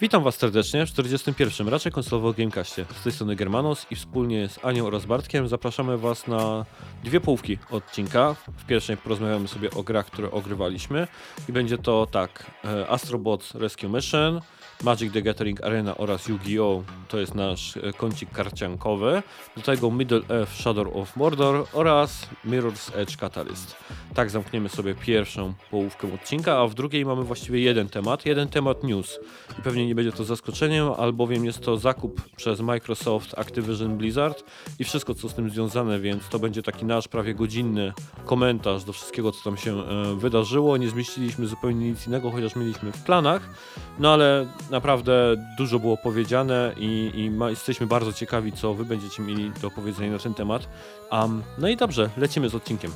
Witam Was serdecznie w 41. raczej konsolowo Gamecastie. Z tej strony Germanos i wspólnie z Anią oraz Bartkiem zapraszamy Was na dwie połówki odcinka. W pierwszej porozmawiamy sobie o grach, które ogrywaliśmy i będzie to tak e, Astrobots Rescue Mission, Magic the Gathering Arena oraz Yu-Gi-Oh! To jest nasz e, kącik karciankowy. Do tego Middle Earth Shadow of Mordor oraz Mirror's Edge Catalyst. Tak zamkniemy sobie pierwszą połówkę odcinka, a w drugiej mamy właściwie jeden temat, jeden temat news. I pewnie nie będzie to zaskoczeniem, albowiem jest to zakup przez Microsoft Activision Blizzard i wszystko co z tym związane, więc to będzie taki nasz prawie godzinny komentarz do wszystkiego co tam się e, wydarzyło. Nie zmieściliśmy zupełnie nic innego, chociaż mieliśmy w planach, no ale naprawdę dużo było powiedziane i, i ma, jesteśmy bardzo ciekawi co wy będziecie mieli do powiedzenia na ten temat. Um, no i dobrze, lecimy z odcinkiem.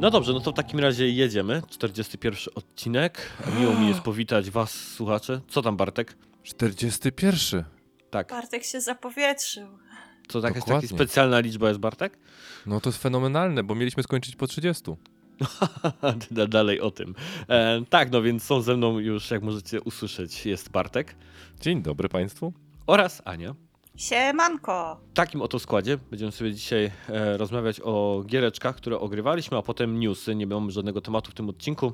No dobrze, no to w takim razie jedziemy. 41 odcinek. Miło mi jest powitać Was, słuchacze. Co tam, Bartek? 41. Tak. Bartek się zapowietrzył. Co jakaś taka Dokładnie. specjalna liczba jest, Bartek? No to jest fenomenalne, bo mieliśmy skończyć po 30. Da- Dalej o tym. E, tak, no więc są ze mną już, jak możecie usłyszeć, jest Bartek Dzień dobry Państwu. oraz Ania. Siemanko! W takim oto składzie będziemy sobie dzisiaj e, rozmawiać o giereczkach, które ogrywaliśmy, a potem newsy. Nie mamy żadnego tematu w tym odcinku,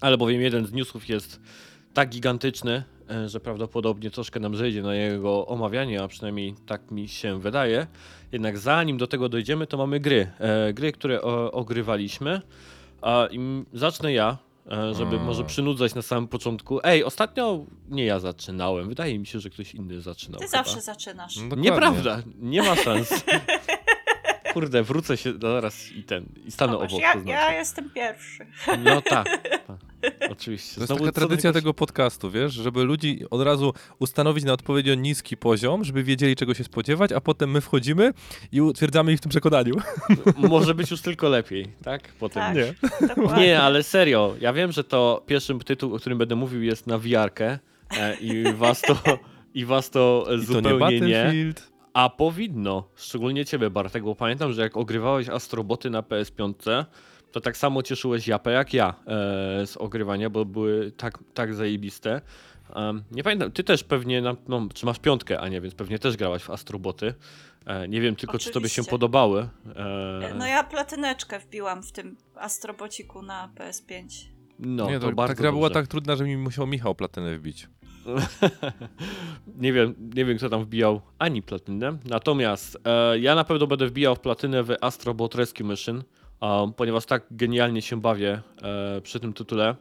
ale bowiem jeden z newsów jest tak gigantyczny, e, że prawdopodobnie troszkę nam zejdzie na jego omawianie, a przynajmniej tak mi się wydaje. Jednak zanim do tego dojdziemy, to mamy gry. E, gry, które o, ogrywaliśmy. A im zacznę ja, e, żeby Mm. może przynudzać na samym początku. Ej, ostatnio nie ja zaczynałem. Wydaje mi się, że ktoś inny zaczynał. Ty chyba. zawsze zaczynasz. No. Nieprawda, nie ma szans. Kurde, wrócę się zaraz i ten, i stanę Zobacz, obok. ja, to znaczy. ja jestem pierwszy. No tak, tak, oczywiście. To jest Znowu taka tradycja tego podcastu, wiesz, żeby ludzi od razu ustanowić na odpowiednio niski poziom, żeby wiedzieli czego się spodziewać, a potem my wchodzimy i utwierdzamy ich w tym przekonaniu. Może być już tylko lepiej, tak? Potem. Tak, Nie. dokładnie. Nie, ale serio, ja wiem, że to pierwszy tytuł, o którym będę mówił jest na wiarkę i was to, i was to I to nie zupełnie nie. A powinno, szczególnie ciebie Bartek, bo pamiętam, że jak ogrywałeś Astroboty na PS5, to tak samo cieszyłeś japę jak ja e, z ogrywania, bo były tak, tak zajebiste. Nie pamiętam, ty też pewnie, na, no, czy masz piątkę, a nie, więc pewnie też grałaś w Astroboty. E, nie wiem tylko, czy tobie się Oczywiście. podobały. E, No ja platyneczkę wbiłam w tym astrobociku na PS5. no, nie, to, to, bardzo ta gra była tak trudna, że mi musiał Michał platynę wbić. nie, wiem, nie wiem, kto tam wbijał ani platynę. Natomiast e, ja na pewno będę wbijał w platynę w Astrobot Rescue Mission, um, ponieważ tak genialnie się bawię e, przy tym tytule.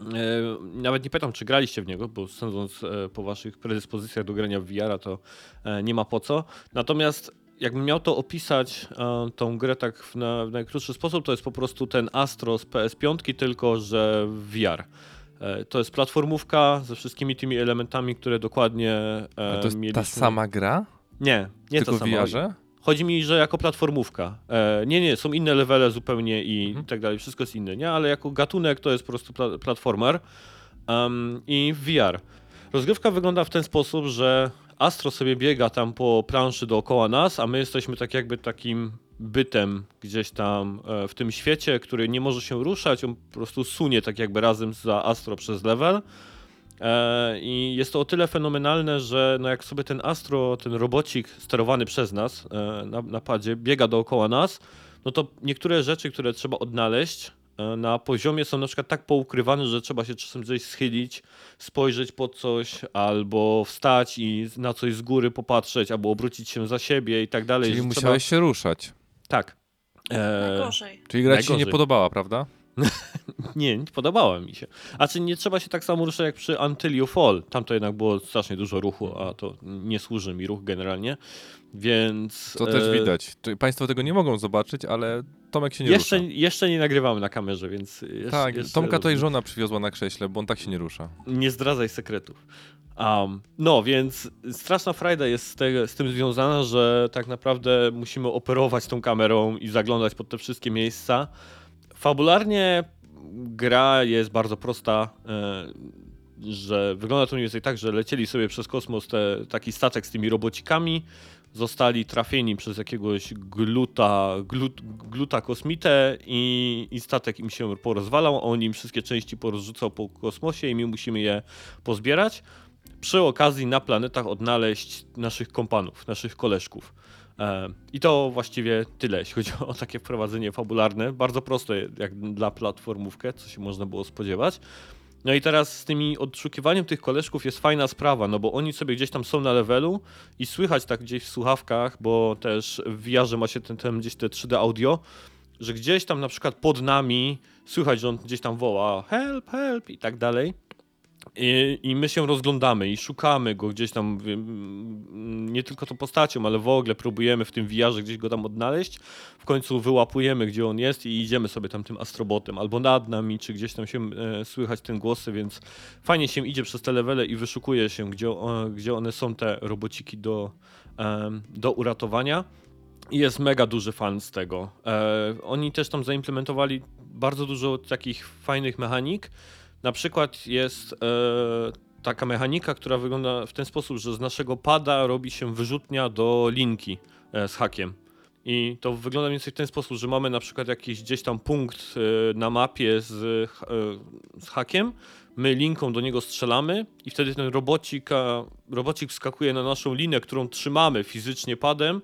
E, nawet nie pytam, czy graliście w niego, bo sądząc e, po waszych predyspozycjach do grania w VR, to e, nie ma po co. Natomiast jakbym miał to opisać, tą grę tak w, na, w najkrótszy sposób, to jest po prostu ten Astro z PS5, tylko że w VR. To jest platformówka ze wszystkimi tymi elementami, które dokładnie to jest mieliśmy. ta sama gra? Nie, nie tylko ta sama. VR-ze? Chodzi mi, że jako platformówka. E, nie, nie, są inne levele zupełnie i, Mhm. tak dalej, wszystko jest inne, nie? Ale jako gatunek to jest po prostu pla platformer um, i VR. Rozgrywka wygląda w ten sposób, że Astro sobie biega tam po planszy dookoła nas, a my jesteśmy tak jakby takim bytem gdzieś tam e, w tym świecie, który nie może się ruszać, on po prostu sunie tak jakby razem za Astro przez level. E, I jest to o tyle fenomenalne, że no jak sobie ten Astro, ten robocik sterowany przez nas e, na, na padzie biega dookoła nas, no to niektóre rzeczy, które trzeba odnaleźć e, na poziomie są na przykład tak poukrywane, że trzeba się czasem gdzieś schylić, spojrzeć pod coś, albo wstać i na coś z góry popatrzeć, albo obrócić się za siebie i tak dalej. Czyli musiałeś się ruszać. Trzeba... Tak. E, Najgorzej. Czyli gra ci się nie najgorzej. podobała, prawda? Nie, nie podobała mi się. A czy nie trzeba się tak samo ruszać jak przy Until You Fall? Tam to jednak było strasznie dużo ruchu, a to nie służy mi ruch generalnie. Więc. To też e, widać. Państwo tego nie mogą zobaczyć, ale Tomek się nie Jeszcze, rusza. jeszcze nie nagrywamy na kamerze, więc. Jeszcze, Tak, jeszcze Tomka to i żona przywiozła na krześle, bo on tak się nie rusza. Nie zdradzaj sekretów. Um, no, więc straszna frajda jest z, te, z tym związana, że tak naprawdę musimy operować tą kamerą i zaglądać pod te wszystkie miejsca. Fabularnie gra jest bardzo prosta. E, że wygląda to mniej więcej tak, że lecieli sobie przez kosmos te, taki statek z tymi robocikami, zostali trafieni przez jakiegoś gluta, glut, gluta kosmitę i, i statek im się porozwalał, on im wszystkie części porozrzucał po kosmosie i my musimy je pozbierać. Przy okazji na planetach odnaleźć naszych kompanów, naszych koleżków. E, I to właściwie tyle, jeśli chodzi o takie wprowadzenie fabularne. Bardzo proste jak dla platformówkę, co się można było spodziewać. No i teraz z tymi odszukiwaniem tych koleżków jest fajna sprawa, no bo oni sobie gdzieś tam są na levelu i słychać tak gdzieś w słuchawkach, bo też w VR ma się ten, ten gdzieś te 3D audio, że gdzieś tam na przykład pod nami słychać, że on gdzieś tam woła help, help i tak dalej. I, I my się rozglądamy i szukamy go gdzieś tam, nie tylko tą postacią, ale w ogóle próbujemy w tym VR gdzieś go tam odnaleźć. W końcu wyłapujemy, gdzie on jest i idziemy sobie tam tym astrobotem, albo nad nami, czy gdzieś tam się e, słychać ten głosy, więc fajnie się idzie przez te levele i wyszukuje się, gdzie, gdzie one są, te robociki do, em, do uratowania. I jest mega duży fan z tego. E, oni też tam zaimplementowali bardzo dużo takich fajnych mechanik. Na przykład jest e, taka mechanika, która wygląda w ten sposób, że z naszego pada robi się wyrzutnia do linki e, z hakiem. I to wygląda mniej więcej w ten sposób, że mamy na przykład jakiś gdzieś tam punkt e, na mapie z, e, z hakiem, my linką do niego strzelamy i wtedy ten robocik, a, robocik wskakuje na naszą linę, którą trzymamy fizycznie padem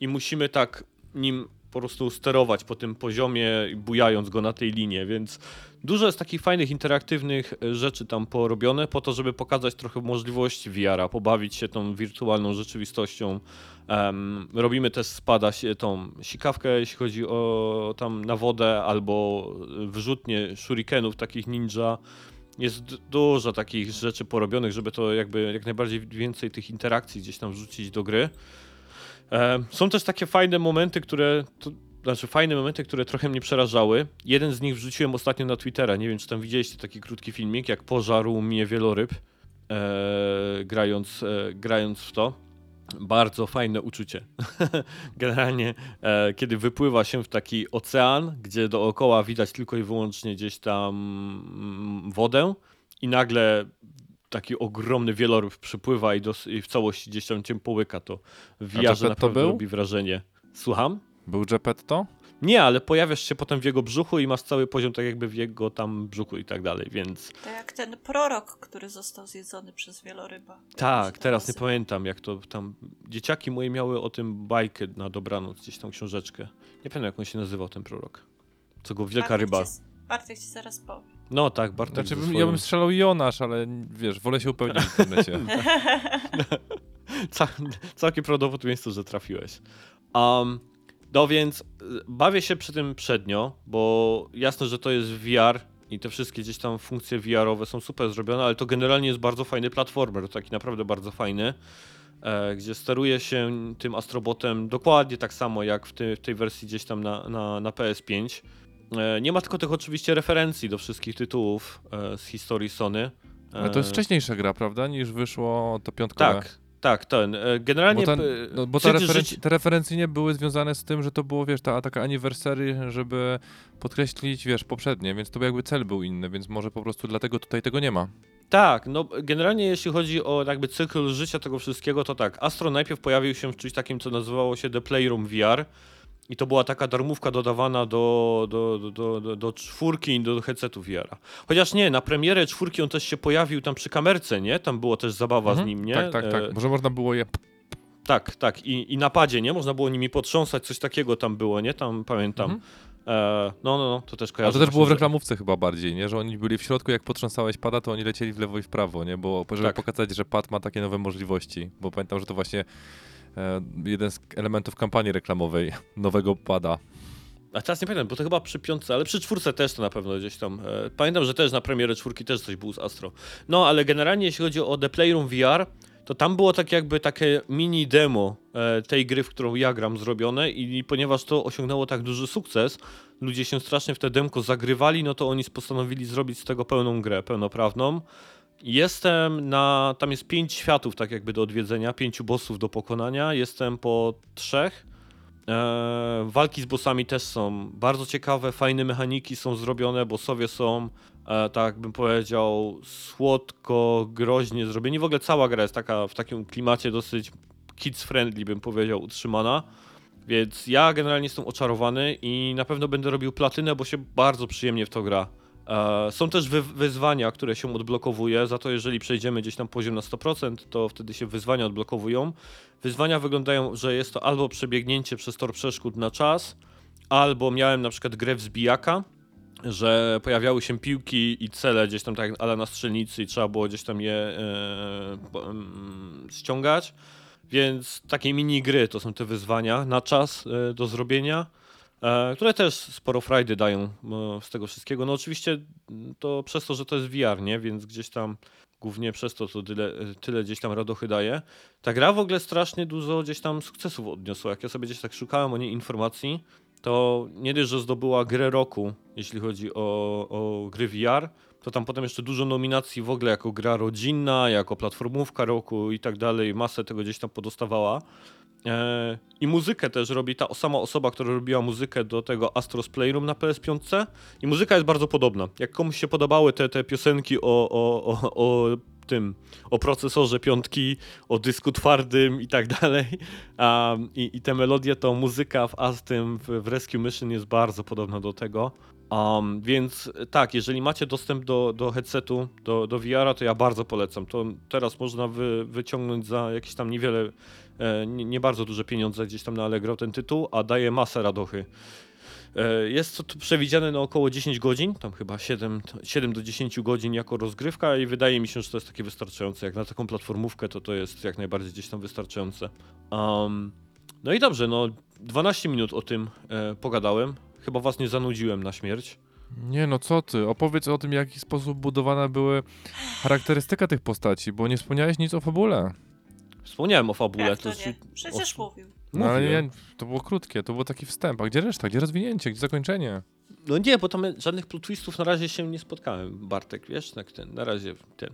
i musimy tak nim po prostu sterować po tym poziomie, bujając go na tej linie, więc dużo jest takich fajnych, interaktywnych e, rzeczy tam porobione po to, żeby pokazać trochę możliwości VR-a, pobawić się tą wirtualną rzeczywistością. Em, robimy też spada się tą sikawkę, jeśli chodzi o tam na wodę, albo wyrzutnie shurikenów takich ninja. Jest dużo takich rzeczy porobionych, żeby to jakby jak najbardziej więcej tych interakcji gdzieś tam wrzucić do gry. E, Są też takie fajne momenty, które. To, znaczy, fajne momenty, które trochę mnie przerażały. Jeden z nich wrzuciłem ostatnio na Twittera. Nie wiem, czy tam widzieliście taki krótki filmik, jak pożarł mnie wieloryb, e, grając, e, grając w to. Bardzo fajne uczucie. Generalnie, e, kiedy wypływa się w taki ocean, gdzie dookoła widać tylko i wyłącznie gdzieś tam mm, wodę, i nagle taki ogromny wieloryb przypływa i, dos- i w całości gdzieś tam cię połyka, to w to naprawdę był? robi wrażenie. Słucham? Był Geppetto? Nie, ale pojawiasz się potem w jego brzuchu i masz cały poziom tak jakby w jego tam brzuchu i tak dalej, więc To jak ten prorok, który został zjedzony przez wieloryba. Tak, teraz nie pamiętam jak to tam, dzieciaki moje miały o tym bajkę na dobranoc, gdzieś tam książeczkę. Nie pamiętam jak on się nazywał ten prorok. Co go wielka Bartek ryba. Ci, Bartek ci zaraz powie. No tak, Bartek Znaczy, bym- ja bym strzelał Jonasz, ale wiesz, wolę się upewnić w internecie. Ca całkiem prawdopodobieństwo, że trafiłeś. Um, no więc y, bawię się przy tym przednio, bo jasne, że to jest VR i te wszystkie gdzieś tam funkcje VR-owe są super zrobione, ale to generalnie jest bardzo fajny platformer, taki naprawdę bardzo fajny, e, gdzie steruje się tym astrobotem dokładnie tak samo jak w, ty, w tej wersji gdzieś tam na, na, na PS5. E, nie ma tylko tych oczywiście referencji do wszystkich tytułów e, z historii Sony. Ale to jest E, wcześniejsza gra, prawda, niż wyszło to piątkowe. Tak, tak, ten. Generalnie. Bo, p- no, bo referenc te referencje nie były związane z tym, że to było, wiesz, ta taka anniversary, żeby podkreślić, wiesz, poprzednie, więc to jakby cel był inny, więc może po prostu dlatego tutaj tego nie ma. Tak, no generalnie jeśli chodzi o jakby cykl życia tego wszystkiego, to tak. Astro najpierw pojawił się w czymś takim, co nazywało się The Playroom VR. I to była taka darmówka dodawana do, do, do, do, do, czwórki i do headsetu VR-a. Chociaż nie, na premierę czwórki on też się pojawił tam przy kamerce, nie? Tam było też zabawa z Mhm. nim, nie? Tak, tak, E, tak. Może można było je... tak, tak. I, I na padzie, nie? Można było nimi potrząsać, coś takiego tam było, nie? Tam pamiętam. Mhm. E, no, no, no, to też A kojarzę. to też było w właśnie, że- reklamówce chyba bardziej, nie? Że oni byli w środku, jak potrząsałeś pada, to oni lecieli w lewo i w prawo, nie? Bo żeby Tak. pokazać, że pad ma takie nowe możliwości. Bo pamiętam, że to właśnie e, jeden z elementów kampanii reklamowej nowego pada. A teraz nie pamiętam, bo to chyba przy piątce, ale przy czwórce też to na pewno gdzieś tam. E, pamiętam, że też na premierę czwórki też coś było z Astro. No, ale generalnie jeśli chodzi o The Playroom VR, to tam było tak jakby takie mini demo e, tej gry, w którą ja gram zrobione i ponieważ to osiągnęło tak duży sukces, ludzie się strasznie w te demko zagrywali, no to oni postanowili zrobić z tego pełną grę, pełnoprawną. Jestem na. Tam jest pięć światów, tak jakby do odwiedzenia, pięciu bossów do pokonania. Jestem po trzech. E, walki z bossami też są bardzo ciekawe, fajne mechaniki są zrobione, bossowie są, e, tak bym powiedział, słodko, groźnie zrobieni. W ogóle cała gra jest taka w takim klimacie dosyć kids friendly, bym powiedział, utrzymana. Więc ja generalnie jestem oczarowany i na pewno będę robił platynę, bo się bardzo przyjemnie w to gra. E, Są też wy wyzwania, które się odblokowuje, za to jeżeli przejdziemy gdzieś tam poziom na 100%, to wtedy się wyzwania odblokowują. Wyzwania wyglądają, że jest to albo przebiegnięcie przez tor przeszkód na czas, albo miałem na przykład grę w zbijaka, że pojawiały się piłki i cele gdzieś tam tak ale na strzelnicy i trzeba było gdzieś tam je e, mm, ściągać. Więc takie mini gry to są te wyzwania na czas e, do zrobienia, które też sporo frajdy dają e, z tego wszystkiego. No oczywiście mm, to przez to, że to jest VR, nie? Więc gdzieś tam głównie przez to to tyle, tyle gdzieś tam radochy daje. Ta gra w ogóle strasznie dużo gdzieś tam sukcesów odniosła. Jak ja sobie gdzieś tak szukałem o niej informacji, to nie dość, że zdobyła grę roku, jeśli chodzi o, o gry VR, to tam potem jeszcze dużo nominacji w ogóle jako gra rodzinna, jako platformówka roku i tak dalej, masę tego gdzieś tam podostawała. E, I muzykę też robi ta sama osoba, która robiła muzykę do tego Astros Playroom na PS5. I muzyka jest bardzo podobna. Jak komuś się podobały te, te piosenki o, o, o, o tym, o procesorze piątki, o dysku twardym i tak dalej, i, i te melodie, to muzyka w Astym, w, w Rescue Mission jest bardzo podobna do tego. Um, więc tak, jeżeli macie dostęp do, do headsetu, do, do VR-a, to ja bardzo polecam. To teraz można wy, wyciągnąć za jakieś tam niewiele, nie, nie bardzo duże pieniądze gdzieś tam na Allegro ten tytuł, a daje masę radochy. E, Jest to przewidziane na około 10 godzin, tam chyba 7, 7 do 10 godzin jako rozgrywka i wydaje mi się, że to jest takie wystarczające. Jak na taką platformówkę, to to jest jak najbardziej gdzieś tam wystarczające. Um, no i dobrze, no 12 minut o tym e, pogadałem. Chyba was nie zanudziłem na śmierć. Nie no, co ty? Opowiedz o tym, w jaki sposób budowane były charakterystyka tych postaci, bo nie wspomniałeś nic o fabule. Wspomniałem o fabule. Jak to nie? Przecież o- mówił. No, ale Mówiłem. nie, to było krótkie, to było taki wstęp. A gdzie reszta? Gdzie rozwinięcie? Gdzie zakończenie? No nie, bo tam żadnych plot twistów na razie się nie spotkałem, Bartek, wiesz, tak ten, na razie ten.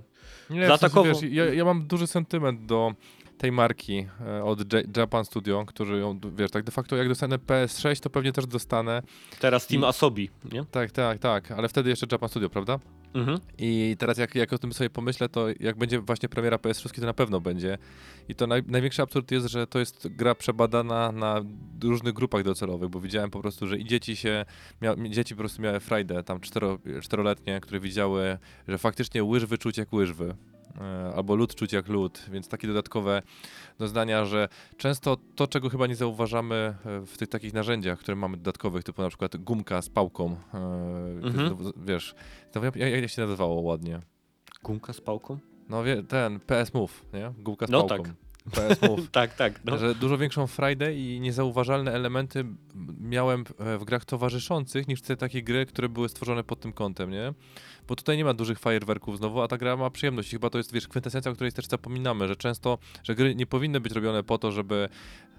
Nie, w sensie, wiesz, ja, ja mam duży sentyment do tej marki e, od J- Japan Studio, którzy ją, wiesz, tak de facto jak dostanę PS6, to pewnie też dostanę. Teraz Team I- Asobi, nie? Tak, tak, tak, ale wtedy jeszcze Japan Studio, prawda? Mhm. I teraz jak, jak o tym sobie pomyślę, to jak będzie właśnie premiera PS6, to na pewno będzie. I to naj, największy absurd jest, że to jest gra przebadana na różnych grupach docelowych, bo widziałem po prostu, że i dzieci się, mia, dzieci po prostu miały frajdę, tam cztero, czteroletnie, które widziały, że faktycznie łyżwy czuć jak łyżwy. E, Albo lód czuć jak lód, więc takie dodatkowe doznania, że często to, czego chyba nie zauważamy e, w tych takich narzędziach, które mamy dodatkowych, typu na przykład gumka z pałką, e, Mhm. wiesz, to jak, jak się nazywało ładnie? Gumka z pałką? No wie, ten PS Move, nie? Gumka z No pałką. tak. PS Move. tak, tak. No. Że dużo większą frajdę i niezauważalne elementy miałem w grach towarzyszących niż te takie gry, które były stworzone pod tym kątem, nie? Bo tutaj nie ma dużych fajerwerków znowu, a ta gra ma przyjemność. I chyba to jest, wiesz, kwintesencja, o której też zapominamy, że często, że gry nie powinny być robione po to, żeby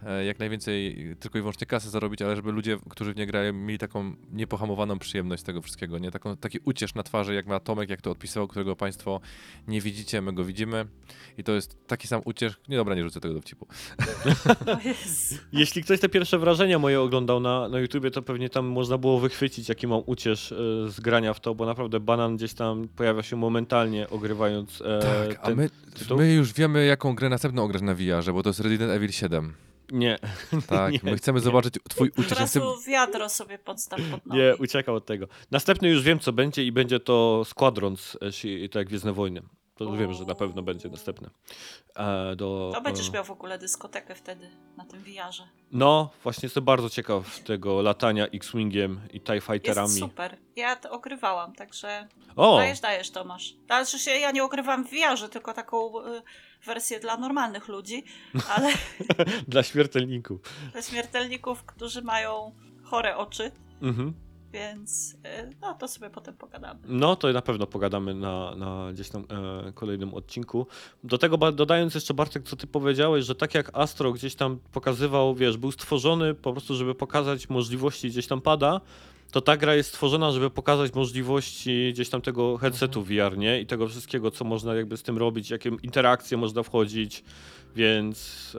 e, jak najwięcej tylko i wyłącznie kasy zarobić, ale żeby ludzie, którzy w nie grają, mieli taką niepohamowaną przyjemność z tego wszystkiego, nie? Taką, taki uciesz na twarzy, jak ma Tomek, jak to odpisywał, którego państwo nie widzicie, my go widzimy. I to jest taki sam uciesz... Nie, dobra, nie rzucę tego dowcipu. Jeśli ktoś te pierwsze wrażenia moje oglądał na, na YouTubie, to pewnie tam można było wychwycić, jaki mam uciesz e, z grania w to, bo naprawdę banan gdzieś tam pojawia się momentalnie, ogrywając e, Tak, a ten... my, tytuł? my już wiemy, jaką grę następną ograć na VR, bo to jest Resident Evil 7. Nie, Tak, Nie. my chcemy zobaczyć twój Od. Chcemy... razu wiadro sobie podstaw pod nogi. nie, uciekał od tego. Następny już wiem, co będzie i będzie to Squadrons, e, tak jak Gwiezdne Wojny. To wiem, że na pewno będzie następne. E, do, To będziesz e, miał w ogóle dyskotekę wtedy na tym wiarze. No, właśnie jestem bardzo ciekaw tego latania X-Wingiem i TIE Fighterami. Jest super. Ja to ogrywałam, także O, dajesz, dajesz Tomasz. Znaczy się, ja nie ogrywam w wiarze, tylko taką y, wersję dla normalnych ludzi, ale dla śmiertelników. dla śmiertelników, którzy mają chore oczy, Mhm. Więc y, no to sobie potem pogadamy. No, to na pewno pogadamy na, na gdzieś tam e, kolejnym odcinku. Do tego dodając jeszcze Bartek, co ty powiedziałeś, że tak jak Astro gdzieś tam pokazywał, wiesz, był stworzony po prostu, żeby pokazać możliwości gdzieś tam pada, to ta gra jest stworzona, żeby pokazać możliwości gdzieś tam tego headsetu VR, nie? I tego wszystkiego, co można jakby z tym robić, jakie interakcje można wchodzić, więc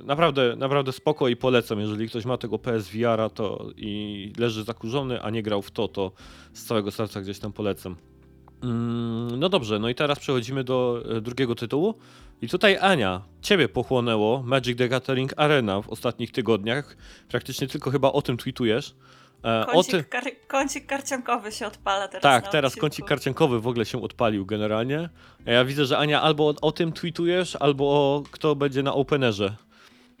e, naprawdę, naprawdę spoko i polecam, jeżeli ktoś ma tego PSVR-a to i leży zakurzony, a nie grał w to, to z całego serca gdzieś tam polecam. Mm, no dobrze, no i teraz przechodzimy do e, drugiego tytułu. I tutaj Ania, ciebie pochłonęło Magic the Gathering Arena w ostatnich tygodniach. Praktycznie tylko chyba o tym tweetujesz. E, o Kącik, tym, kar kącik karciankowy się odpala teraz. tak, na teraz odcinku. kącik karciankowy w ogóle się odpalił generalnie. A ja widzę, że Ania albo o, o tym tweetujesz, albo o kto będzie na Openerze.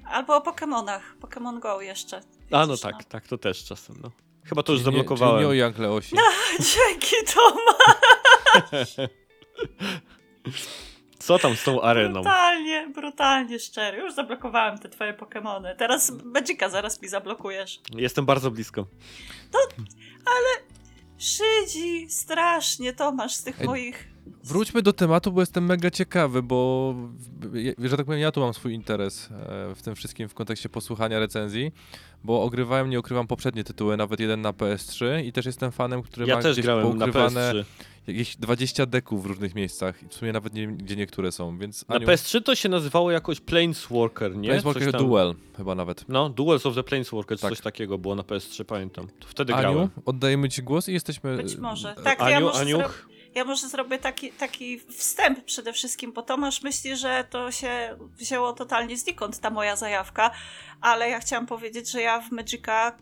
Albo o Pokemonach. Pokémon Go jeszcze. A no Widzisz, tak, tak, to też czasem, no. Chyba to już Czyli nie- zablokowałem. Czyli nie o Jankle Osi. Dzięki Toma. Co tam z tą areną? Brutalnie, brutalnie szczery. Już zablokowałem te twoje Pokemony. Teraz Magicka zaraz mi zablokujesz. Jestem bardzo blisko. Szydzi, strasznie Tomasz z tych moich... Wróćmy do tematu, bo jestem mega ciekawy, bo że tak powiem, ja tu mam swój interes e, w tym wszystkim w kontekście posłuchania recenzji, bo ogrywałem, nie ukrywam poprzednie tytuły, nawet jeden na PS3 i też jestem fanem, który Ja ma też gdzieś grałem na poukrywane PS3. jakieś 20 deków w różnych miejscach i w sumie nawet nie wiem, gdzie niektóre są, więc Na Aniu, PS3 to się nazywało jakoś Planeswalker, nie? Planeswalker tam- Duel chyba nawet. No, Duels of the Planeswalker, czy Tak. coś takiego było na PS3, pamiętam. To wtedy Aniu, grałem. oddajemy ci głos i jesteśmy... Być może. e, Tak, ja Aniu, może, Aniu, zro... ja może zrobię taki, taki wstęp przede wszystkim, bo Tomasz myśli, że to się wzięło totalnie znikąd, ta moja zajawka, ale ja chciałam powiedzieć, że ja w Magica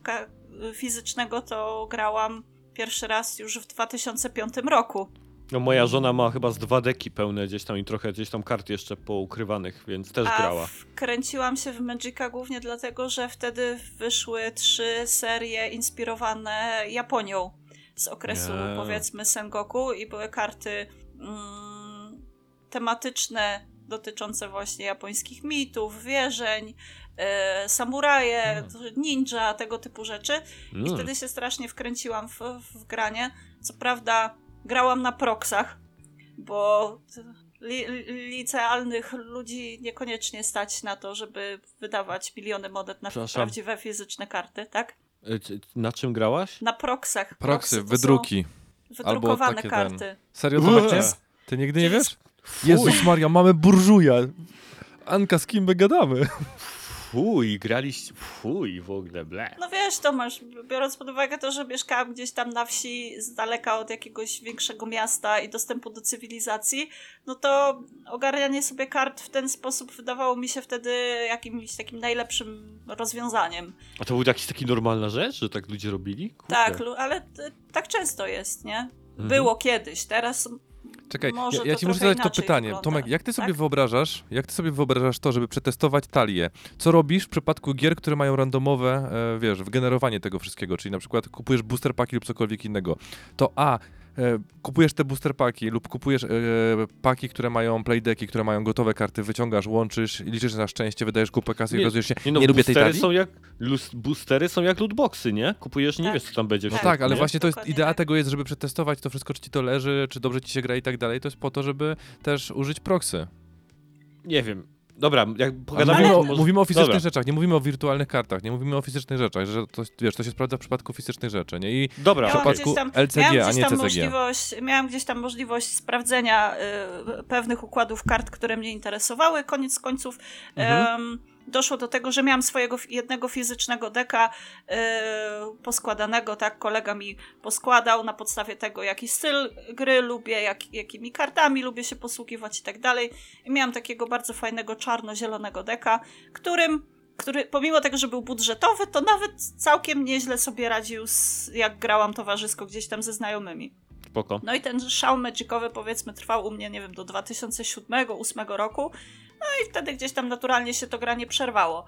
fizycznego to grałam pierwszy raz już w 2005 roku. no moja żona ma chyba z dwa deki pełne gdzieś tam i trochę gdzieś tam kart jeszcze poukrywanych, więc też A grała. wkręciłam się w Magica głównie dlatego, że wtedy wyszły trzy serie inspirowane Japonią z okresu Nie. powiedzmy Sengoku i były karty mm, tematyczne dotyczące właśnie japońskich mitów, wierzeń, e, samuraje, Mm. ninja, tego typu rzeczy. I Mm. wtedy się strasznie wkręciłam w, w granie. Co prawda grałam na proksach, bo li, licealnych ludzi niekoniecznie stać na to, żeby wydawać miliony monet na Przepraszam. prawdziwe fizyczne karty, tak? E, Na czym grałaś? Na proksach. Proksy, wydruki. Wydrukowane takie karty. ten. Serio, to nie? Ty nigdy nie wiesz? Fuj, Jezus Maria, mamy burżuja. Anka, z kim my gadamy? Fuj, graliście, fuj, w ogóle, ble. No wiesz, Tomasz, biorąc pod uwagę to, że mieszkałam gdzieś tam na wsi, z daleka od jakiegoś większego miasta i dostępu do cywilizacji, no to ogarnianie sobie kart w ten sposób wydawało mi się wtedy jakimś takim najlepszym rozwiązaniem. A to był jakiś taki normalna rzecz, że tak ludzie robili? Kurde. Tak, ale tak często jest, nie? Mhm. Było kiedyś, teraz Czekaj, Może ja, ja ci muszę zadać to pytanie. wygląda, Tomek, jak ty sobie tak? wyobrażasz, jak ty sobie wyobrażasz to, żeby przetestować talię? Co robisz w przypadku gier, które mają randomowe, e, wiesz, wygenerowanie tego wszystkiego, czyli na przykład kupujesz booster paki lub cokolwiek innego. To A, kupujesz te booster paki lub kupujesz e, paki, które mają playdecki, które mają gotowe karty, wyciągasz, łączysz, liczysz na szczęście, wydajesz kupę kasy i Nie, okazujesz się, Nie, nie, no, lubię tej boostery talii? są jak boostery są jak lootboxy, nie? Kupujesz, nie Tak. wiesz co tam będzie. No Tak, tak, ale nie? właśnie to jest idea tak. tego jest, żeby przetestować to wszystko, czy ci to leży, czy dobrze ci się gra i tak dalej. To jest po to, żeby też użyć proxy. Nie wiem. Dobra, jak Ale pogadamy... mówimy, może- mówimy o fizycznych Dobra. rzeczach, nie mówimy o wirtualnych kartach, nie mówimy o fizycznych rzeczach, że to, wiesz, to się sprawdza w przypadku fizycznych rzeczy, nie? I Dobra, w przypadku gdzieś tam- LCG, miałam a nie tam CCG. możliwość, miałam gdzieś tam możliwość sprawdzenia y, pewnych układów kart, które mnie interesowały. Koniec końców Mhm. Doszło do tego, że miałam swojego jednego fizycznego deka y, poskładanego, tak, kolega mi poskładał na podstawie tego, jaki styl gry lubię, jak, jakimi kartami lubię się posługiwać i tak dalej. I miałam takiego bardzo fajnego czarno-zielonego deka, którym który pomimo tego, że był budżetowy, to nawet całkiem nieźle sobie radził, z, jak grałam towarzysko gdzieś tam ze znajomymi. Spoko. No i ten szał magicowy powiedzmy trwał u mnie, nie wiem, do 2007-2008 roku. No i wtedy gdzieś tam naturalnie się to granie przerwało.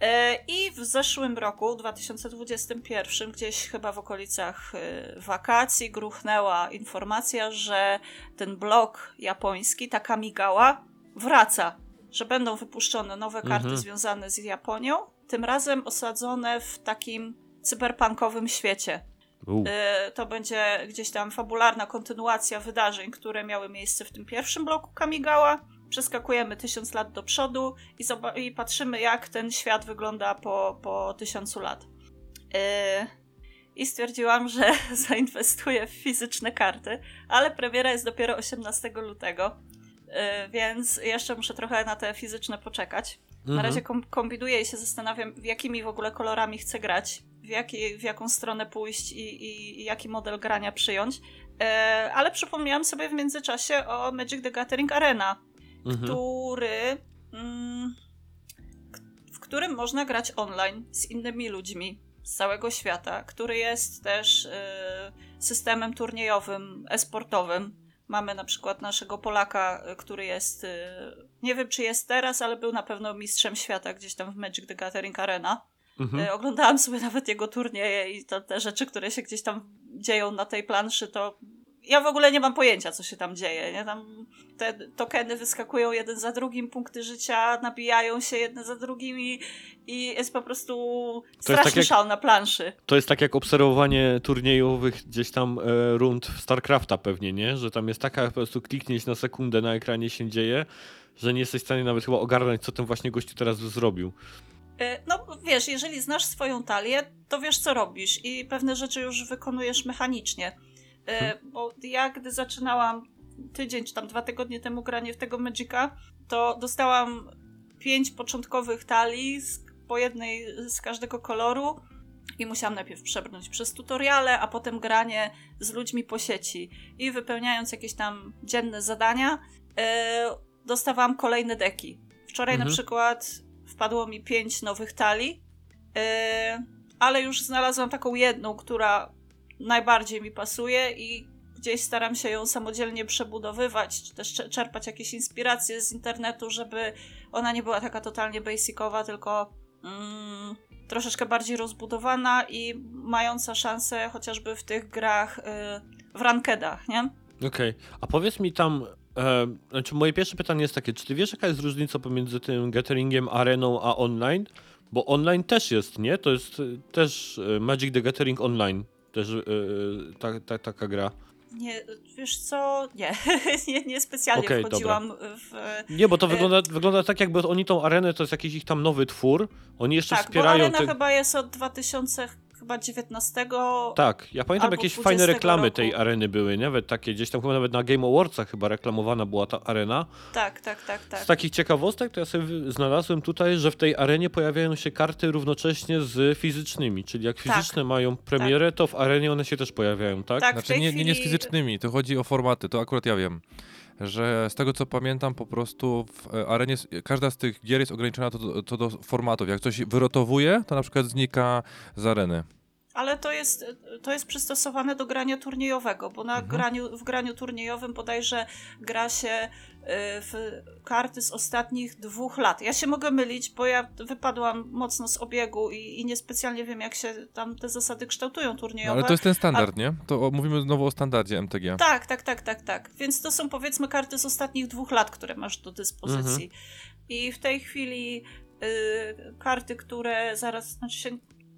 E, I w zeszłym roku, 2021, gdzieś chyba w okolicach e, wakacji, gruchnęła informacja, że ten blok japoński, ta Kamigawa, wraca. Że będą wypuszczone nowe karty Mhm. związane z Japonią, tym razem osadzone w takim cyberpunkowym świecie. U. Y, to będzie gdzieś tam fabularna kontynuacja wydarzeń, które miały miejsce w tym pierwszym bloku Kamigawa. Przeskakujemy tysiąc lat do przodu i, i patrzymy, jak ten świat wygląda po, po tysiącu lat. Y, i stwierdziłam, że zainwestuję w fizyczne karty, ale premiera jest dopiero 18 lutego, y, więc jeszcze muszę trochę na te fizyczne poczekać. Na Mhm. razie kom- kombinuję i się zastanawiam, w jakimi w ogóle kolorami chcę grać, w, jaki, w jaką stronę pójść i, i, i jaki model grania przyjąć. E, ale przypomniałam sobie w międzyczasie o Magic the Gathering Arena, Mhm. który, mm, w którym można grać online z innymi ludźmi z całego świata, który jest też e, systemem turniejowym, esportowym. Mamy na przykład naszego Polaka, e, który jest, e, nie wiem czy jest teraz, ale był na pewno mistrzem świata gdzieś tam w Magic the Gathering Arena. Mhm. E, Oglądałam sobie nawet jego turnieje i to, te rzeczy, które się gdzieś tam dzieją na tej planszy, to ja w ogóle nie mam pojęcia, co się tam dzieje. Nie? Tam te tokeny wyskakują jeden za drugim, punkty życia nabijają się jedne za drugimi i jest po prostu straszny tak jak- szał na planszy. To jest tak jak obserwowanie turniejowych gdzieś tam e, rund w StarCrafta pewnie, nie? Że tam jest taka po prostu kliknięć na sekundę na ekranie się dzieje, że nie jesteś w stanie nawet chyba ogarnąć, co ten właśnie gościu teraz zrobił. E, No wiesz, jeżeli znasz swoją talię, to wiesz co robisz i pewne rzeczy już wykonujesz mechanicznie. E, Bo ja gdy zaczynałam tydzień czy tam dwa tygodnie temu granie w tego Magica, to dostałam pięć początkowych talii, z, po jednej z każdego koloru i musiałam najpierw przebrnąć przez tutoriale, a potem granie z ludźmi po sieci i wypełniając jakieś tam dzienne zadania, e, dostawałam kolejne deki. Wczoraj Mhm. na przykład wpadło mi pięć nowych talii, e, ale już znalazłam taką jedną, która najbardziej mi pasuje i gdzieś staram się ją samodzielnie przebudowywać, czy też cze- czerpać jakieś inspiracje z internetu, żeby ona nie była taka totalnie basicowa, tylko mm, troszeczkę bardziej rozbudowana i mająca szansę chociażby w tych grach y, w rankedach, nie? Okej, a powiedz mi tam, e, znaczy moje pierwsze pytanie jest takie, czy ty wiesz jaka jest różnica pomiędzy tym Gatheringiem, areną, a online? Bo online też jest, nie? To jest e, też e, Magic the Gathering Online, też e, ta, ta, taka gra. Nie, wiesz co? Nie, nie, nie specjalnie Okej, wchodziłam w... Nie, bo to E, wygląda, wygląda tak jakby oni tą arenę, to jest jakiś ich tam nowy twór, oni jeszcze Tak, bo wspierają Arena te... chyba jest od 2019. Tak, ja pamiętam jakieś 20 fajne reklamy roku. tej areny były, nie? Nawet takie, gdzieś tam chyba nawet na Game Awardsach chyba reklamowana była ta arena. Tak, tak, tak, tak. Z takich ciekawostek to ja sobie znalazłem tutaj, że w tej arenie pojawiają się karty równocześnie z fizycznymi, czyli jak Tak. fizyczne mają premierę, to w arenie one się też pojawiają, tak? Tak, w Znaczy tej nie, nie, nie z fizycznymi, to chodzi o formaty, to akurat ja wiem. Że z tego co pamiętam, po prostu w e, arenie s- każda z tych gier jest ograniczona to, do- do formatów. Jak coś wyrotowuje, to na przykład znika z areny. Ale to jest, to jest przystosowane do grania turniejowego, bo na Mhm. graniu, w graniu turniejowym bodajże gra się y, w karty z ostatnich dwóch lat. Ja się mogę mylić, bo ja wypadłam mocno z obiegu i, i niespecjalnie wiem, jak się tam te zasady kształtują No, turniejowe. ale to jest ten standard, nie? To mówimy znowu o standardzie MTG. Tak, tak, tak, tak, tak. Więc to są powiedzmy karty z ostatnich dwóch lat, które masz do dyspozycji. Mhm. I w tej chwili y, karty, które zaraz, znaczy się,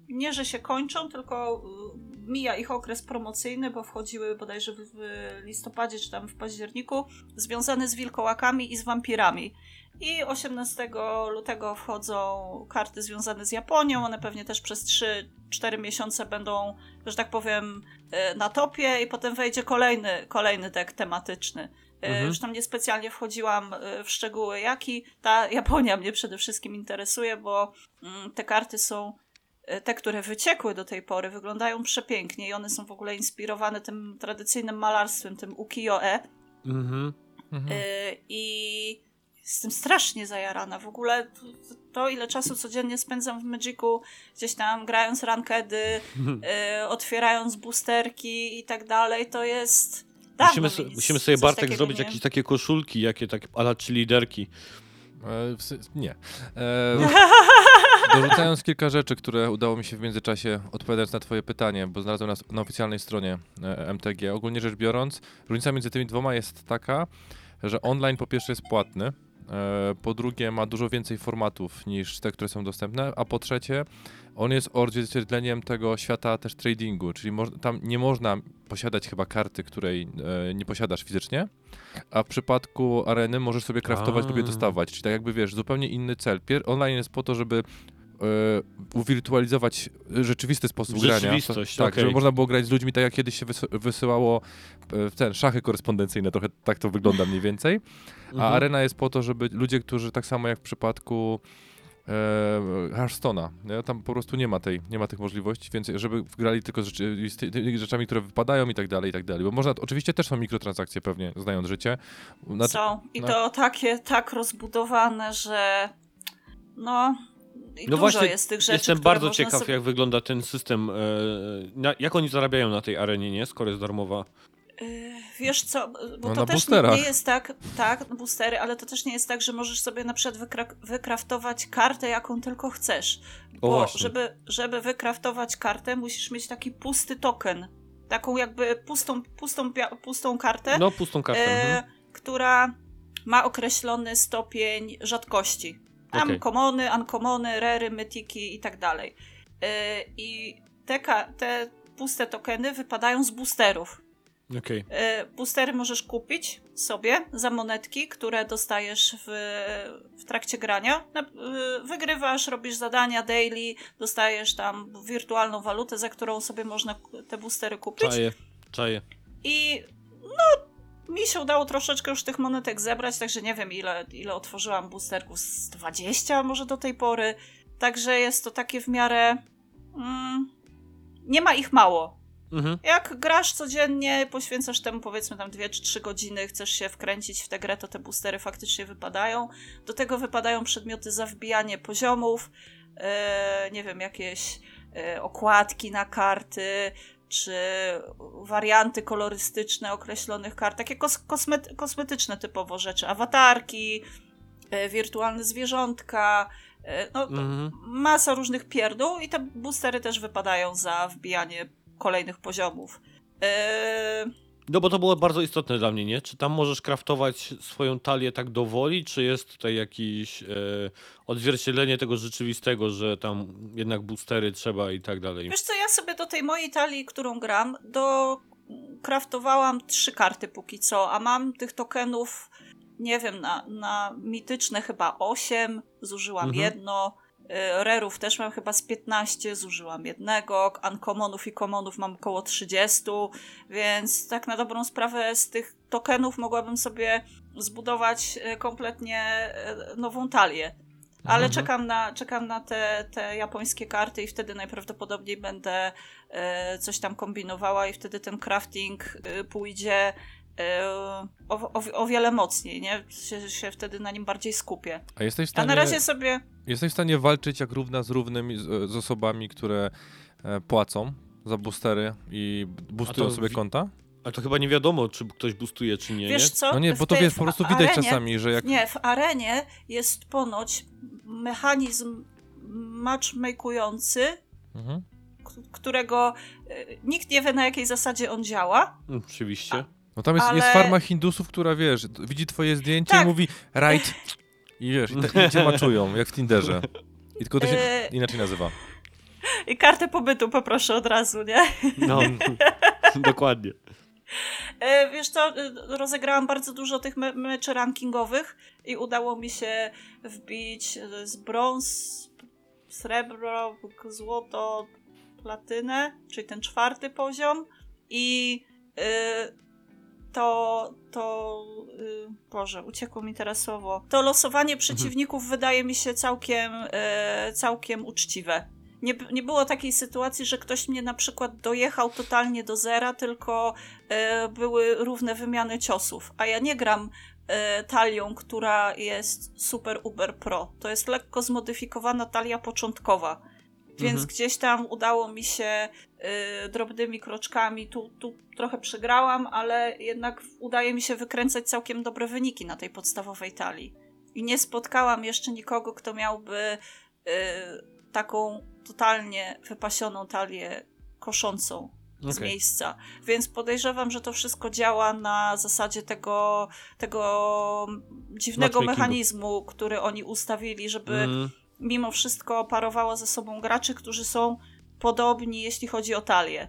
nie, że się kończą, tylko y, mija ich okres promocyjny, bo wchodziły bodajże w, w listopadzie czy tam w październiku, związane z wilkołakami i z wampirami. I 18 lutego wchodzą karty związane z Japonią. One pewnie też przez 3-4 miesiące będą, że tak powiem, e, na topie i potem wejdzie kolejny, kolejny deck tematyczny. E, Mhm. Już tam niespecjalnie wchodziłam w szczegóły jaki. Ta Japonia mnie przede wszystkim interesuje, bo mm, te karty są te, które wyciekły do tej pory, wyglądają przepięknie i one są w ogóle inspirowane tym tradycyjnym malarstwem, tym ukiyo-e. Mhm. Mhm. Y, I jestem strasznie zajarana. W ogóle to, to, ile czasu codziennie spędzam w Magicu, gdzieś tam grając rankedy, y, otwierając boosterki i tak dalej, to jest. Musimy, so, musimy sobie Bartek takiego zrobić nie- jakieś takie koszulki, jakie tak ala czy liderki. E, nie. E, dorzucając kilka rzeczy, które udało mi się w międzyczasie odpowiadać na twoje pytanie, bo znalazłem nas na oficjalnej stronie e, MTG. Ogólnie rzecz biorąc, różnica między tymi dwoma jest taka, że online po pierwsze jest płatny, po drugie ma dużo więcej formatów niż te, które są dostępne, a po trzecie on jest odzwierciedleniem tego świata też tradingu, czyli tam nie można posiadać chyba karty, której e, nie posiadasz fizycznie, a w przypadku areny możesz sobie kraftować lub je dostawać, czyli tak jakby wiesz, zupełnie inny cel. Pier- online jest po to, żeby uwirtualizować rzeczywisty sposób grania. Rzeczywistość, Tak, okej. żeby można było grać z ludźmi tak jak kiedyś się wysy- wysyłało e, w ten szachy korespondencyjne, trochę tak to wygląda mniej więcej. A Mhm. arena jest po to, żeby ludzie, którzy tak samo jak w przypadku e, Hearthstone'a, tam po prostu nie ma, tej, nie ma tych możliwości, więc żeby grali tylko z rzeczy, z ty- tymi rzeczami, które wypadają i tak dalej, i tak dalej. Bo można, oczywiście też są mikrotransakcje pewnie, znając życie. Znaczy, Są. I no. to takie, tak rozbudowane, że no... I No dużo właśnie, jest tych rzeczy, Jestem bardzo można ciekaw, sobie... jak wygląda ten system. e, jak oni zarabiają na tej arenie, nie? Skoro jest darmowa. Yy, Wiesz co, bo No, to też boosterach. nie jest tak, tak, boostery, ale to też nie jest tak, że możesz sobie na przykład wykra- wykraftować kartę, jaką tylko chcesz. O, Bo właśnie. żeby, żeby wykraftować kartę, musisz mieć taki pusty token. Taką jakby pustą, pustą, pustą kartę, No, pustą kartę. e, mhm. która ma określony stopień rzadkości. Tam Okej. komony, uncommony, rery, mytiki i tak dalej. E, I te, te puste tokeny wypadają z boosterów. Okej. E, Boostery możesz kupić sobie za monetki, które dostajesz w, w trakcie grania. Y, Wygrywasz, robisz zadania daily, dostajesz tam wirtualną walutę, za którą sobie można te boostery kupić. Czaję, czaję. I no, mi się udało troszeczkę już tych monetek zebrać, także nie wiem ile, ile otworzyłam boosterków, z 20 może do tej pory. Także jest to takie w miarę... Mm, nie ma ich mało. Mhm. Jak grasz codziennie, poświęcasz temu powiedzmy tam 2 czy 3 godziny, chcesz się wkręcić w tę grę, to te boostery faktycznie wypadają. Do tego wypadają przedmioty za wbijanie poziomów, e, nie wiem, jakieś e, okładki na karty, czy warianty kolorystyczne określonych kart, takie kos kosmet kosmetyczne typowo rzeczy, awatarki, e, wirtualne zwierzątka, e, no, Mhm. masa różnych pierdół i te boostery też wypadają za wbijanie kolejnych poziomów. Yy, No bo to było bardzo istotne dla mnie, nie? Czy tam możesz kraftować swoją talię tak do woli, czy jest tutaj jakieś e, odzwierciedlenie tego rzeczywistego, że tam jednak boostery trzeba i tak dalej? wiesz co, ja sobie do tej mojej talii, którą gram, do kraftowałam trzy karty póki co, a mam tych tokenów, nie wiem, na, na mityczne chyba 8, zużyłam Mhm. jedno. Yy, Rerów też mam chyba z 15, zużyłam jednego. Uncommonów i commonów mam około 30, więc tak na dobrą sprawę z tych tokenów mogłabym sobie zbudować e, kompletnie e, nową talię. Ale Mhm. czekam na, czekam na te, te japońskie karty i wtedy najprawdopodobniej będę e, coś tam kombinowała i wtedy ten crafting e, pójdzie e, o, o, o wiele mocniej, nie? Się, się wtedy na nim bardziej skupię. A jesteś w A stanie, na razie sobie... jesteś w stanie walczyć jak równa z równym z, z osobami, które e, płacą za boostery i boostują A to sobie konta? A to chyba nie wiadomo, czy ktoś boostuje, czy nie, Wiesz co? No nie, W bo to tej- wiesz, po prostu widać arenie- czasami, że jak... Nie, w arenie jest ponoć mechanizm matchmakujący, Mhm. którego e, nikt nie wie na jakiej zasadzie on działa. Oczywiście. No tam jest, jest Ale- farma Hindusów, która wiesz, widzi twoje zdjęcie Tak. i mówi right i wiesz, i, te, i cię maczują, jak w Tinderze. I tylko to się E, inaczej nazywa. I kartę pobytu poproszę od razu, nie? No, dokładnie. E, Wiesz co, e, rozegrałam bardzo dużo tych me meczy rankingowych i udało mi się wbić z brąz, srebro, złoto, platynę, czyli ten czwarty poziom i e, to, to y, Boże, uciekło mi teraz słowo. To losowanie przeciwników wydaje mi się całkiem, e, całkiem uczciwe. Nie, nie było takiej sytuacji, że ktoś mnie na przykład dojechał totalnie do zera, tylko e, były równe wymiany ciosów. A ja nie gram e, talią, która jest super uber pro. To jest lekko zmodyfikowana talia początkowa. Więc Mhm. gdzieś tam udało mi się y, drobnymi kroczkami, tu, tu trochę przegrałam, ale jednak udaje mi się wykręcać całkiem dobre wyniki na tej podstawowej talii. I nie spotkałam jeszcze nikogo, kto miałby y, taką totalnie wypasioną talię koszącą z Okej. miejsca. Więc podejrzewam, że to wszystko działa na zasadzie tego, tego dziwnego mechanizmu, który oni ustawili, żeby Mm, mimo wszystko parowało ze sobą graczy, którzy są podobni, jeśli chodzi o talię.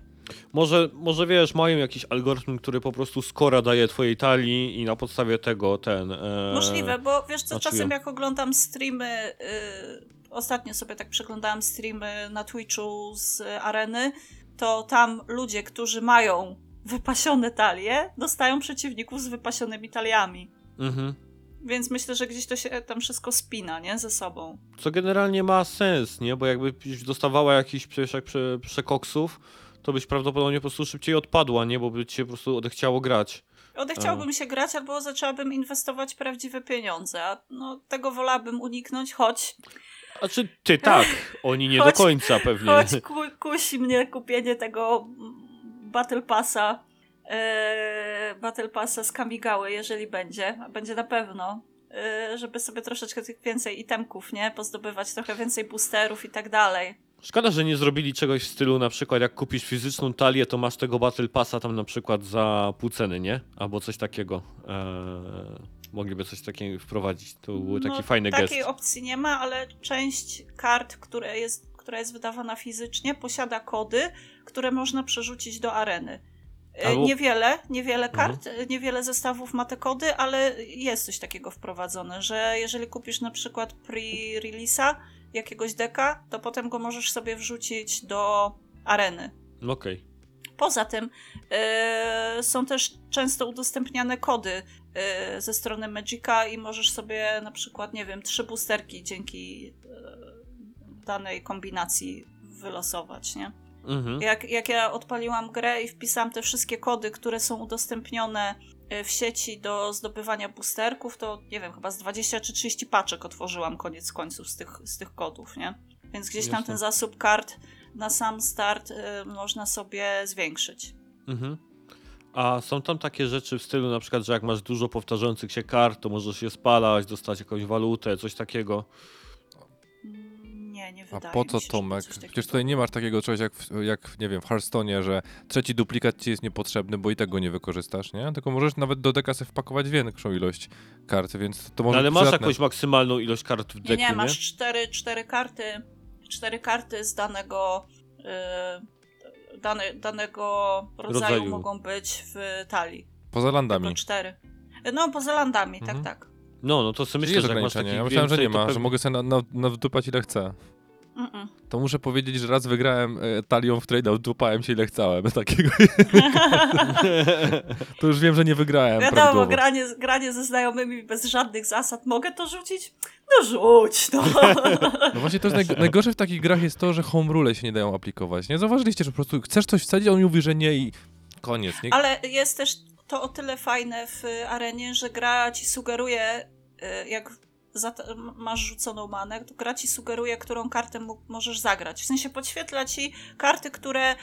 może, może wiesz, mają jakiś algorytm, który po prostu skora daje twojej talii i na podstawie tego ten... E, Możliwe, bo wiesz co, znaczy czasem ja- jak oglądam streamy y, ostatnio sobie tak przeglądałam streamy na Twitchu z areny, to tam ludzie, którzy mają wypasione talie, dostają przeciwników z wypasionymi taliami. Mhm. Więc myślę, że gdzieś to się tam wszystko spina, nie? Ze sobą. Co generalnie ma sens, nie? Bo jakby dostawała jakiś przecież jak prze, przekoksów, to byś prawdopodobnie po prostu szybciej odpadła, nie? Bo by ci się po prostu odechciało grać. Odechciałabym się grać, albo zaczęłabym inwestować prawdziwe pieniądze. A no, tego wolałabym uniknąć, choć, A czy ty tak? Oni nie Choć- do końca pewnie. choć ku, kusi mnie kupienie tego mm, Battle Passa. E, Battle Passa z Kamigały, jeżeli będzie. A będzie na pewno. e, żeby sobie troszeczkę tych więcej itemków, nie? Pozdobywać trochę więcej boosterów i tak dalej. Szkoda, że nie zrobili czegoś w stylu na przykład jak kupisz fizyczną talię, to masz tego Battle Passa tam na przykład za pół ceny, nie? Albo coś takiego. Eee, mogliby coś takiego wprowadzić. To był taki No, fajny gest. Takiej opcji nie ma, ale część kart, które jest, która jest wydawana fizycznie, posiada kody, które można przerzucić do areny. E, Albo- Niewiele, niewiele Mhm. kart, e, niewiele zestawów ma te kody, ale jest coś takiego wprowadzone, że jeżeli kupisz na przykład pre-release'a jakiegoś deka, to potem go możesz sobie wrzucić do areny. Okej. Poza tym e, są też często udostępniane kody e, ze strony Magica i możesz sobie na przykład, nie wiem, trzy boosterki dzięki e, danej kombinacji wylosować, nie? Mhm. Jak, jak ja odpaliłam grę i wpisałam te wszystkie kody, które są udostępnione e, w sieci do zdobywania boosterków, to nie wiem, chyba z 20 czy 30 paczek otworzyłam koniec końców z tych, z tych kodów, nie? Więc gdzieś tam Jasne. ten zasób kart na sam start y, można sobie zwiększyć. Mhm. A są tam takie rzeczy w stylu na przykład, że jak masz dużo powtarzających się kart, to możesz je spalać, dostać jakąś walutę, coś takiego. Nie, nie A wydaje po mi co się, Tomek? Przecież tutaj nie masz takiego czegoś jak, w- jak nie wiem, w Hearthstone'ie, że trzeci duplikat ci jest niepotrzebny, bo i tak go nie wykorzystasz, nie? Tylko możesz nawet do deka sobie wpakować większą ilość kart, więc to No, może ale być masz przydatne. jakąś maksymalną ilość kart w Nie, deku, nie, masz cztery, cztery karty, cztery karty z danego y, dane, danego rodzaju, Rodzaju. mogą być w talii. Poza landami. Tylko cztery. No, poza landami, Mhm. tak, tak. No, no to sobie myślę, że jak masz takich Ja myślałem, że nie to ma, że mogę sobie na, na, nawdupać ile chcę. Mm-mm. To muszę powiedzieć, że raz wygrałem e, talią w trade dupałem się ile chciałem. Takiego. to już wiem, że nie wygrałem Wiadomo, prawidłowo. granie, granie ze znajomymi bez żadnych zasad. Mogę to rzucić? No rzuć, no. No właśnie to jest naj, najgorsze w takich grach jest to, że home rule się nie dają aplikować. Nie zauważyliście, że po prostu chcesz coś wsadzić, on mówi, że nie i koniec. Nie? Ale jest też to o tyle fajne w arenie, że gra ci sugeruje, y, jak masz rzuconą manę, to gra ci sugeruje, którą kartę możesz zagrać. W sensie podświetla ci karty, które y,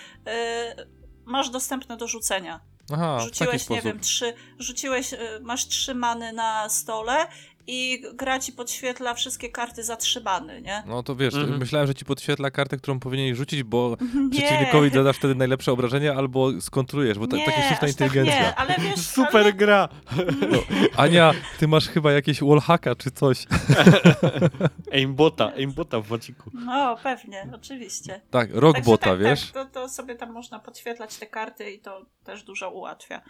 masz dostępne do rzucenia. Aha, Rzuciłeś, nie sposób. wiem, trzy, rzuciłeś, y, masz trzy many na stole i gra ci podświetla wszystkie karty za trzy many, nie? No to wiesz, Mhm. myślałem, że ci podświetla kartę, którą powinieneś rzucić, bo Nie. przeciwnikowi zadasz wtedy najlepsze obrażenia albo skontrujesz, bo to nie, taka sztuczna tak inteligencja. nie, ale wiesz, Super ale, gra! Ania, ty masz chyba jakieś wallhacka czy coś. Aimbota, aimbota w Maciku. No, pewnie, oczywiście. Tak, rockbota, tak, wiesz? Tak, to, to sobie tam można podświetlać te karty i to też dużo ułatwia.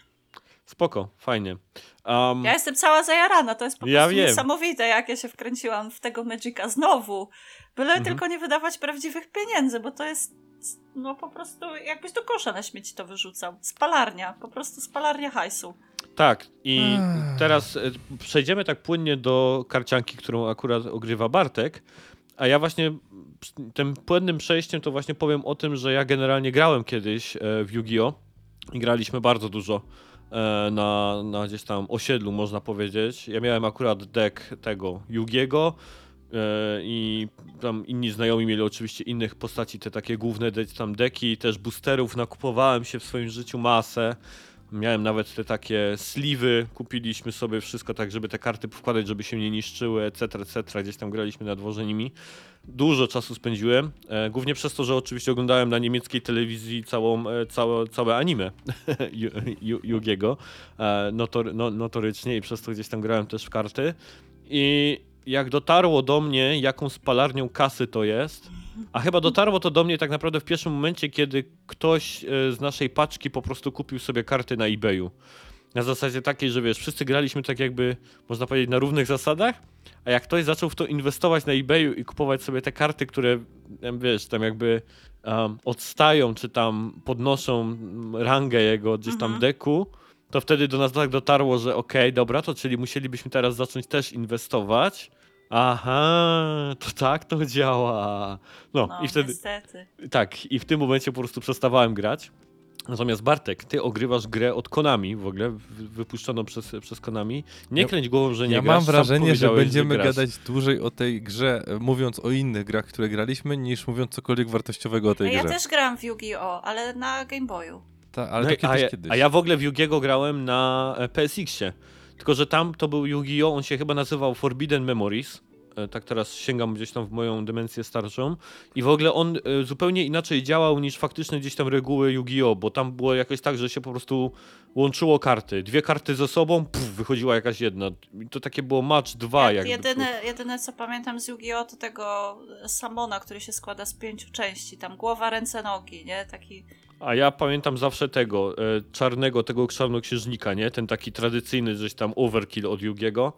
Spoko, fajnie. Um, Ja jestem cała zajarana, to jest po Ja prostu wiem. niesamowite, jak ja się wkręciłam w tego Magica znowu. Byle Mhm. tylko nie wydawać prawdziwych pieniędzy, bo to jest no po prostu jakbyś do kosza na śmieci to wyrzucał. Spalarnia, po prostu spalarnia hajsu. Tak, i Ech. teraz e, przejdziemy tak płynnie do karcianki, którą akurat ogrywa Bartek. A ja właśnie tym płynnym przejściem to właśnie powiem o tym, że ja generalnie grałem kiedyś e, w Yu-Gi-Oh! i graliśmy bardzo dużo na, na gdzieś tam osiedlu, można powiedzieć. Ja miałem akurat deck tego Yugiego e, i tam inni znajomi mieli oczywiście innych postaci, te takie główne tam deki, też boosterów, nakupowałem się w swoim życiu masę. Miałem nawet te takie sliwy, kupiliśmy sobie wszystko tak, żeby te karty wkładać, żeby się nie niszczyły, etc., etc. Gdzieś tam graliśmy na dworze nimi. Dużo czasu spędziłem, e, głównie przez to, że oczywiście oglądałem na niemieckiej telewizji całą, e, całe, całe anime Ju- Ju- Yugiego, e, no, notorycznie i przez to gdzieś tam grałem też w karty. I jak dotarło do mnie, jaką spalarnią kasy to jest, a chyba dotarło to do mnie tak naprawdę w pierwszym momencie, kiedy ktoś e, z naszej paczki po prostu kupił sobie karty na eBayu. na zasadzie takiej, że wiesz, wszyscy graliśmy tak jakby, można powiedzieć, na równych zasadach, a jak ktoś zaczął w to inwestować na eBayu i kupować sobie te karty, które, wiesz, tam jakby um, odstają, czy tam podnoszą rangę jego gdzieś tam Mhm. deku, to wtedy do nas tak dotarło, że okej, dobra, to czyli musielibyśmy teraz zacząć też inwestować. Aha, to tak to działa. No, No, i wtedy, niestety. tak, i w tym momencie po prostu przestawałem grać. Natomiast Bartek, ty ogrywasz grę od Konami, w ogóle wy- wypuszczoną przez, przez Konami. Nie Ja- kręć głową, że nie ja grasz. mam sam wrażenie, że będziemy grasz. gadać dłużej o tej grze, mówiąc o innych grach, które graliśmy, niż mówiąc cokolwiek wartościowego o tej Ja grze. też gram w Yu-Gi-Oh!, ale na Game Boyu. Ta, ale No to kiedyś, a, ja, kiedyś. a ja w ogóle w Yugiego grałem na e, PSX-ie. Tylko, że tam to był Yu-Gi-Oh! On się chyba nazywał Forbidden Memories. E, Tak teraz sięgam gdzieś tam w moją demencję starszą. I w ogóle on e, zupełnie inaczej działał niż faktyczne gdzieś tam reguły Yu-Gi-Oh! Bo tam było jakoś tak, że się po prostu łączyło karty. Dwie karty ze sobą, puf, wychodziła jakaś jedna. I to takie było match 2 Ja, jedyne, jedyne co pamiętam z Yu-Gi-Oh! to tego Samona, który się składa z pięciu części. Tam głowa, ręce, nogi, nie? Taki... A ja pamiętam zawsze tego, e, czarnego, tego czarnoksiężnika, nie? Ten taki tradycyjny, gdzieś tam overkill od Yugiego.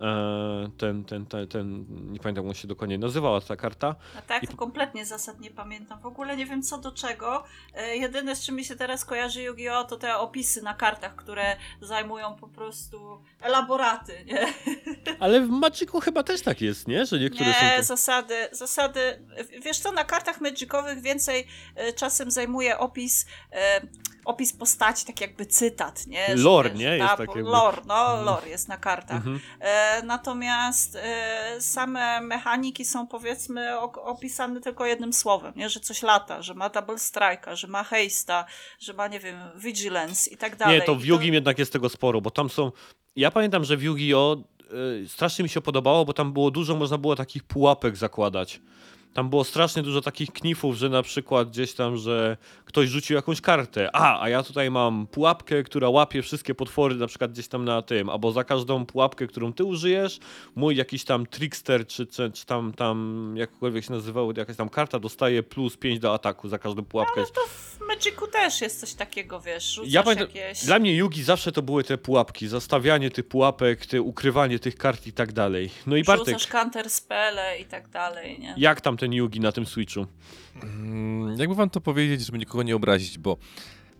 E, ten, ten, ten, ten, nie pamiętam jak on się dokładnie nazywała ta karta. A tak, I- kompletnie zasad nie pamiętam. W ogóle nie wiem co do czego. E, jedyne z czym mi się teraz kojarzy Yu-Gi-Oh! to te opisy na kartach, które zajmują po prostu elaboraty, nie? Ale w Magicu chyba też tak jest, nie? Że niektóre są... Nie, te- zasady, zasady. Wiesz co, na kartach magicowych więcej e, czasem zajmuje opis, e, opis postaci, tak jakby cytat, nie? Że Lore, wiesz, nie? Jest ta- tak jakby- Lore, no, Mhm. lore jest na kartach. Mhm. E, natomiast same mechaniki są powiedzmy opisane tylko jednym słowem, nie? Że coś lata, że ma double strike'a, że ma haste'a, że ma, nie wiem, vigilance i tak dalej. Nie, to w I Yugi jednak jest tego sporo, bo tam są... Ja pamiętam, że w Yu-Gi-Oh! Y, strasznie mi się podobało, bo tam było dużo, można było takich pułapek zakładać. Tam było strasznie dużo takich knifów, że na przykład gdzieś tam, że ktoś rzucił jakąś kartę. A, a ja tutaj mam pułapkę, która łapie wszystkie potwory, na przykład gdzieś tam na tym. Albo za każdą pułapkę, którą ty użyjesz, mój jakiś tam trickster, czy, czy, czy tam, tam jakkolwiek się nazywało, jakaś tam karta dostaje plus 5 do ataku za każdą pułapkę. To w Magicu też jest coś takiego, wiesz, Ja pamiętam, jakieś... Dla mnie Yugi zawsze to były te pułapki, zastawianie tych pułapek, te ukrywanie tych kart i tak dalej. No i Bartek, Rzucasz counter spele i tak dalej, nie? jak tam ten Yugi na tym Switchu? Mm, Jakby wam to powiedzieć, żeby nikogo nie obrazić, bo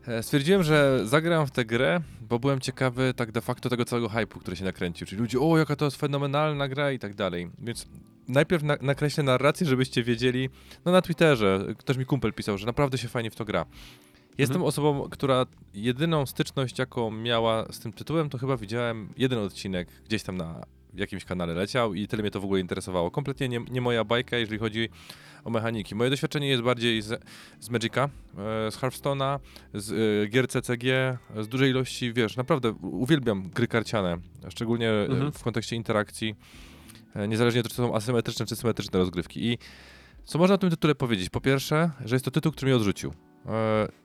e, stwierdziłem, że zagram w tę grę, bo byłem ciekawy tak de facto tego całego hype'u, który się nakręcił. Czyli ludzie, o jaka to jest fenomenalna gra i tak dalej. Więc najpierw na, nakreślę narrację, żebyście wiedzieli, no na Twitterze, też mi kumpel pisał, że naprawdę się fajnie w to gra. Jestem Mhm. osobą, która jedyną styczność, jaką miała z tym tytułem, to chyba widziałem jeden odcinek gdzieś tam na w jakimś kanale leciał i tyle mnie to w ogóle interesowało. Kompletnie nie, nie moja bajka, jeżeli chodzi o mechaniki. Moje doświadczenie jest bardziej z, z Magica, e, z Hearthstone'a, z e, gier CCG, z dużej ilości, wiesz, naprawdę uwielbiam gry karciane, szczególnie e, Mhm. w kontekście interakcji, niezależnie czy to są asymetryczne czy symetryczne rozgrywki. I co można o tym tytule powiedzieć? Po pierwsze, że jest to tytuł, który mnie odrzucił.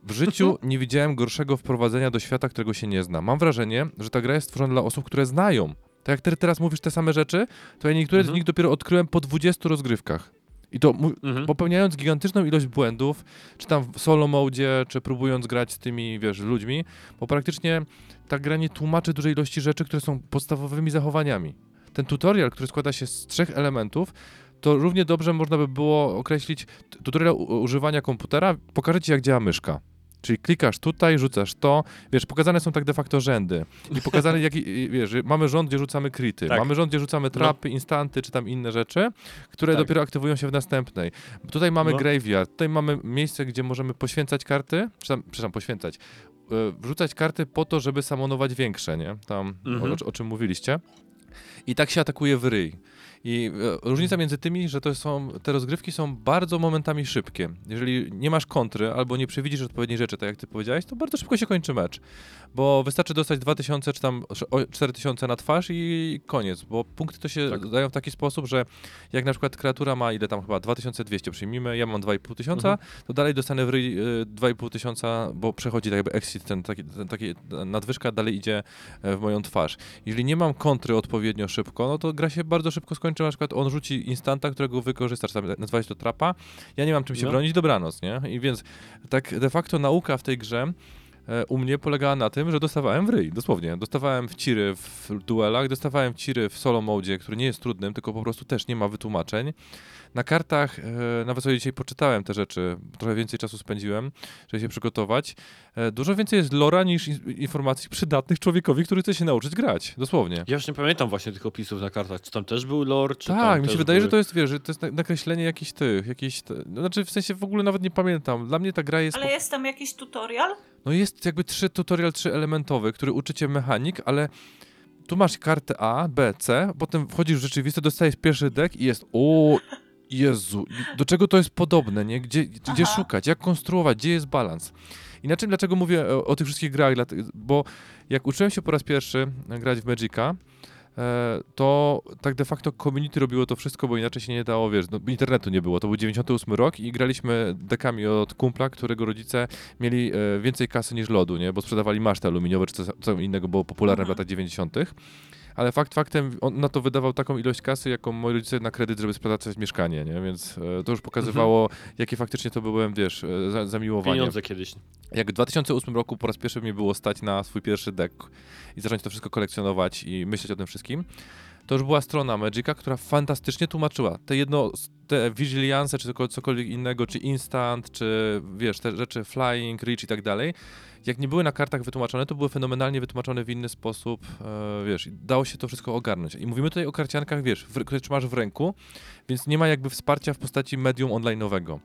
W życiu nie widziałem gorszego wprowadzenia do świata, którego się nie zna. Mam wrażenie, że ta gra jest stworzona dla osób, które znają. Tak jak ty teraz mówisz te same rzeczy, to ja niektóre z Mhm. nich dopiero odkryłem po 20 rozgrywkach. I to Mhm. popełniając gigantyczną ilość błędów, czy tam w solo modzie, czy próbując grać z tymi, wiesz, ludźmi, bo praktycznie ta gra nie tłumaczy dużej ilości rzeczy, które są podstawowymi zachowaniami. Ten tutorial, który składa się z trzech elementów, to równie dobrze można by było określić tutorial używania komputera, pokażę ci jak działa myszka. Czyli klikasz tutaj, rzucasz to, wiesz, pokazane są tak de facto rzędy. I pokazane, jaki, wiesz, mamy rząd, gdzie rzucamy kryty, Tak. mamy rząd, gdzie rzucamy trapy, instanty, czy tam inne rzeczy, które Tak. dopiero aktywują się w następnej. Tutaj mamy No. graveyard, tutaj mamy miejsce, gdzie możemy poświęcać karty, czy tam, przepraszam, poświęcać, e, wrzucać karty po to, żeby samonować większe, nie? Tam, Mhm. o, o czym mówiliście. I tak się atakuje w ryj. I e, różnica między tymi, że to są, te rozgrywki są bardzo momentami szybkie. Jeżeli nie masz kontry albo nie przewidzisz odpowiedniej rzeczy, tak jak ty powiedziałeś, to bardzo szybko się kończy mecz. Bo wystarczy dostać 2000 czy tam sz- o- 4000 na twarz i koniec. Bo punkty to się Tak. dają w taki sposób, że jak na przykład kreatura ma ile tam chyba 2200 przyjmijmy, ja mam 2500, tysiąca, Mhm. to dalej dostanę w ryj y, 2500, tysiąca, bo przechodzi tak jakby exit, ten taki, ten taki nadwyżka dalej idzie e, w moją twarz. Jeżeli nie mam kontry odpowiednio szybko, no to gra się bardzo szybko skończy, na przykład on rzuci instanta, którego wykorzystasz, tam nazwałeś to trapa, ja nie mam czym się No. bronić, dobranoc, nie? I więc tak de facto nauka w tej grze e, u mnie polegała na tym, że dostawałem w ryj, dosłownie. Dostawałem w ciry w duelach, dostawałem w ciry w solo modzie, który nie jest trudnym, tylko po prostu też nie ma wytłumaczeń. Na kartach, e, nawet sobie dzisiaj poczytałem te rzeczy, trochę więcej czasu spędziłem, żeby się przygotować. E, dużo więcej jest lora niż in- informacji przydatnych człowiekowi, który chce się nauczyć grać, dosłownie. Ja już nie pamiętam właśnie tych opisów na kartach. Czy tam też był lore, czy tam Tak, mi się wydaje, były... że to jest, wiesz, że to jest na- nakreślenie jakichś tych, jakichś, no, znaczy w sensie w ogóle nawet nie pamiętam. Dla mnie ta gra jest, Ale jest tam jakiś tutorial? no jest jakby trzy tutorial, trzy elementowy, który uczy cię mechanik, ale tu masz kartę A, B, C, potem wchodzisz w rzeczywistość, dostajesz pierwszy deck i jest, o Jezu, do czego to jest podobne, nie? Gdzie, gdzie Aha. szukać, jak konstruować, gdzie jest balans. Inaczej dlaczego mówię o, o tych wszystkich grach, bo jak uczyłem się po raz pierwszy grać w Magica, e, to tak de facto community robiło to wszystko, bo inaczej się nie dało, wiesz, no, internetu nie było. To był 98 rok i graliśmy dekami od kumpla, którego rodzice mieli e, więcej kasy niż lodu, nie? Bo sprzedawali maszty aluminiowe czy co, co innego było popularne w Mhm. latach 90. Ale fakt faktem, on na to wydawał taką ilość kasy, jaką moi rodzice na kredyt, żeby sprzedać mieszkanie, nie? Więc e, to już pokazywało, jakie faktycznie to byłem, wiesz, e, za, zamiłowanie. Pieniądze kiedyś. Jak w 2008 roku po raz pierwszy mnie było stać na swój pierwszy deck i zacząć to wszystko kolekcjonować i myśleć o tym wszystkim, to już była strona Magica, która fantastycznie tłumaczyła te jedno, te Vigilance, czy cokolwiek innego, czy Instant, czy wiesz, te rzeczy Flying, Reach i tak dalej. Jak nie były na kartach wytłumaczone, to były fenomenalnie wytłumaczone w inny sposób, e, wiesz, dało się to wszystko ogarnąć. I mówimy tutaj o karciankach, wiesz, w, które trzymasz w ręku, więc nie ma jakby wsparcia w postaci medium online'owego.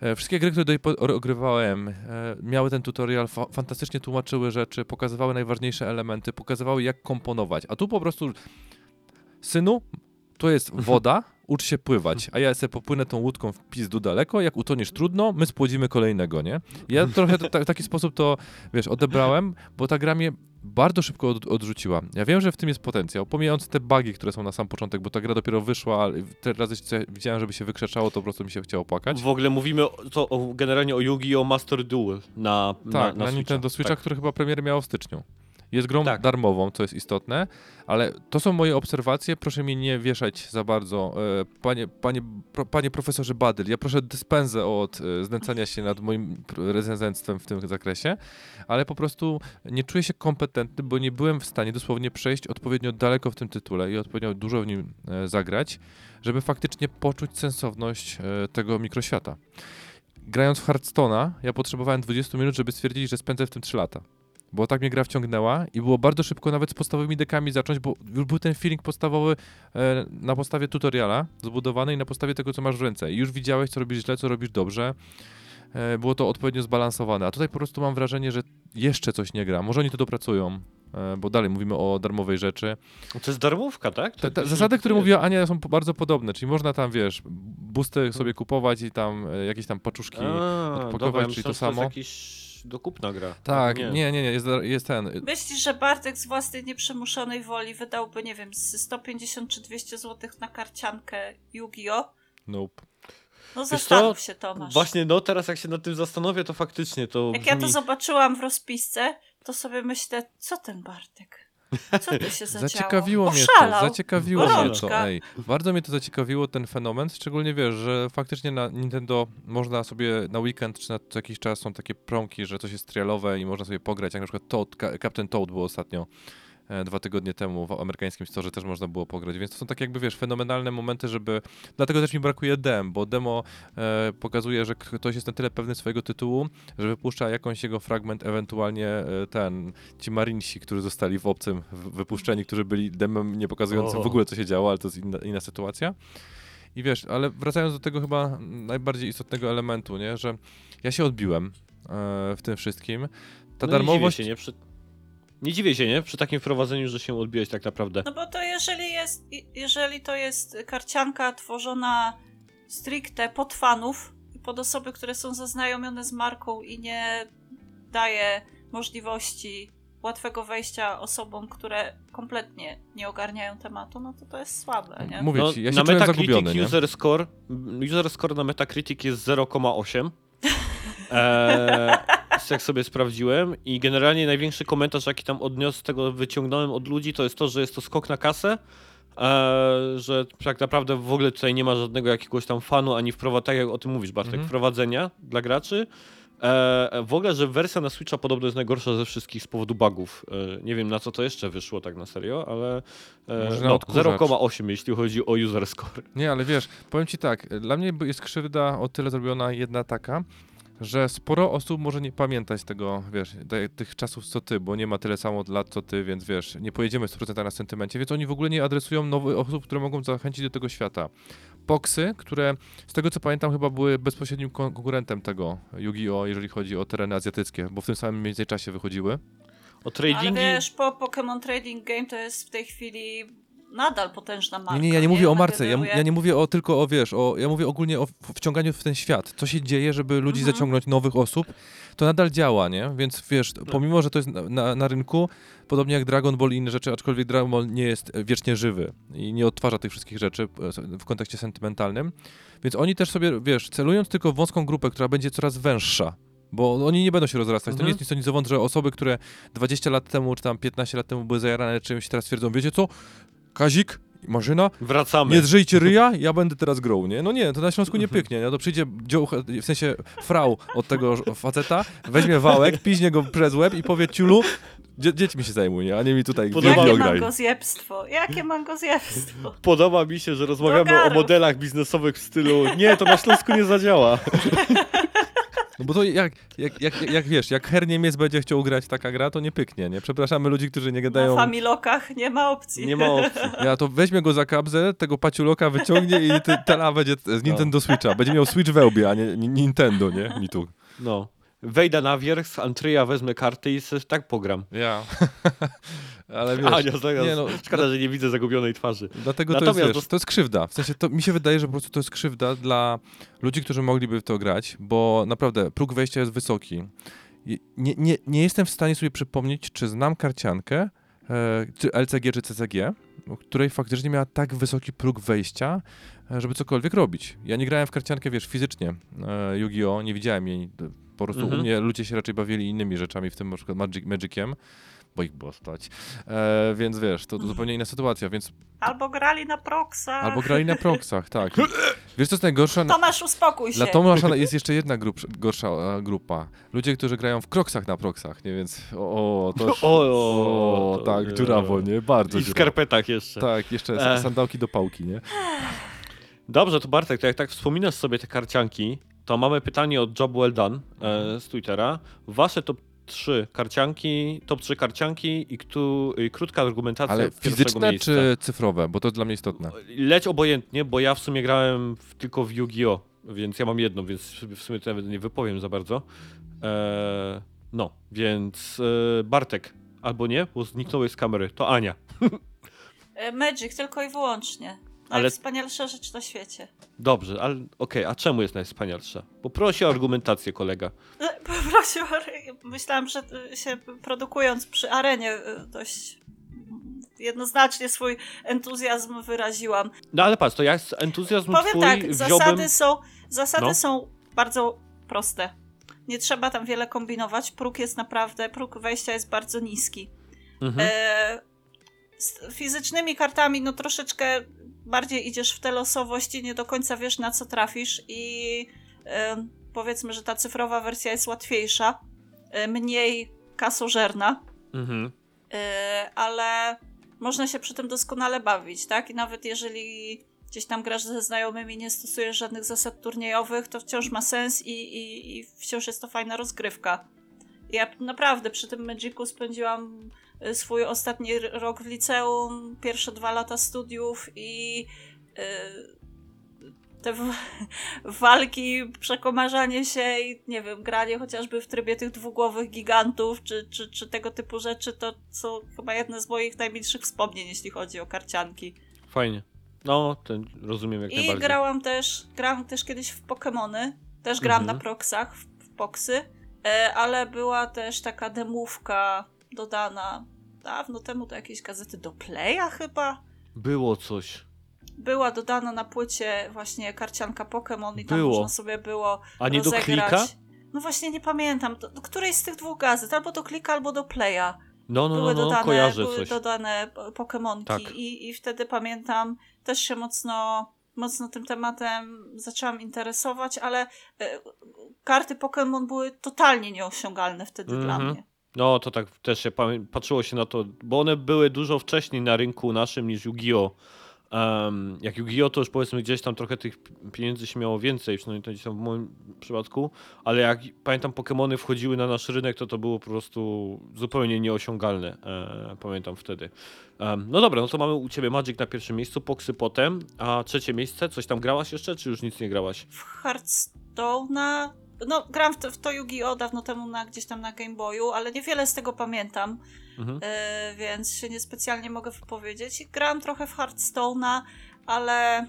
E, Wszystkie gry, które ogrywałem, e, miały ten tutorial, fa fantastycznie tłumaczyły rzeczy, pokazywały najważniejsze elementy, pokazywały jak komponować. A tu po prostu, synu, to jest woda, ucz się pływać, a ja sobie popłynę tą łódką w pizdu daleko, jak utoniesz trudno, my spłodzimy kolejnego, nie? Ja trochę t- w taki sposób to, wiesz, odebrałem, bo ta gra mnie bardzo szybko od, odrzuciła. Ja wiem, że w tym jest potencjał, pomijając te bugi, które są na sam początek, bo ta gra dopiero wyszła, ale te razy widziałem, żeby się wykrzeczało, to po prostu mi się chciało płakać. W ogóle mówimy o, to o, generalnie o Yu-Gi-Oh! Master Duel na, Tak, na, na, na. Nintendo Switcha, Tak. który chyba premierę miał w styczniu. Jest grą Tak. darmową, co jest istotne, ale to są moje obserwacje, proszę mnie nie wieszać za bardzo. E, Panie, panie, pro, panie profesorze Badyl, ja proszę dyspensę od e, znęcania się nad moim recenzentstwem w tym zakresie, ale po prostu nie czuję się kompetentny, bo nie byłem w stanie dosłownie przejść odpowiednio daleko w tym tytule i odpowiednio dużo w nim e, zagrać, żeby faktycznie poczuć sensowność tego mikroświata. Grając w Hearthstone'a, ja potrzebowałem 20 minut, żeby stwierdzić, że spędzę w tym 3 lata. Bo tak mnie gra wciągnęła i było bardzo szybko nawet z podstawowymi dekami zacząć, bo już był ten feeling podstawowy e, na podstawie tutoriala zbudowany i na podstawie tego, co masz w ręce. I już widziałeś, co robisz źle, co robisz dobrze. E, było to odpowiednio zbalansowane. A tutaj po prostu mam wrażenie, że jeszcze coś nie gra. Może oni to dopracują, e, bo dalej mówimy o darmowej rzeczy. To jest darmówka, tak? Te, te zasady, które jest- mówiła Ania, są po- bardzo podobne, czyli można tam, wiesz, boosty sobie kupować i tam e, jakieś tam paczuszki. A, odpakować, dobra, czyli to myślałem, że samo. To jest jakiś dokupna gra. Tak, nie, nie, nie, jest, jest ten. Myślisz, że Bartek z własnej nieprzymuszonej woli wydałby, nie wiem, z 150 czy 200 zł na karciankę Yu-Gi-Oh? Nope. No zastanów się, Tomasz. Właśnie, no teraz jak się nad tym zastanowię, to faktycznie to Jak ja to brzmi- zobaczyłam w rozpisce, to sobie myślę, co ten Bartek? Co tu się zadziało? Zaciekawiło mnie to, zaciekawiło mnie to, ej. Bardzo mnie to zaciekawiło, ten fenomen, szczególnie wiesz, że faktycznie na Nintendo można sobie na weekend czy na co jakiś czas są takie promki, że coś jest trialowe i można sobie pograć, jak na przykład Toad, Captain Toad było ostatnio dwa tygodnie temu w amerykańskim storze też można było pograć, więc to są takie jakby, wiesz, fenomenalne momenty, żeby... Dlatego też mi brakuje dem, bo demo e, pokazuje, że ktoś jest na tyle pewny swojego tytułu, że wypuszcza jakąś jego fragment, ewentualnie e, ten, ci marinsi, którzy zostali w obcym w- wypuszczeni, którzy byli demem nie pokazującym w ogóle, co się działo, ale to jest inna, inna sytuacja. I wiesz, ale wracając do tego chyba najbardziej istotnego elementu, nie, że ja się odbiłem e, w tym wszystkim. Ta no darmowość... Nie dziwię się, nie? Przy... Nie dziwię się, nie? Przy takim wprowadzeniu, że się odbiłeś tak naprawdę. No bo to jeżeli jest, jeżeli to jest karcianka tworzona stricte pod fanów i pod osoby, które są zaznajomione z marką i nie daje możliwości łatwego wejścia osobom, które kompletnie nie ogarniają tematu, no to to jest słabe, nie? Mówię No, ci, ja się na czułem Metacritic user score, user score na Metacritic jest 0,8. Eee, jak sobie sprawdziłem i generalnie największy komentarz jaki tam odniosł tego wyciągnąłem od ludzi to jest to, że jest to skok na kasę, eee, że tak naprawdę w ogóle tutaj nie ma żadnego jakiegoś tam fanu ani wprowadzenia, tak jak o tym mówisz Bartek, Mhm. wprowadzenia dla graczy. E, w ogóle, że wersja na Switcha podobno jest najgorsza ze wszystkich z powodu bugów. E, nie wiem na co to jeszcze wyszło tak na serio, ale e, na no, odkurzacz. 0,8 jeśli chodzi o user score. Nie, ale wiesz, powiem ci tak, dla mnie jest krzywda o tyle zrobiona jedna taka, że sporo osób może nie pamiętać tego, wiesz, tych czasów co ty, bo nie ma tyle samo lat co ty, więc wiesz, nie pojedziemy 100% na sentymencie, więc oni w ogóle nie adresują nowych osób, które mogą zachęcić do tego świata. Poksy, które z tego co pamiętam chyba były bezpośrednim kon- konkurentem tego Yu-Gi-Oh, jeżeli chodzi o tereny azjatyckie, bo w tym samym mniej więcej czasie wychodziły. O Ale tradingi... wiesz, po Pokémon Trading Game to jest w tej chwili nadal potężna marka. Nie, nie, ja nie mówię o marce, ja, ja nie mówię o tylko o, wiesz, o, ja mówię ogólnie o wciąganiu w ten świat. Co się dzieje, żeby ludzi Mhm. zaciągnąć, nowych osób, to nadal działa, nie? Więc wiesz, pomimo, że to jest na, na, na rynku, podobnie jak Dragon Ball i inne rzeczy, aczkolwiek Dragon Ball nie jest wiecznie żywy i nie odtwarza tych wszystkich rzeczy e, w kontekście sentymentalnym, więc oni też sobie, wiesz, celując tylko w wąską grupę, która będzie coraz węższa, bo oni nie będą się rozrastać. To Mhm. nie jest nic o nic że osoby, które 20 lat temu, czy tam 15 lat temu były zajarane czymś, teraz twierdzą, wiecie co, Kazik, Marzyna, Wracamy. nie drżyjcie ryja, ja będę teraz grą, nie? No nie, to na Śląsku nie Mhm. pyknie, nie? To przyjdzie dzioł, w sensie frau od tego faceta, weźmie wałek, piźnie go przez łeb i powie ciulu, dzie dziećmi się zajmuj, nie? A nie mi tutaj Podoba- Podoba... Jakie mangozjebstwo, jakie mangozjebstwo. Podoba mi się, że rozmawiamy o modelach biznesowych w stylu nie, to na Śląsku nie zadziała. No bo to jak, jak, jak, jak wiesz, jak her Niemiec będzie chciał grać taka gra, to nie pyknie, nie? Przepraszamy ludzi, którzy nie Na gadają... familokach nie ma opcji. Nie ma opcji. Ja to weźmie go za kabzę, tego paciuloka wyciągnie i ty, tela będzie z Nintendo Switcha. Będzie miał Switch we łbie, a nie nie Nintendo, nie? Mi tu. No. Wejdę na wierzch, z Antryja wezmę karty i sobie tak pogram. Ja. Ale wiesz, Ania, zamiast... nie no, Szkoda, że nie widzę zagubionej twarzy. Dlatego to jest, wiesz, to jest krzywda. W sensie to mi się wydaje, że po prostu to jest krzywda dla ludzi, którzy mogliby w to grać, bo naprawdę próg wejścia jest wysoki. Nie, nie, nie jestem w stanie sobie przypomnieć, czy znam karciankę, e, czy LCG, czy CCG, której faktycznie miała tak wysoki próg wejścia, e, żeby cokolwiek robić. Ja nie grałem w karciankę, wiesz, fizycznie e, Yu-Gi-Oh! Nie widziałem jej. Po prostu Mhm. u mnie ludzie się raczej bawili innymi rzeczami, w tym na przykład Magic, Magiciem, bo ich było stać. E, więc wiesz, to, to zupełnie inna sytuacja, więc Albo grali na proksach. Albo grali na proksach, tak. Wiesz, co jest najgorsze? Tomasz, uspokój się. Dla Tomasza jest jeszcze jedna grup, gorsza e, grupa. Ludzie, którzy grają w kroksach na proksach, nie? Więc o, to już, O, o, to tak, dziurawo, nie? Bardzo I w skarpetach jeszcze. Tak, jeszcze E. sandałki do pałki, nie? Dobrze, to Bartek, to jak tak wspominasz sobie te karcianki, to mamy pytanie od Job Well Done e, z Twittera. Wasze top 3 karcianki, top 3 karcianki i, ktu, i krótka argumentacja Ale fizyczne miejsca. czy cyfrowe? Bo to dla mnie istotne. Leć obojętnie, bo ja w sumie grałem w, tylko w Yu-Gi-Oh! Więc ja mam jedną, więc w sumie to nawet nie wypowiem za bardzo. E, no, więc e, Bartek, albo nie, bo zniknąłeś z kamery, to Ania. E, Magic tylko i wyłącznie. Ale- Najwspanialsza rzecz na świecie. Dobrze, ale okej, a czemu jest najwspanialsza? Bo prosi o argumentację, kolega. E, Poprosił, myślałam, że e, się produkując przy arenie e, dość jednoznacznie swój entuzjazm wyraziłam. No ale patrz, to ja entuzjazm Powiem twój tak, wziąłbym... zasady, są, zasady No. są bardzo proste. Nie trzeba tam wiele kombinować. Próg jest naprawdę, próg wejścia jest bardzo niski. Mhm. E, z fizycznymi kartami, no troszeczkę bardziej idziesz w tę losowość i nie do końca wiesz, na co trafisz. I e, powiedzmy, że ta cyfrowa wersja jest łatwiejsza, e, mniej kasożerna, Mhm. e, ale można się przy tym doskonale bawić, tak? I nawet jeżeli gdzieś tam grasz ze znajomymi, nie stosujesz żadnych zasad turniejowych, to wciąż ma sens i, i, i wciąż jest to fajna rozgrywka. Ja naprawdę przy tym Magicu spędziłam swój ostatni rok w liceum, pierwsze dwa lata studiów i y, te walki, przekomarzanie się i nie wiem, granie chociażby w trybie tych dwugłowych gigantów, czy, czy, czy tego typu rzeczy, to są chyba jedne z moich najmilszych wspomnień, jeśli chodzi o karcianki. Fajnie. No, rozumiem jak I najbardziej. grałam też, grałam też kiedyś w Pokémony. Też grałam Mhm. na proksach, w, w Poksy, e, ale była też taka demówka dodana dawno temu do jakiejś gazety do Playa chyba. Było coś. Była dodana na płycie właśnie karcianka Pokémon i tam Było. można sobie było A nie do rozegrać. klika? No właśnie nie pamiętam. Do, do której z tych dwóch gazet? Albo do klika, albo do Playa. No, no, były no, no, dodane, kojarzę były coś. dodane po- Pokemonki Tak. i, i wtedy pamiętam, też się mocno, mocno tym tematem zaczęłam interesować, ale e, karty Pokémon były totalnie nieosiągalne wtedy dla Mhm. mnie. No, to tak też się patrzyło się na to, bo one były dużo wcześniej na rynku naszym niż Yu-Gi-Oh! Em, jak Yu-Gi-Oh! to już powiedzmy gdzieś tam trochę tych pieniędzy się miało więcej, przynajmniej to gdzieś tam w moim przypadku, ale jak pamiętam Pokémony wchodziły na nasz rynek, to to było po prostu zupełnie nieosiągalne, e, pamiętam wtedy. Em, no dobra, no to mamy u Ciebie Magic na pierwszym miejscu, Poksy potem, a trzecie miejsce, coś tam grałaś jeszcze, czy już nic nie grałaś? W Hearthstone'a, no gram w to, w to Yu-Gi-Oh! dawno temu na, gdzieś tam na Game Boyu, ale niewiele z tego pamiętam, Mhm. e, więc się niespecjalnie mogę wypowiedzieć. I Gram trochę w Hearthstone'a, ale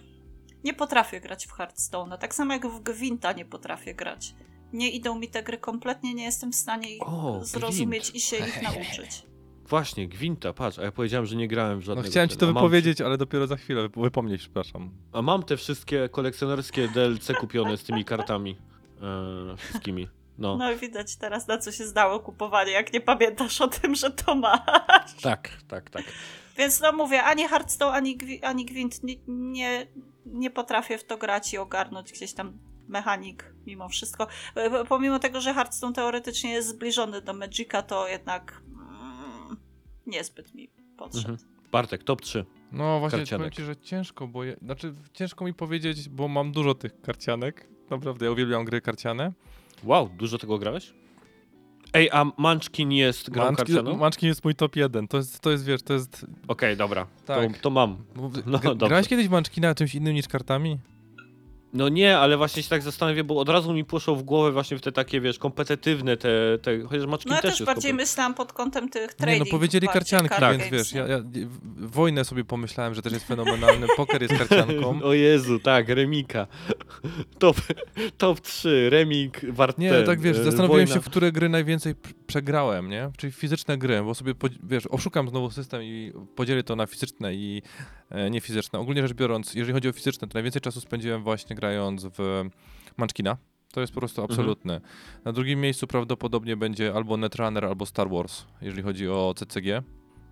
nie potrafię grać w Hearthstone'a. Tak samo jak w Gwinta nie potrafię grać. Nie idą mi te gry kompletnie, nie jestem w stanie ich O, zrozumieć Gwint. i się ich nauczyć. Właśnie, Gwinta, patrz, a ja powiedziałem, że nie grałem w No żadnego. chciałem ci to wypowiedzieć, ale dopiero za chwilę, wyp- wypomnieć, przepraszam. A mam te wszystkie kolekcjonerskie DLC kupione z tymi kartami. E, wszystkimi. No. No i widać teraz, na co się zdało kupowanie, jak nie pamiętasz o tym, że to masz. Tak, tak, tak. Więc no mówię, ani Hearthstone, ani, ani Gwint nie, nie, nie potrafię w to grać i ogarnąć gdzieś tam mechanik mimo wszystko. E, p- Pomimo tego, że Hearthstone teoretycznie jest zbliżony do Magica, to jednak mm, niezbyt mi podszedł. Mhm. Bartek, top 3. No właśnie, Karcianek. powiem ci, że ciężko, bo je, znaczy ciężko mi powiedzieć, bo mam dużo tych karcianek. Naprawdę, ja uwielbiam gry karciane. Wow, dużo tego grałeś? Ej, a Munchkin jest grą Munchkin, karcianą? Okej, Munchkin jest mój top 1. To jest, to jest wiesz, to jest... dobra. Tak. To, to mam. No. Grałeś kiedyś Munchkina czymś innym niż kartami? No nie, ale właśnie się tak zastanawiam, bo od razu mi poszło w głowę właśnie w te takie, wiesz, kompetytywne te, te chociaż Munchkin No ja też, też bardziej kompet- myślałam pod kątem tych Nie, trading. no powiedzieli karcianki, card więc games, wiesz, nie? ja, ja wojnę sobie pomyślałem, że też jest fenomenalny, poker jest karcianką. O Jezu, tak, Remika. Top, top 3, Remik, Wart Nie, tak wiesz, e, zastanowiłem wojna. się, w które gry najwięcej przegrałem, nie? Czyli fizyczne gry, bo sobie, wiesz, oszukam znowu system i podzielę to na fizyczne i niefizyczne. Ogólnie rzecz biorąc, jeżeli chodzi o fizyczne, to najwięcej czasu spędziłem właśnie grając w Munchkina. To jest po prostu Mhm. absolutne. Na drugim miejscu prawdopodobnie będzie albo Netrunner, albo Star Wars, jeżeli chodzi o CCG,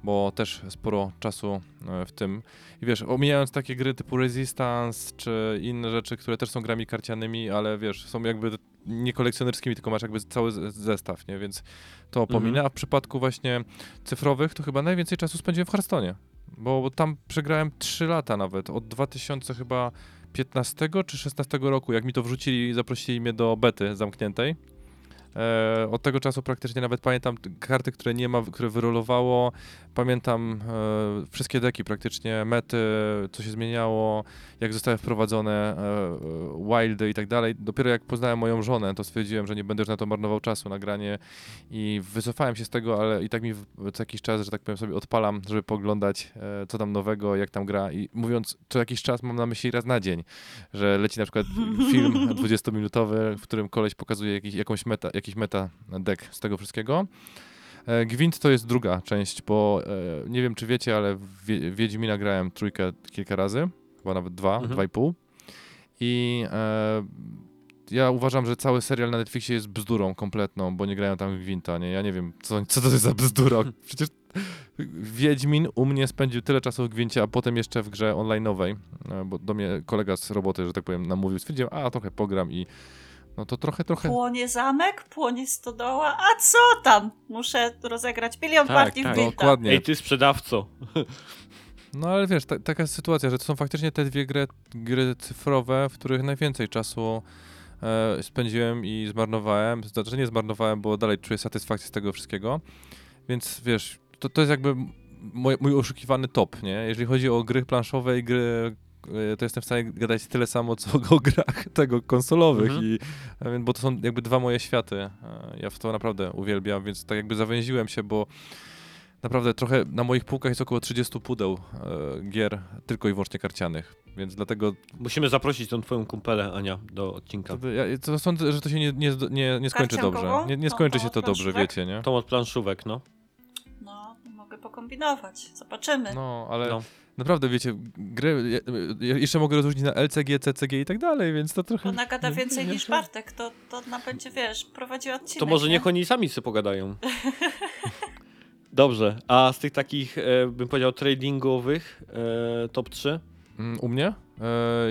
bo też sporo czasu e, w tym. I wiesz, omijając takie gry typu Resistance, czy inne rzeczy, które też są grami karcianymi, ale wiesz, są jakby nie kolekcjonerskimi, tylko masz jakby cały zestaw, nie? Więc to pominę. Mhm. A w przypadku właśnie cyfrowych, to chyba najwięcej czasu spędziłem w Hearthstone. Bo tam przegrałem 3 lata nawet, od 2000 chyba 15 czy 16 roku, jak mi to wrzucili zaprosili mnie do bety zamkniętej. E, od tego czasu praktycznie nawet pamiętam karty, które nie ma, które wyrolowało. Pamiętam e, wszystkie deki praktycznie, mety, co się zmieniało, jak zostały wprowadzone e, e, wildy i tak dalej. Dopiero jak poznałem moją żonę, to stwierdziłem, że nie będę już na to marnował czasu na granie i wycofałem się z tego, ale i tak mi co jakiś czas, że tak powiem sobie odpalam, żeby poglądać e, co tam nowego, jak tam gra i mówiąc co jakiś czas mam na myśli raz na dzień, że leci na przykład film 20-minutowy, w którym koleś pokazuje jakiś, jakąś meta, jakiś meta deck z tego wszystkiego. E, Gwint to jest druga część, bo e, nie wiem czy wiecie, ale w Wie- Wiedźmina grałem trójkę kilka razy, chyba nawet dwa, Mhm. dwa i pół. I e, ja uważam, że cały serial na Netflixie jest bzdurą kompletną, bo nie grają tam w Gwinta, nie? Ja nie wiem, co, co to jest za bzdura. Przecież Wiedźmin u mnie spędził tyle czasu w Gwincie, a potem jeszcze w grze online'owej, bo do mnie kolega z roboty, że tak powiem, namówił, stwierdziłem, a trochę pogram i no to trochę, trochę... Płonie zamek, płonie stodoła, a co tam? Muszę rozegrać milion Tak, partii tak. w. Dokładnie. Ej, ty sprzedawco. No ale wiesz, ta, taka jest sytuacja, że to są faktycznie te dwie gry, gry cyfrowe, w których najwięcej czasu e, spędziłem i zmarnowałem. Znaczy nie zmarnowałem, bo dalej czuję satysfakcję z tego wszystkiego. Więc wiesz, to, to jest jakby mój, mój oszukiwany top, nie? Jeżeli chodzi o gry planszowe i gry to jestem w stanie gadać tyle samo, co o grach tego konsolowych, Mhm. i, bo to są jakby dwa moje światy. E, Ja w to naprawdę uwielbiam, więc tak jakby zawęziłem się, bo Naprawdę trochę na moich półkach jest około 30 pudeł e, gier tylko i wyłącznie karcianych, więc dlatego Musimy zaprosić tą twoją kumpelę, Ania, do odcinka. to, ja, to sądzę, że to się nie, nie, nie, nie skończy dobrze. Nie, nie Tą- skończy tą się to dobrze, wiecie, nie? Tą od planszówek, no. No, mogę pokombinować. Zobaczymy. No, ale No. Naprawdę, wiecie, gry, ja, jeszcze mogę rozróżnić na LCG, CCG i tak dalej, więc to trochę... Ona gada nie- więcej niż Bartek, to, to ona będzie, wiesz, prowadziła odcinek. To może nie? niech oni sami sobie pogadają. Dobrze, a z tych takich, e, bym powiedział, tradingowych e, top 3? Mm, U mnie? E,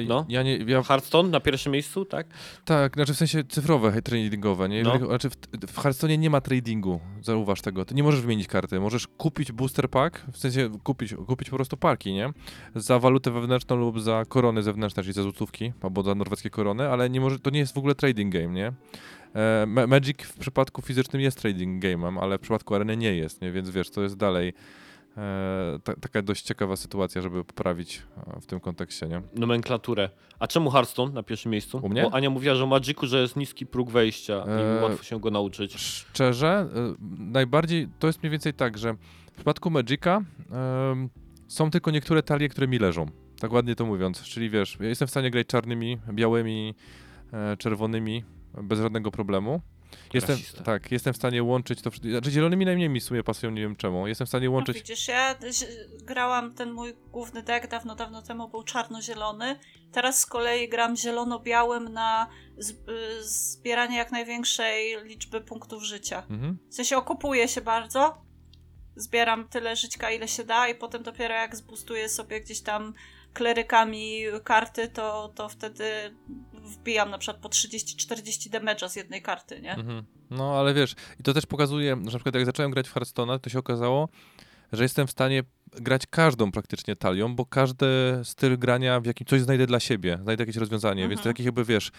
No. Ja nie, ja, Hearthstone na pierwszym miejscu, tak? tak, znaczy w sensie cyfrowe, tradingowe, nie? No. Znaczy w, w Hearthstone nie ma tradingu, zauważ tego. Ty nie możesz wymienić karty, możesz kupić booster pack, w sensie kupić, kupić po prostu parki, nie? Za walutę wewnętrzną lub za korony zewnętrzne, czyli za złotówki, albo za norweskie korony, ale nie może, to nie jest w ogóle trading game, nie? E, Ma- Magic w przypadku fizycznym jest trading game'em, ale w przypadku areny nie jest, nie? Więc wiesz, to jest dalej ta, taka dość ciekawa sytuacja, żeby poprawić e, w tym kontekście, nie? Nomenklaturę. A czemu Hearthstone na pierwszym miejscu? U mnie? Bo Ania mówiła, że o Magicu, że jest niski próg wejścia Eee, i łatwo się go nauczyć. Szczerze, najbardziej to jest mniej więcej tak, że w przypadku Magica są tylko niektóre talie, które mi leżą. Tak ładnie to mówiąc. Czyli wiesz, ja jestem w stanie grać czarnymi, białymi, e, czerwonymi bez żadnego problemu. Jestem, Rasista. tak, jestem w stanie łączyć to. Znaczy, zielonymi najmniej mi w sumie pasują, nie wiem czemu. Jestem w stanie No, łączyć. widzisz, ja grałam ten mój główny deck dawno, dawno temu był czarno-zielony. Teraz z kolei gram zielono-białym na zbieranie jak największej liczby punktów życia. Mhm. W sensie okupuję się bardzo, zbieram tyle żyćka, ile się da i potem dopiero jak zbustuję sobie gdzieś tam klerykami karty, to, to wtedy wbijam na przykład po 30-40 damage'a z jednej karty, nie? Mhm. No ale wiesz, i to też pokazuje, że na przykład jak zacząłem grać w Hearthstone'a, to się okazało, że jestem w stanie grać każdą praktycznie talią, bo każdy styl grania w jakim coś znajdę dla siebie, znajdę jakieś rozwiązanie, więc Mhm. takich jakby wiesz,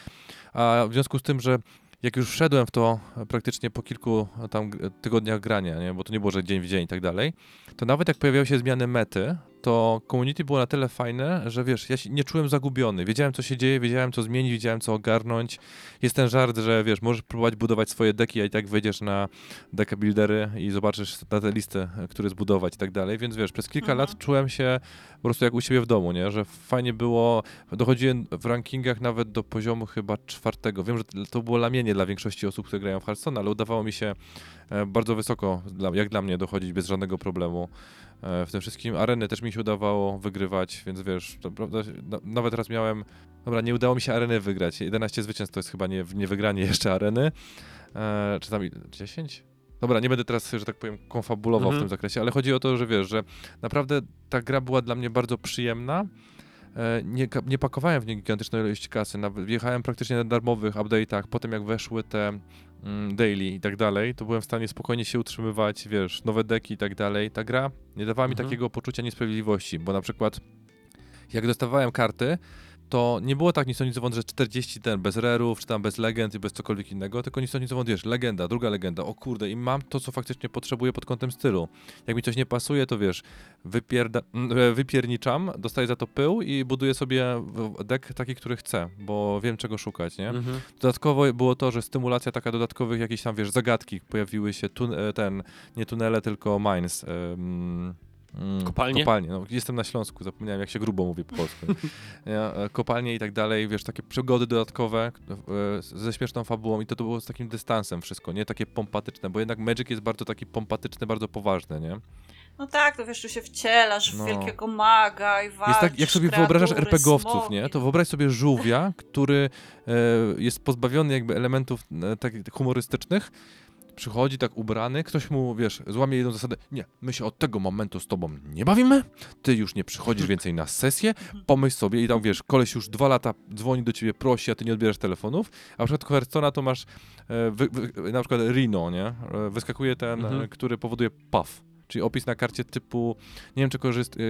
a w związku z tym, że jak już wszedłem w to praktycznie po kilku tam tygodniach grania, nie? bo to nie było, że dzień w dzień i tak dalej, to nawet jak pojawiały się zmiany mety, to community było na tyle fajne, że wiesz, ja się nie czułem zagubiony. Wiedziałem, co się dzieje, wiedziałem, co zmienić, wiedziałem, co ogarnąć. Jest ten żart, że wiesz, możesz próbować budować swoje deki, a i tak wejdziesz na deck buildery i zobaczysz na tę listę, e, które zbudować i tak dalej. Więc wiesz, przez kilka Mhm. lat czułem się po prostu jak u siebie w domu, nie? Że fajnie było, dochodziłem w rankingach nawet do poziomu chyba czwartego. Wiem, że to było lamienie dla większości osób, które grają w Hearthstone, ale udawało mi się e, bardzo wysoko, jak dla mnie, dochodzić bez żadnego problemu w tym wszystkim. Areny też mi się udawało wygrywać, więc wiesz, to, prawda, na, nawet raz miałem, dobra, nie udało mi się areny wygrać. 11 zwycięstw to jest chyba nie, nie wygranie jeszcze areny, e, czy tam i- 10? Dobra, nie będę teraz, że tak powiem, konfabulował Mhm. w tym zakresie, ale chodzi o to, że wiesz, że naprawdę ta gra była dla mnie bardzo przyjemna. E, Nie, nie pakowałem w nie gigantycznej ilości kasy, nawet wjechałem praktycznie na darmowych update'ach, potem jak weszły te mm, daily i tak dalej, to byłem w stanie spokojnie się utrzymywać, wiesz, nowe deki i tak dalej. Ta gra nie dawała mi Mhm. takiego poczucia niesprawiedliwości, bo na przykład jak dostawałem karty, to nie było tak nic o nic zowąd, że 40 ten bez rerów, czy tam bez legend i bez cokolwiek innego, tylko nic o nic zowąd, wiesz, legenda, druga legenda, o kurde, i mam to, co faktycznie potrzebuję pod kątem stylu. Jak mi coś nie pasuje, to wiesz, wypierda, mm, e, wypierniczam, dostaję za to pył i buduję sobie deck taki, który chcę, bo wiem czego szukać, nie? Mhm. Dodatkowo było to, że stymulacja taka dodatkowych jakichś tam, wiesz, zagadki, pojawiły się e, ten, nie tunele, tylko mines. Mm, Kopalnie? Kopalnie, no, jestem na Śląsku, zapomniałem jak się grubo mówi po polsku. E, kopalnie i tak dalej, wiesz, takie przygody dodatkowe e, ze śmieszną fabułą i to, to było z takim dystansem wszystko, nie takie pompatyczne, bo jednak Magic jest bardzo taki pompatyczny, bardzo poważny, nie? No tak, to wiesz, tu się wcielasz No. w wielkiego maga i walczysz, Jest tak, jak sobie wyobrażasz RPGowców, nie? To wyobraź sobie żółwia, który e, jest pozbawiony jakby elementów e, takich humorystycznych, przychodzi tak ubrany, ktoś mu, wiesz, złamie jedną zasadę, nie, my się od tego momentu z tobą nie bawimy, ty już nie przychodzisz więcej na sesję, pomyśl sobie i tam, wiesz, koleś już dwa lata dzwoni do ciebie, prosi, a ty nie odbierasz telefonów, a w przypadku Hearthstone'a to masz e, wy, wy, na przykład Rino, nie? E, Wyskakuje ten, Mhm. e, który powoduje puff, czyli opis na karcie typu, nie wiem, czy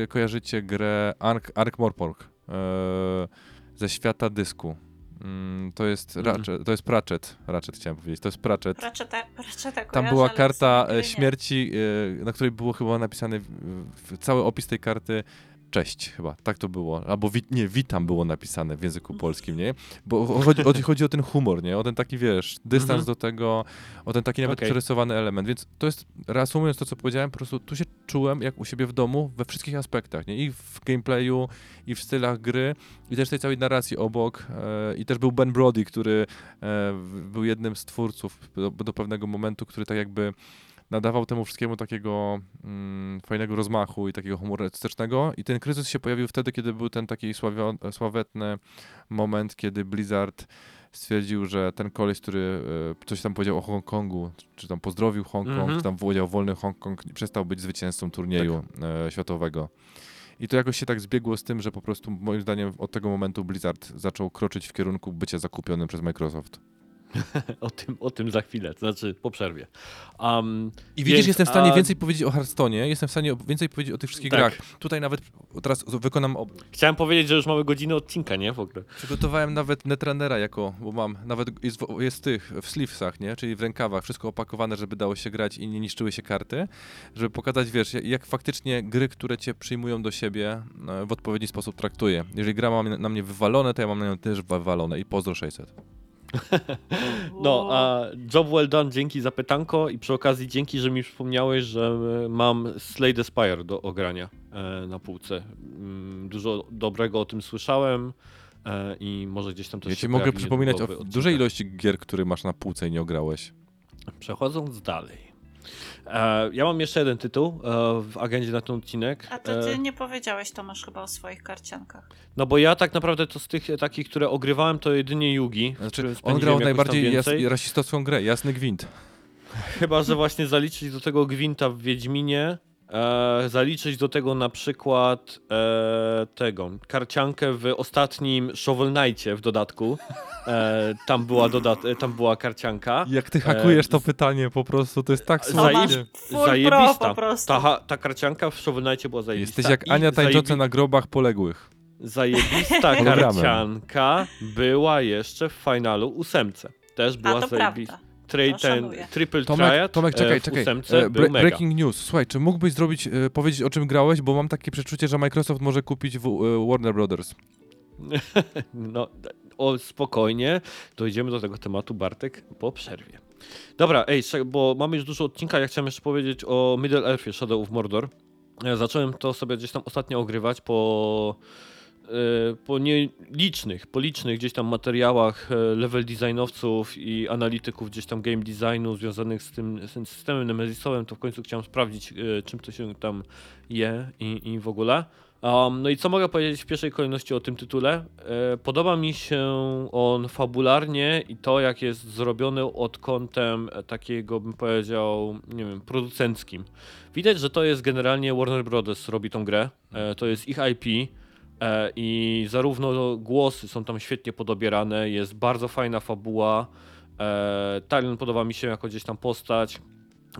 e, kojarzycie grę Ark, Ark Morpork e, ze świata dysku. Mm, to jest, Mhm. Ratchet, to jest Pratchett, Ratchet chciałem powiedzieć, to jest Pratchett. Ratcheta, Ratcheta Tam była karta e, śmierci, e, na której było chyba w, cały opis tej karty cześć chyba, tak to było. Albo wit, nie, witam było napisane w języku polskim, nie? Bo chodzi, chodzi, chodzi o ten humor, nie? O ten taki, wiesz, dystans Mhm. do tego, o ten taki nawet Okej. przerysowany element. Więc to jest, reasumując to, co powiedziałem, po prostu tu się czułem jak u siebie w domu we wszystkich aspektach, nie? I w gameplayu, i w stylach gry, i też tej całej narracji obok. E, I też był Ben Brody, który e, był jednym z twórców do, do pewnego momentu, który tak jakby nadawał temu wszystkiemu takiego mm, fajnego rozmachu i takiego humorystycznego. I ten kryzys się pojawił wtedy, kiedy był ten taki sławio- sławetny moment, kiedy Blizzard stwierdził, że ten koleś, który e, coś tam powiedział o Hongkongu, czy tam pozdrowił Hongkong, Mhm. czy tam powiedział wolny Hongkong, przestał być zwycięzcą turnieju e, światowego. I to jakoś się tak zbiegło z tym, że po prostu moim zdaniem od tego momentu Blizzard zaczął kroczyć w kierunku bycia zakupionym przez Microsoft. O tym, o tym za chwilę, to znaczy po przerwie. Um, I widzisz, Więc, jestem w stanie a- więcej powiedzieć o Hearthstone'ie, jestem w stanie więcej powiedzieć o tych wszystkich Tak. grach. Tutaj nawet teraz wykonam obrót. chciałem powiedzieć, że już mamy godzinę odcinka, nie? W ogóle. Przygotowałem nawet Netrunnera jako, bo mam, nawet jest, w- jest tych, w sleevesach, nie? Czyli w rękawach, wszystko opakowane, żeby dało się grać i nie niszczyły się karty, żeby pokazać, wiesz, jak, jak faktycznie gry, które cię przyjmują do siebie e, w odpowiedni sposób traktuje. Jeżeli gra ma na mnie wywalone, to ja mam na nią też wywalone i pozdro 600. No, a job well done, dzięki za pytanko i przy okazji dzięki, że mi przypomniałeś, że e, mam Slay the Spire do ogrania e, na półce. Mm, Dużo dobrego o tym słyszałem e, i może gdzieś tam też Ja się ci mogę przypominać o dużej ilości gier, które masz na półce i nie ograłeś. Przechodząc dalej. E, ja mam jeszcze jeden tytuł e, w agendzie na ten odcinek. A to ty E, nie powiedziałeś, Tomasz, chyba o swoich karciankach. no bo ja tak naprawdę to z tych takich, które ogrywałem, to jedynie Yugi. Znaczy, on grał najbardziej jas, rasistowską grę, jasny gwint. Chyba, że właśnie zaliczyć do tego Gwinta w Wiedźminie, e, zaliczyć do tego na przykład e, tego, karciankę w ostatnim Shovel Knightie w dodatku. E, tam, była dodat- e, tam była karcianka. Jak ty hakujesz E, to pytanie po prostu, to jest tak pro Zajebista. po prostu. Ta, ta karcianka w Shovel Knightie była zajebista. Jesteś jak Ania tańcząca zajebi- na grobach poległych. Zajebista karcianka była jeszcze w finalu ósemce. Też była zajebista. prawda. Tra- To ten triple Tomek, triad Tomek e, czekaj, w czekaj. ósemce E, bre- breaking news. Słuchaj, czy mógłbyś zrobić, e, powiedzieć o czym grałeś, bo mam takie przeczucie, że Microsoft może kupić w, e, Warner Brothers. No, o, spokojnie, dojdziemy do tego tematu, Bartek, po przerwie. Dobra, ej, bo mamy już dużo odcinka, ja chciałem jeszcze powiedzieć o Middle Earthie Shadow of Mordor. Ja zacząłem to sobie gdzieś tam ostatnio ogrywać po, e, po nielicznych, po licznych gdzieś tam materiałach e, level designowców i analityków gdzieś tam game designu związanych z tym, z tym systemem Nemesisowym, to w końcu chciałem sprawdzić, e, czym to się tam je i, i w ogóle. Um, no i co mogę powiedzieć w pierwszej kolejności o tym tytule? E, podoba mi się on fabularnie i to, jak jest zrobiony od kątem e, takiego, bym powiedział, nie wiem, producenckim. Widać, że to jest generalnie Warner Brothers robi tą grę. E, to jest ich IP. E, I zarówno głosy są tam świetnie podobierane, jest bardzo fajna fabuła. E, Talion podoba mi się jako gdzieś tam postać.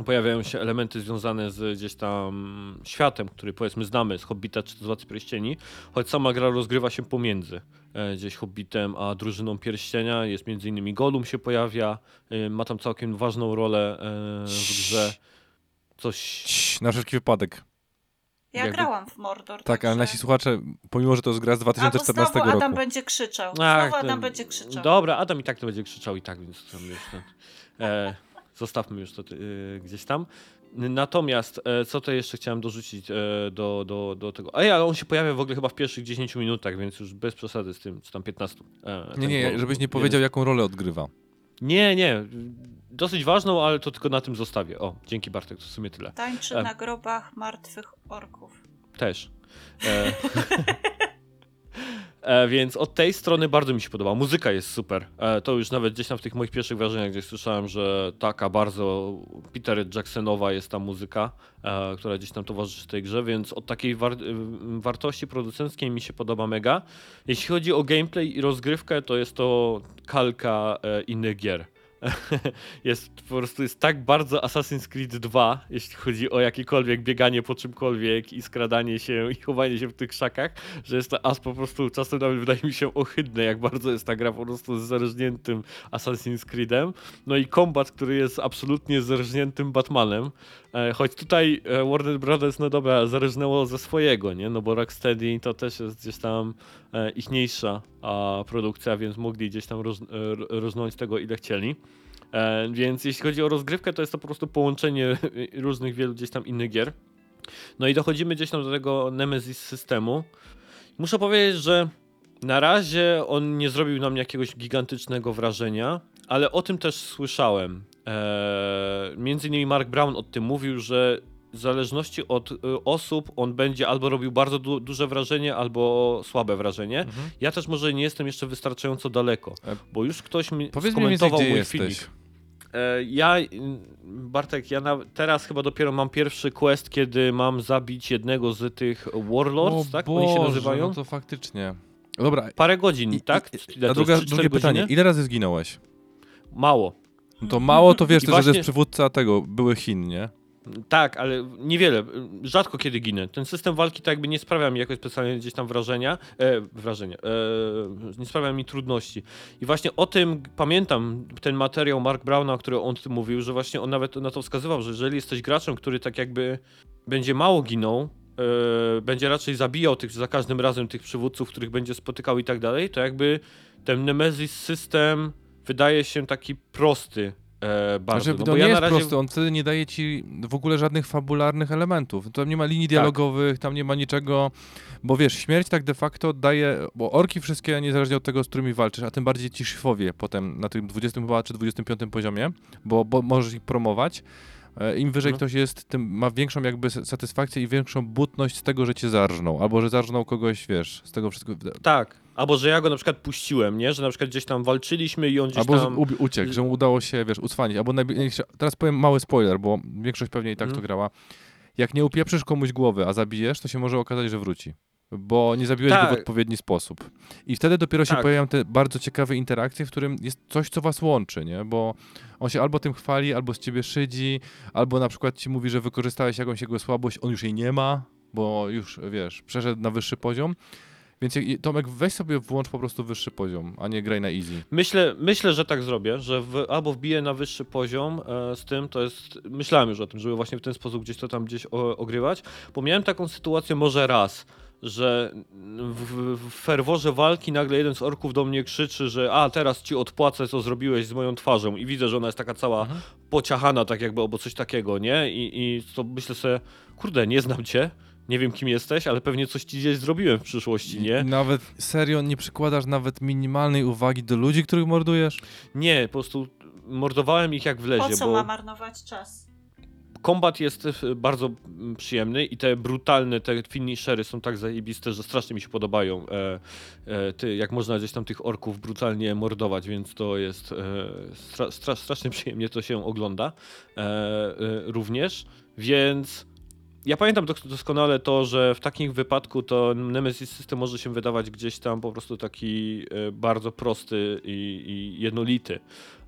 Pojawiają się elementy związane z gdzieś tam światem, który powiedzmy znamy z Hobbita czy z Władcy Pierścieni, choć sama gra rozgrywa się pomiędzy e, gdzieś Hobbitem a drużyną Pierścienia. Jest między innymi Gollum się pojawia, ma tam całkiem ważną rolę w grze. Coś... Na wszelki wypadek. Ja jakby- grałam w Mordor. Tak, ale nasi słuchacze, pomimo że to jest gra z A, bo 2014 znowu roku. Adam będzie krzyczał. Ach, Znowu ten- Adam będzie krzyczał. Dobra, Adam i tak to będzie krzyczał i tak, więc tam już ten, e, zostawmy już to e, gdzieś tam. Natomiast, e, co to jeszcze chciałem dorzucić e, do, do, do tego? A ja, on się pojawia w ogóle chyba w pierwszych 10 minutach, więc już bez przesady z tym, czy tam 15. E, Nie, ten nie, żebyś nie Więc- powiedział, jaką rolę odgrywa. Nie, nie. Dosyć ważną, ale to tylko na tym zostawię. O, dzięki Bartek, to w sumie tyle. Tańczy E. na grobach martwych orków. Też. E, e, więc od tej strony bardzo mi się podoba. Muzyka jest super. E, to już nawet gdzieś tam w tych moich pierwszych wrażeniach, gdzieś słyszałem, że taka bardzo Peter Jacksonowa jest ta muzyka, e, która gdzieś tam towarzyszy tej grze, więc od takiej war wartości producenckiej mi się podoba mega. Jeśli chodzi o gameplay i rozgrywkę, to jest to kalka e, innych gier. jest po prostu jest tak bardzo Assassin's Creed 2, jeśli chodzi o jakiekolwiek bieganie po czymkolwiek i skradanie się i chowanie się w tych krzakach, że jest to as po prostu czasem nawet wydaje mi się ohydne, jak bardzo jest ta gra po prostu z zerżniętym Assassin's Creedem. No i kombat, który jest absolutnie zerżniętym Batmanem. E, choć tutaj e, Warner Brothers, no dobra, zerżnęło ze swojego, nie? No bo Rocksteady to też jest gdzieś tam e, ichniejsza produkcja, więc mogli gdzieś tam roz, roznąć tego ile chcieli. E, więc jeśli chodzi o rozgrywkę, to jest to po prostu połączenie różnych wielu gdzieś tam innych gier. No i dochodzimy gdzieś tam do tego Nemesis systemu. Muszę powiedzieć, że na razie on nie zrobił na mnie jakiegoś gigantycznego wrażenia, ale o tym też słyszałem. Eee, między innymi Mark Brown o tym mówił, że w zależności od y, osób on będzie albo robił bardzo du duże wrażenie, albo słabe wrażenie. Mhm. Ja też może nie jestem jeszcze wystarczająco daleko, E, bo już ktoś mi Powiedz mi mniej więcej, skomentował mój jesteś. filmik. E, ja, y, Bartek, ja na, teraz chyba dopiero mam pierwszy quest, kiedy mam zabić jednego z tych Warlords, o tak? Boże, Oni się nazywają? no to faktycznie. Dobra, Parę godzin, i- tak? i- a to druga, jest? 3-4 drugie pytanie, godziny? ile razy zginąłeś? Mało. No to mało, to wiesz I że to właśnie- jest przywódca tego, były Chin, nie? Tak, ale niewiele. Rzadko kiedy ginę. Ten system walki tak jakby nie sprawia mi jakoś specjalnie gdzieś tam wrażenia. E, wrażenia. E, nie sprawia mi trudności. I właśnie o tym pamiętam ten materiał Mark Browna, który on tym mówił, że właśnie on nawet na to wskazywał, że jeżeli jesteś graczem, który tak jakby będzie mało ginął, e, będzie raczej zabijał tych za każdym razem tych przywódców, których będzie spotykał i tak dalej, to jakby ten Nemesis system wydaje się taki prosty. E, bardzo. Znaczy, no to nie ja jest razie... prosty, on wtedy nie daje ci w ogóle żadnych fabularnych elementów. Tam nie ma linii dialogowych, tam nie ma niczego, bo wiesz, śmierć tak de facto daje, bo orki wszystkie, niezależnie od tego, z którymi walczysz, a tym bardziej ci szyfowie potem na tym 20 chyba czy 25 poziomie, bo, bo możesz ich promować. E, Im wyżej No. ktoś jest, tym ma większą jakby satysfakcję i większą butność z tego, że cię zarżnął, albo że zarżnął kogoś, wiesz, z tego wszystkiego. Tak. Albo że ja go na przykład puściłem, nie? Że na przykład gdzieś tam walczyliśmy i on gdzieś Albo tam... ubi- uciekł, że mu udało się, wiesz, ucwanić. Albo najbliższe, teraz powiem mały spoiler, bo większość pewnie i tak Mhm. to grała. Jak nie upieprzysz komuś głowy, a zabijesz, to się może okazać, że wróci. Bo nie zabiłeś go w Tak. odpowiedni sposób. I wtedy dopiero się Tak. pojawiają te bardzo ciekawe interakcje, w którym jest coś, co was łączy, nie? Bo on się albo tym chwali, albo z ciebie szydzi, albo na przykład ci mówi, że wykorzystałeś jakąś jego słabość, on już jej nie ma, bo już, wiesz, przeszedł na wyższy poziom. Więc Tomek, weź sobie włącz po prostu wyższy poziom, a nie graj na easy. Myślę, myślę, że tak zrobię, że w, albo wbiję na wyższy poziom e, z tym, to jest... Myślałem już o tym, żeby właśnie w ten sposób gdzieś to tam gdzieś o, ogrywać, bo miałem taką sytuację może raz, że w, w ferworze walki nagle jeden z orków do mnie krzyczy, że a teraz ci odpłacę, co zrobiłeś z moją twarzą i widzę, że ona jest taka cała Mhm. pociachana, tak jakby, albo coś takiego, nie? I, i to myślę sobie, kurde, nie znam cię, nie wiem kim jesteś, ale pewnie coś ci gdzieś zrobiłem w przyszłości, I nie? Nawet serio nie przykładasz nawet minimalnej uwagi do ludzi, których mordujesz? Nie, po prostu mordowałem ich jak w lezie, Po co bo ma marnować czas? Kombat jest e, bardzo mm, przyjemny i te brutalne, te finishery są tak zajebiste, że strasznie mi się podobają. E, e, ty, jak można gdzieś tam tych orków brutalnie mordować, więc to jest e, stra, stra, strasznie przyjemnie to się ogląda e, e, również, więc ja pamiętam dos- doskonale to, że w takim wypadku to Nemesis System może się wydawać gdzieś tam po prostu taki bardzo prosty i, i jednolity.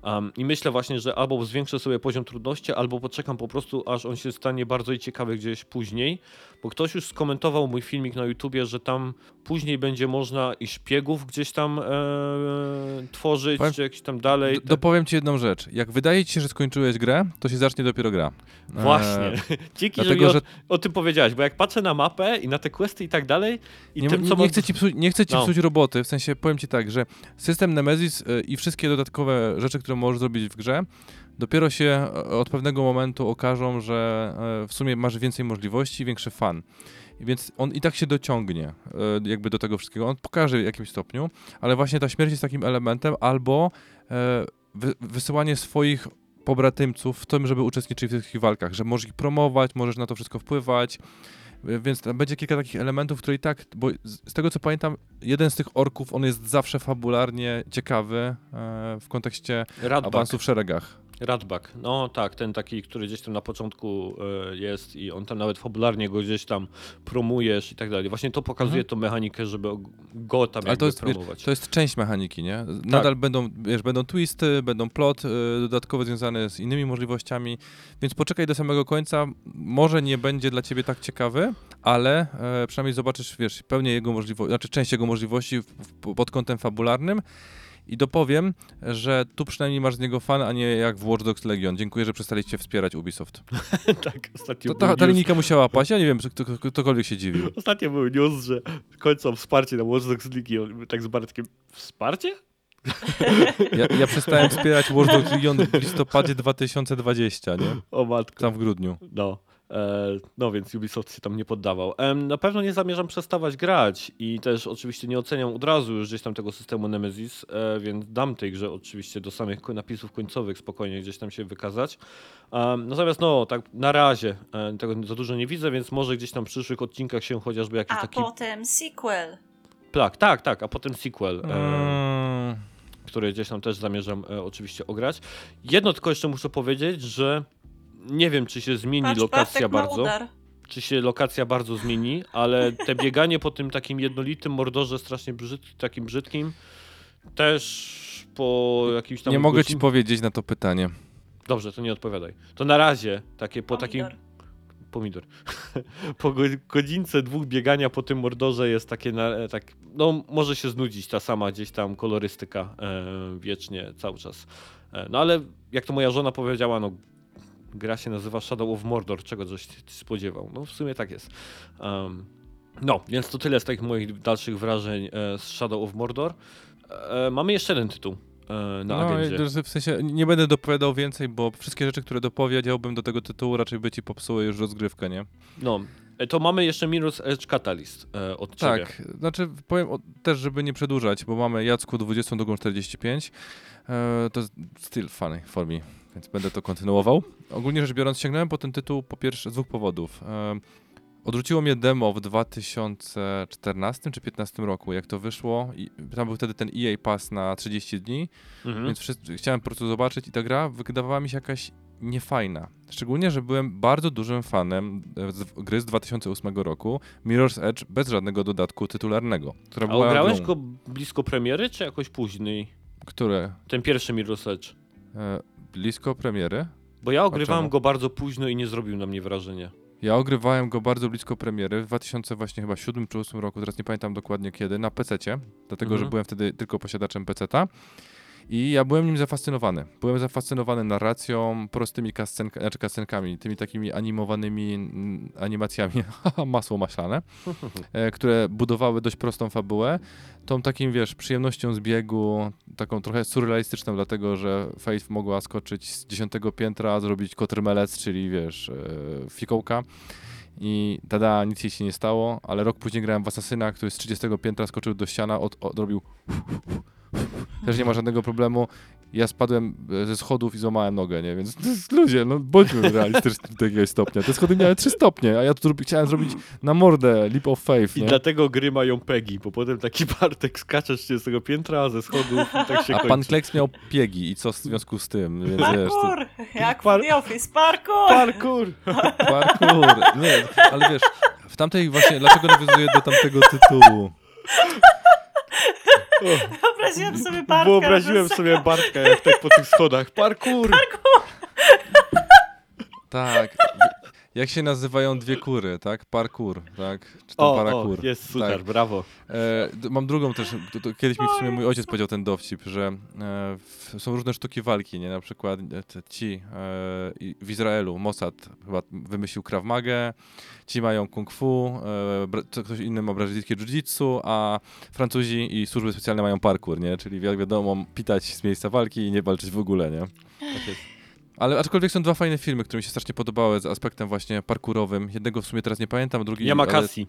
Um, I myślę właśnie, że albo zwiększę sobie poziom trudności, albo poczekam po prostu, aż on się stanie bardzo ciekawy gdzieś później, bo ktoś już skomentował mój filmik na YouTubie, że tam później będzie można i szpiegów gdzieś tam e, tworzyć, Powiem- czy jakieś tam dalej. D- Dopowiem ci jedną rzecz. Jak wydaje ci się, że skończyłeś grę, to się zacznie dopiero gra. E, Właśnie. Dzięki, że mi Dlatego, o, że o tym powiedziałeś, bo jak patrzę na mapę i na te questy i tak dalej, i nie, tym, nie, nie, mam- chcę ci psuć, nie chcę ci No. psuć roboty, w sensie powiem ci tak, że system Nemesis y, i wszystkie dodatkowe rzeczy, które możesz zrobić w grze, dopiero się e, od pewnego momentu okażą, że e, w sumie masz więcej możliwości, większy fan. Więc on i tak się dociągnie e, jakby do tego wszystkiego. On pokaże w jakimś stopniu, ale właśnie ta śmierć jest takim elementem albo wy, wysyłanie swoich pobratymców w tym, żeby uczestniczyli w tych walkach, że możesz ich promować, możesz na to wszystko wpływać, więc tam będzie kilka takich elementów, które i tak, bo z tego co pamiętam, jeden z tych orków, on jest zawsze fabularnie ciekawy w kontekście Radbak. awansu w szeregach. Radbak, no tak, ten taki, który gdzieś tam na początku e, jest i on tam nawet fabularnie go gdzieś tam promujesz i tak dalej. Właśnie to pokazuje Mhm. tą mechanikę, żeby go tam Ale to jest, promować. to jest część mechaniki, nie? Tak. Nadal będą, wiesz, będą twisty, będą plot y, dodatkowe związane z innymi możliwościami, więc poczekaj do samego końca. Może nie będzie dla ciebie tak ciekawy, ale e, przynajmniej zobaczysz, wiesz, pełnię jego możliwości, znaczy część jego możliwości pod kątem fabularnym. I dopowiem, że tu przynajmniej masz z niego fan, a nie jak w Watch Dogs Legion. Dziękuję, że przestaliście wspierać Ubisoft. tak, ostatnio To, ta, ta linijka musiała paść, ja nie wiem, czy kto, kto- ktokolwiek się dziwił. Ostatnio był news, że kończą wsparcie na Watch Dogs i tak z Bartkiem, wsparcie? Ja, ja przestałem wspierać Watch Dogs Legion w listopadzie 2020, nie? O matko. Tam w grudniu. No. E, no więc Ubisoft się tam nie poddawał. Na pewno nie zamierzam przestawać grać i też oczywiście nie oceniam od razu już gdzieś tam tego systemu Nemesis, e, więc dam tej grze oczywiście do samych napisów końcowych spokojnie gdzieś tam się wykazać. Natomiast no, tak na razie e, tego za dużo nie widzę, więc może gdzieś tam w przyszłych odcinkach się chociażby jakiś A taki potem sequel. plak. Tak, tak, a potem sequel. Mm, które gdzieś tam też zamierzam oczywiście ograć. Jedno tylko jeszcze muszę powiedzieć, że nie wiem, czy się zmieni Patrz, lokacja bardzo. Czy się lokacja bardzo zmieni, ale te bieganie po tym takim jednolitym mordorze strasznie brzyd, takim brzydkim też po jakimś tam Nie mogę ci powiedzieć na to pytanie. Dobrze, to nie odpowiadaj. To na razie takie po takim Pomidor. po go- godzince dwóch biegania po tym mordorze jest takie, na, e, tak, no może się znudzić ta sama gdzieś tam kolorystyka e, wiecznie, cały czas. E, no ale jak to moja żona powiedziała, no gra się nazywa Shadow of Mordor, czego żeś spodziewał. No w sumie tak jest. Em, no, więc to tyle z takich moich dalszych wrażeń e, z Shadow of Mordor. E, mamy jeszcze jeden tytuł e, na no, agendzie. w sensie nie będę dopowiadał więcej, bo wszystkie rzeczy, które dopowiedziałbym do tego tytułu, raczej by ci popsuły już rozgrywkę, nie? No, e, to mamy jeszcze Mirror's Edge Catalyst e, od ciebie. Tak, znaczy powiem o, też, żeby nie przedłużać, bo mamy Jacku 22.45. E, to jest still funny for me, więc będę to kontynuował. Ogólnie rzecz biorąc, sięgnąłem po ten tytuł po pierwsze z dwóch powodów. Odrzuciło mnie demo w 2014 czy 2015 roku, jak to wyszło. I tam był wtedy ten EA Pass na 30 dni, Mhm. więc wszyscy, chciałem po prostu zobaczyć i ta gra wydawała mi się jakaś niefajna. Szczególnie, że byłem bardzo dużym fanem e, gry z 2008 roku, Mirror's Edge, bez żadnego dodatku tytularnego. Która A grą, go blisko premiery, czy jakoś później? Które? Ten pierwszy Mirror's Edge. E, blisko premiery? Bo ja ogrywałem go bardzo późno i nie zrobił na mnie wrażenia. Ja ogrywałem go bardzo blisko premiery w 2000 właśnie chyba 7 czy 8 roku, teraz nie pamiętam dokładnie kiedy, na PC-cie, dlatego Mhm. że byłem wtedy tylko posiadaczem PC-ta. I ja byłem nim zafascynowany. Byłem zafascynowany narracją, prostymi kascenka, znaczy kascenkami, tymi takimi animowanymi animacjami, masło maślane, e, które budowały dość prostą fabułę. Tą takim, wiesz, przyjemnością z biegu, taką trochę surrealistyczną, dlatego że Faith mogła skoczyć z dziesiątego piętra, zrobić kotrmelec, czyli wiesz, e, fikołka. I tada, nic jej się nie stało, ale rok później grałem w Asasyna, który z 30 piętra skoczył do ściana, od, odrobił też nie ma żadnego problemu. Ja spadłem e, ze schodów i złamałem nogę, nie? Więc to jest, ludzie, no bądźmy realistyczni do jakiegoś stopnia. Te schody miały 3 stopnie, a ja tu chciałem zrobić na mordę leap of faith, I nie? dlatego gry mają pegi, bo potem taki Bartek skacze z 30 piętra ze schodów i tak się A kończy. pan Kleks miał piegi i co w związku z tym? Więc wiesz, to Parkour! Jak Par- w The Office, parkour! Parkour! parkour. Nie, ale wiesz, w tamtej właśnie, dlaczego nawiązuję do tamtego tytułu? Wyobraziłem sobie Bartka. Wyobraziłem sobie Bartka jak tak po tych schodach. Parkour! Tak. Jak się nazywają dwie kury, tak? Parkour, tak? Czy tam O, o, jest super, Tak. brawo. E, d- mam drugą też, to, to kiedyś mi w sumie mój ojciec powiedział ten dowcip, że e, w, są różne sztuki walki, nie? Na przykład e, te, ci e, i- w Izraelu, Mossad chyba wymyślił Krav Magę, ci mają Kung Fu, e, bra- to ktoś inny ma brazylijskie jiu-jitsu, a Francuzi i służby specjalne mają parkour, nie? Czyli jak wiadomo, pitać z miejsca walki i nie walczyć w ogóle, nie? Tak jest. Ale aczkolwiek są dwa fajne filmy, które mi się strasznie podobały z aspektem właśnie parkurowym. Jednego w sumie teraz nie pamiętam, drugi... Yamakasi.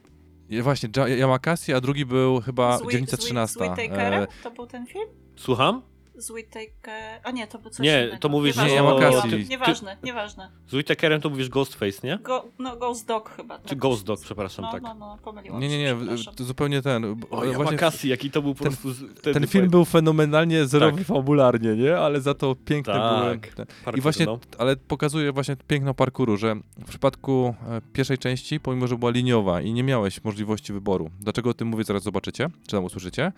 Ale, właśnie, Ja- Yamakasi, a drugi był chyba Z Wi- Dzielnica z Wi- 13. Z Whittakerem? E, To był ten film? Słucham? Z Whittaker... A nie, to był coś Nie, innego. to mówisz Nieważne, o- nieważne, Ty- Nieważne, nieważne. Z Whittakerem to mówisz Ghostface, nie? Go, no, Ghost Dog chyba. Czy tak. Ghost Dog, przepraszam, No, tak. no, no, pomyliłam Nie, nie, nie, to zupełnie ten. O, właśnie Yamakasi, jaki to był po ten- prostu... ten film był fenomenalnie zerowy Tak. fabularnie, nie? Ale za to piękne Tak. Parkour, I właśnie, no. ale pokazuje właśnie piękno parkouru, że w przypadku e, pierwszej części, pomimo że była liniowa i nie miałeś możliwości wyboru, dlaczego o tym mówię, zaraz zobaczycie, czy tam usłyszycie,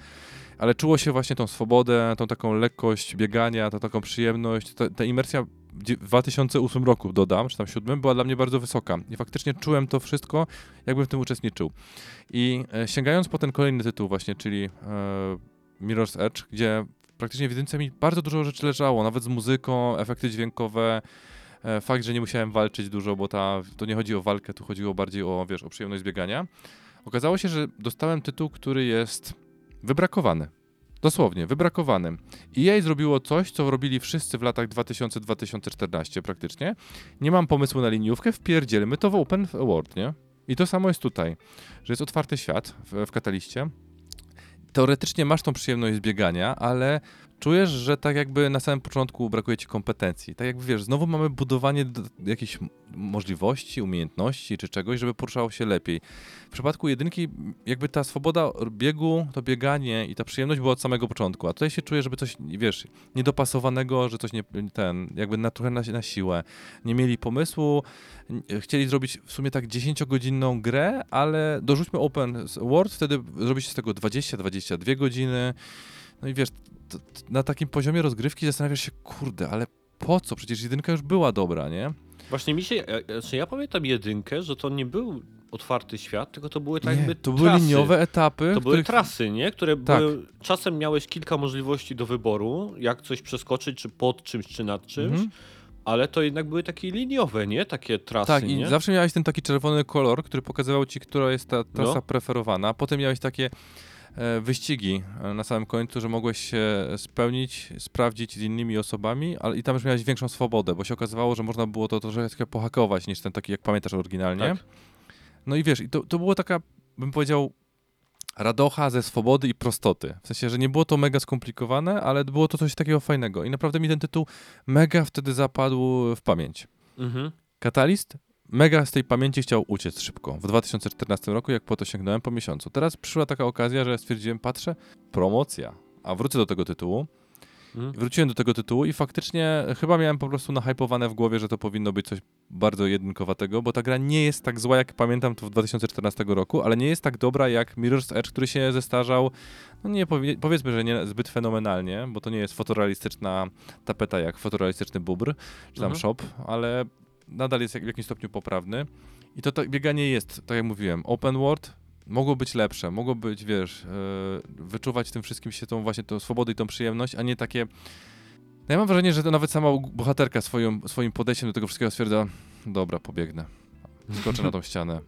ale czuło się właśnie tą swobodę, tą taką lekkość biegania, tą taką przyjemność, ta, ta imersja w dzie- w 2008 roku, dodam, czy tam 2007, była dla mnie bardzo wysoka i faktycznie czułem to wszystko, jakbym w tym uczestniczył. I e, sięgając po ten kolejny tytuł właśnie, czyli e, Mirror's Edge, gdzie praktycznie w jedynce mi bardzo dużo rzeczy leżało, nawet z muzyką, efekty dźwiękowe, e, fakt, że nie musiałem walczyć dużo, bo ta, to nie chodzi o walkę, tu chodziło bardziej o, wiesz, o przyjemność biegania. Okazało się, że dostałem tytuł, który jest wybrakowany. Dosłownie, wybrakowany. EA zrobiło coś, co robili wszyscy w latach 2000-2014 praktycznie. Nie mam pomysłu na liniówkę, wpierdzielmy to w open world, nie? I to samo jest tutaj, że jest otwarty świat w, w Kataliście. Teoretycznie masz tą przyjemność z biegania, ale czujesz, że tak jakby na samym początku brakuje ci kompetencji. Tak jakby wiesz, znowu mamy budowanie do, jakichś możliwości, umiejętności czy czegoś, żeby poruszało się lepiej. W przypadku jedynki, jakby ta swoboda biegu, to bieganie i ta przyjemność była od samego początku, a tutaj się czuję, żeby coś, wiesz, niedopasowanego, że coś nie, ten, jakby na, trochę na, na siłę. Nie mieli pomysłu, chcieli zrobić w sumie tak 10-godzinną grę, ale dorzućmy open world, wtedy zrobić z tego 20-22 godziny. No i wiesz, t- t- na takim poziomie rozgrywki zastanawiasz się, kurde, ale po co? Przecież jedynka już była dobra, nie? Właśnie mi się, e, znaczy ja pamiętam jedynkę, że to nie był otwarty świat, tylko to były tak nie jakby to były trasy. liniowe etapy, To były których trasy, nie? Które Tak. były, czasem miałeś kilka możliwości do wyboru, jak coś przeskoczyć, czy pod czymś, czy nad czymś, Mhm. ale to jednak były takie liniowe, nie? Takie trasy, Tak, nie? i zawsze miałeś ten taki czerwony kolor, który pokazywał ci, która jest ta trasa No. preferowana. Potem miałeś takie e, wyścigi e, na samym końcu, że mogłeś się spełnić, sprawdzić z innymi osobami, ale i tam już miałeś większą swobodę, bo się okazywało, że można było to troszeczkę pohakować niż ten taki, jak pamiętasz oryginalnie. Tak. No i wiesz, i to, to było taka, bym powiedział, radocha ze swobody i prostoty. W sensie, że nie było to mega skomplikowane, ale było to coś takiego fajnego. I naprawdę mi ten tytuł mega wtedy zapadł w pamięć. Mhm. Catalyst mega z tej pamięci chciał uciec szybko. W 2014 roku, jak po to sięgnąłem po miesiącu. Teraz przyszła taka okazja, że stwierdziłem, patrzę, promocja. A wrócę do tego tytułu. Mhm. Wróciłem do tego tytułu i faktycznie chyba miałem po prostu nahypowane w głowie, że to powinno być coś bardzo jedynkowatego, bo ta gra nie jest tak zła, jak pamiętam to w 2014 roku, ale nie jest tak dobra jak Mirror's Edge, który się zestarzał, no nie powie, powiedzmy, że nie zbyt fenomenalnie, bo to nie jest fotorealistyczna tapeta jak fotorealistyczny bubr, czy tam Mhm. shop, ale nadal jest w jakimś stopniu poprawny. I to tak, bieganie jest, tak jak mówiłem, open world, mogło być lepsze, mogło być, wiesz, yy, wyczuwać tym wszystkim się tą właśnie tą swobodę i tą przyjemność, a nie takie... No ja mam wrażenie, że to nawet sama bohaterka swoją, swoim podejściem do tego wszystkiego stwierdza, dobra, pobiegnę, skoczę na tą ścianę.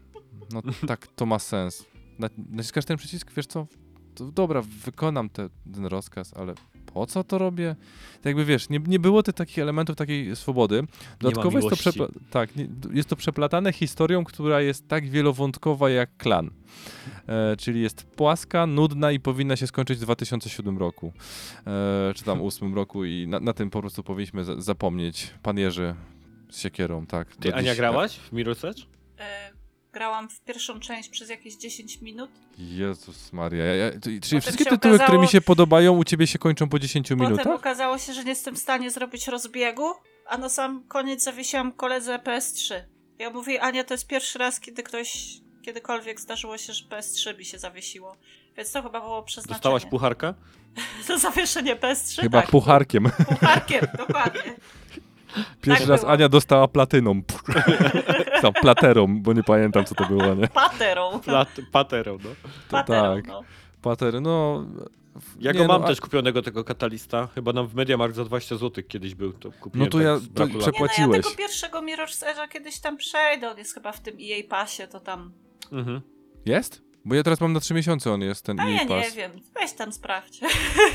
No tak, to ma sens. Na- Naciskasz ten przycisk, wiesz co, to dobra, wykonam te, ten rozkaz, ale po co to robię? Tak jakby wiesz, nie, nie było tych takich elementów takiej swobody. Dodatkowo jest to, przepla- tak, jest to przeplatane historią, która jest tak wielowątkowa jak klan. E, czyli jest płaska, nudna i powinna się skończyć w 2007 roku. E, czy tam 2008 roku i na, na tym po prostu powinniśmy za- zapomnieć. Pan Jerzy z siekierą, tak. Ty, Ania, dziś- grałaś w Mirror's Edge? Grałam w pierwszą część przez jakieś 10 minut. Jezus Maria. Ja, ja, czyli wszystkie tytuły, które okazało- mi się podobają, u ciebie się kończą po 10 Potem minutach? okazało się, że nie jestem w stanie zrobić rozbiegu, a na sam koniec zawiesiłam koledze PS3. Ja mówię, Ania, to jest pierwszy raz, kiedy ktoś, kiedykolwiek zdarzyło się, że PS3 mi się zawiesiło. Więc to chyba było przeznaczenie. Dostałaś pucharka? To zawieszenie PS3? Chyba tak. pucharkiem. Pucharkiem, dokładnie. Pierwszy Tak raz było. Ania dostała platyną. Tam platerą, bo nie pamiętam co to było, nie? Paterą. Plat, paterą, no. Paterą, tak. no. Plater, no... Ja nie, go mam no, a- też kupionego tego katalista. Chyba nam w Mediamarkt za 20 zł kiedyś był. To kupiłem No to tak ja- z to braku lat. przep- Nie, no ja Płaciłeś. tego pierwszego Mirror's Edge'a kiedyś tam przejdę, on jest chyba w tym EA Passie, to tam... Mhm. Jest? Bo ja teraz mam na 3 miesiące on jest, ten A ja nie wiem, weź tam sprawdź.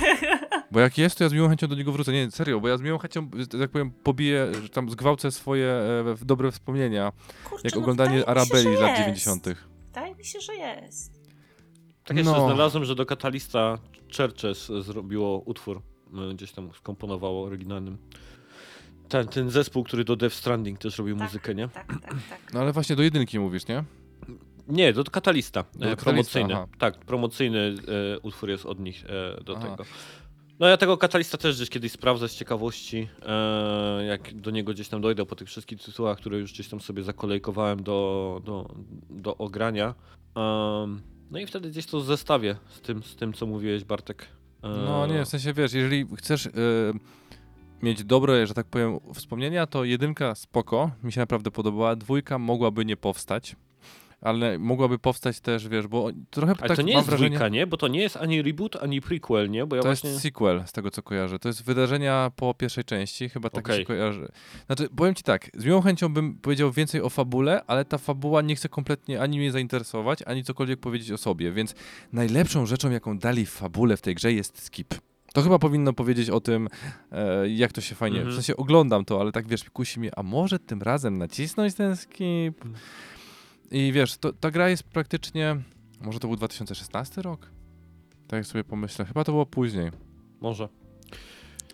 Bo jak jest, to ja z miłą chęcią do niego wrócę. Nie, serio, bo ja z miłą chęcią, że tak powiem, pobiję, że tam zgwałcę swoje e, w- dobre wspomnienia, Kurczę, jak no oglądanie Arabeli że z lat jest. 90. Wydaje mi się, że jest. Tak jeszcze No. znalazłem, że do katalista Churches zrobiło utwór. y, Gdzieś tam skomponowało oryginalnym. Ten, ten zespół, który do Death Stranding też robił Tak. muzykę, nie? Tak, tak, tak. No ale właśnie do jedynki mówisz, nie? Nie, do Katalista. E, Katalista, promocyjny. aha. Tak, promocyjny e, utwór jest od nich e, do Aha. tego. No ja tego Katalista też gdzieś kiedyś sprawdzę z ciekawości, e, jak do niego gdzieś tam dojdę po tych wszystkich tytułach, które już gdzieś tam sobie zakolejkowałem do, do, do ogrania. No i wtedy gdzieś to zestawię z tym, z tym co mówiłeś Bartek. E, No nie, w sensie wiesz, jeżeli chcesz e, mieć dobre, że tak powiem, wspomnienia, to jedynka spoko, mi się naprawdę podobała, dwójka mogłaby nie powstać. Ale mogłaby powstać też, wiesz, bo trochę Ale tak to nie jest wrażenie... dwójka, nie? Bo to nie jest ani reboot, ani prequel, nie? Bo ja To właśnie... jest sequel, z tego co kojarzę. To jest wydarzenia po pierwszej części, chyba tak Okej. się kojarzy. Znaczy, powiem ci tak, z miłą chęcią bym powiedział więcej o fabule, ale ta fabuła nie chce kompletnie ani mnie zainteresować, ani cokolwiek powiedzieć o sobie, więc najlepszą rzeczą, jaką dali w fabule w tej grze jest skip. To chyba powinno powiedzieć o tym, e, jak to się fajnie... Mhm. W sensie oglądam to, ale tak wiesz, kusi mnie, a może tym razem nacisnąć ten skip? I wiesz, to, ta gra jest praktycznie... Może to był 2016 rok? Tak jak sobie pomyślę. Chyba to było później. Może.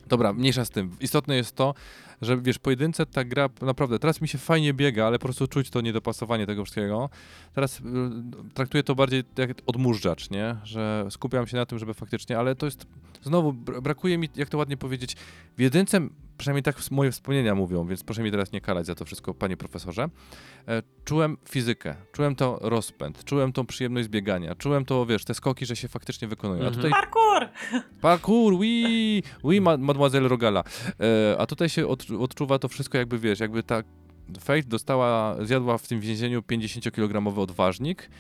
Dobra, mniejsza z tym. Istotne jest to, że wiesz, pojedynce ta gra naprawdę, teraz mi się fajnie biega, ale po prostu czuć to niedopasowanie tego wszystkiego. Teraz y, traktuję to bardziej jak odmurzacz, nie? Że skupiam się na tym, żeby faktycznie, ale to jest, znowu, br- brakuje mi, jak to ładnie powiedzieć, w jedynce, przynajmniej tak moje wspomnienia mówią, więc proszę mi teraz nie karać za to wszystko, panie profesorze, e, czułem fizykę, czułem to rozpęd, czułem tą przyjemność biegania, czułem to, wiesz, te skoki, że się faktycznie wykonują. A Mhm. tutaj Parkour! Parkour, oui, oui, ma, mademoiselle Rogala. E, a tutaj się od, odczuwa to wszystko jakby, wiesz, jakby ta Faith dostała, zjadła w tym więzieniu 50-kilogramowy odważnik.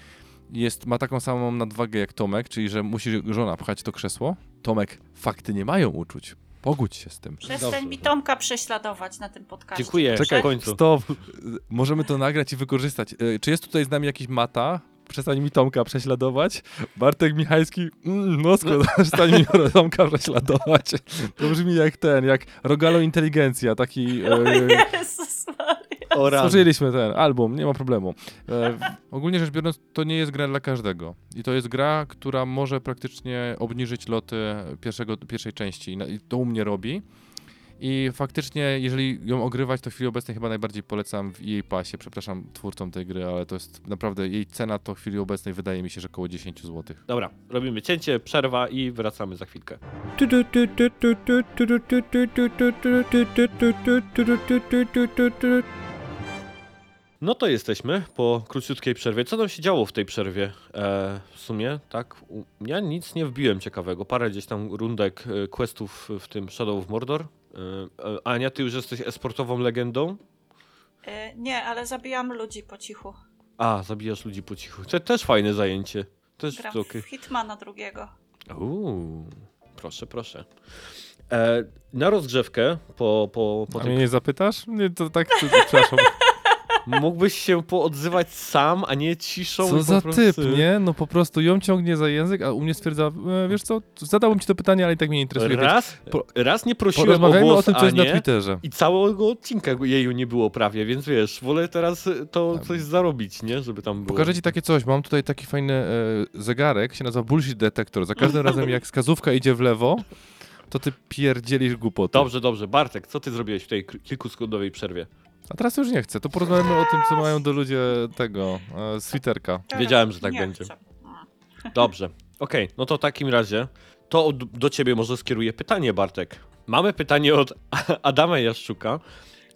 Jest, ma taką samą nadwagę jak Tomek, czyli że musi żona pchać to krzesło. Tomek, fakty nie mają uczuć. Pogódź się z tym. Przestań Dobrze. mi Tomka prześladować na tym podcaście. Dziękuję, Proszę. w końcu. Stop. Możemy to nagrać i wykorzystać. E, Czy jest tutaj z nami jakiś mata? Przestań mi Tomka prześladować. Bartek Michajski, mm, Moskwa, przestań mi Tomka prześladować. To brzmi jak ten, jak Rogalo Inteligencja, taki... E, Jezus Maria. O rany. Stworzyliśmy ten album, nie ma problemu. E, ogólnie rzecz biorąc, to nie jest gra dla każdego. I to jest gra, która może praktycznie obniżyć loty pierwszego, pierwszej części. I to u mnie robi. I faktycznie, jeżeli ją ogrywać, to w chwili obecnej chyba najbardziej polecam w jej pasie. Przepraszam twórcom tej gry, ale to jest naprawdę jej cena to w chwili obecnej wydaje mi się, że około 10 zł. Dobra, robimy cięcie, przerwa i wracamy za chwilkę. No to jesteśmy po króciutkiej przerwie. Co tam się działo w tej przerwie? E, w sumie, tak? Ja nic nie wbiłem ciekawego. Parę gdzieś tam rundek e, questów w tym Shadow of Mordor. E, e, Ania, ty już jesteś esportową legendą? Y, Nie, ale zabijam ludzi po cichu. A, zabijasz ludzi po cichu. To też fajne zajęcie. Też Gram to okej. w Hitmana drugiego. Uuu, proszę, proszę. E, na rozgrzewkę po, po, po A tym mnie nie zapytasz? Nie, to tak, to, przepraszam. mógłbyś się poodzywać sam, a nie ciszą. Co za prostu... typ, nie? No po prostu ją ciągnie za język, a u mnie stwierdza, e, wiesz co, zadałbym ci to pytanie, ale i tak mnie nie interesuje. Raz, po- raz nie prosiłem o głos o tym, co jest na Twitterze. i całego odcinka jej nie było prawie, więc wiesz, wolę teraz to coś zarobić, nie? Żeby tam było. Pokażę ci takie coś, mam tutaj taki fajny e, zegarek, się nazywa Bullshit Detector. Za każdym razem jak wskazówka idzie w lewo, to ty pierdzielisz głupoty. Dobrze, dobrze. Bartek, co ty zrobiłeś w tej k- kilkusekundowej przerwie? A teraz już nie chcę, to porozmawiamy o tym, co mają do ludzie tego, e. Wiedziałem, że tak Nie będzie. chcę. Dobrze. Okej, no to w takim razie to do ciebie może skieruję pytanie, Bartek. Mamy pytanie od Adama Jaszczuka.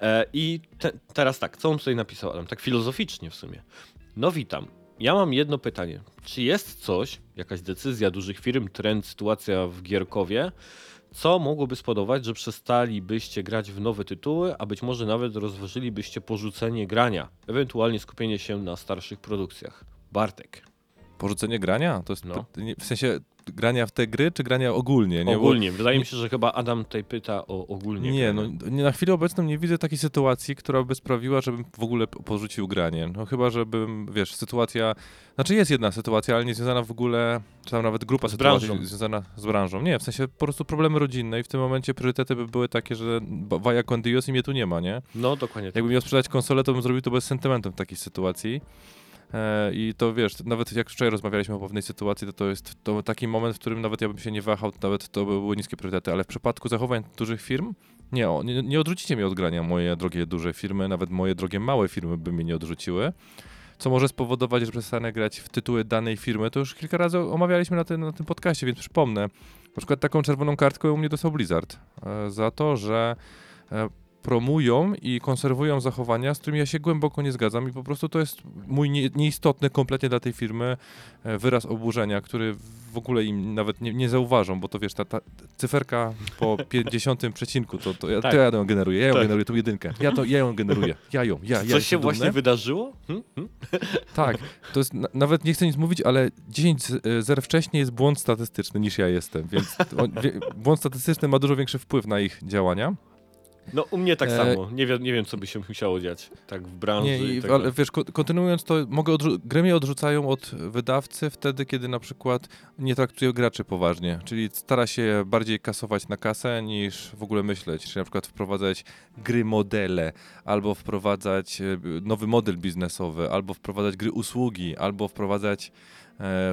E, I te, teraz tak, co on tutaj napisał Adam? Tak filozoficznie w sumie. No witam. Ja mam jedno pytanie. Czy jest coś, jakaś decyzja dużych firm, trend, sytuacja w Gierkowie, co mogłoby spowodować, że przestalibyście grać w nowe tytuły, a być może nawet rozważylibyście porzucenie grania, ewentualnie skupienie się na starszych produkcjach? Bartek. Porzucenie grania? To jest No. w sensie grania w te gry, czy grania ogólnie? Nie? Bo- Ogólnie. Wydaje mi się, że chyba Adam tutaj pyta o ogólnie. Nie, granie. no nie, na chwilę obecną nie widzę takiej sytuacji, która by sprawiła, żebym w ogóle porzucił granie. No chyba, żebym, wiesz, sytuacja, znaczy jest jedna sytuacja, ale nie związana w ogóle, czy tam nawet grupa Z sytuacji branżą. związana z branżą. Nie, w sensie po prostu problemy rodzinne i w tym momencie priorytety by były takie, że Vaja con Dios i mnie tu nie ma, nie? No, dokładnie. Tak. Jakbym miał sprzedać konsolę, to bym zrobił to bez sentymentu w takiej sytuacji. E, I to wiesz, nawet jak wczoraj rozmawialiśmy o pewnej sytuacji, to to jest to taki moment, w którym nawet ja bym się nie wahał, nawet to by były niskie priorytety, ale w przypadku zachowań dużych firm, nie, nie, nie odrzucicie mnie od grania moje drogie duże firmy, nawet moje drogie małe firmy by mnie nie odrzuciły. Co może spowodować, że przestanę grać w tytuły danej firmy. To już kilka razy omawialiśmy na, tym na tym podcaście, więc przypomnę. Na przykład taką czerwoną kartkę u mnie dostał Blizzard e, za to, że e, promują i konserwują zachowania, z którymi ja się głęboko nie zgadzam i po prostu to jest mój nie, nieistotny kompletnie dla tej firmy e, wyraz oburzenia, który w ogóle im nawet nie, nie zauważą, bo to wiesz, ta, ta cyferka po 50 przecinku, to, to, ja, Tak. to ja ją generuję, ja ją Tak. generuję, tą jedynkę, ja, to, ja ją generuję, ja ją, ja, ja Coś się właśnie dumny. wydarzyło? Hm? Hm? Tak, to jest, na, nawet nie chcę nic mówić, ale 10 z- e, zer wcześniej jest błąd statystyczny niż ja jestem, więc on, błąd statystyczny ma dużo większy wpływ na ich działania. No, u mnie tak E, samo. Nie wiem, nie wiem, co by się musiało dziać. Tak w branży Nie, i i, tak ale wiesz, ko- kontynuując to, mogę odrzu- gry mnie odrzucają od wydawcy wtedy, kiedy na przykład nie traktuje graczy poważnie, czyli stara się bardziej kasować na kasę niż w ogóle myśleć, czyli na przykład wprowadzać gry modele, albo wprowadzać e, nowy model biznesowy, albo wprowadzać gry usługi, albo wprowadzać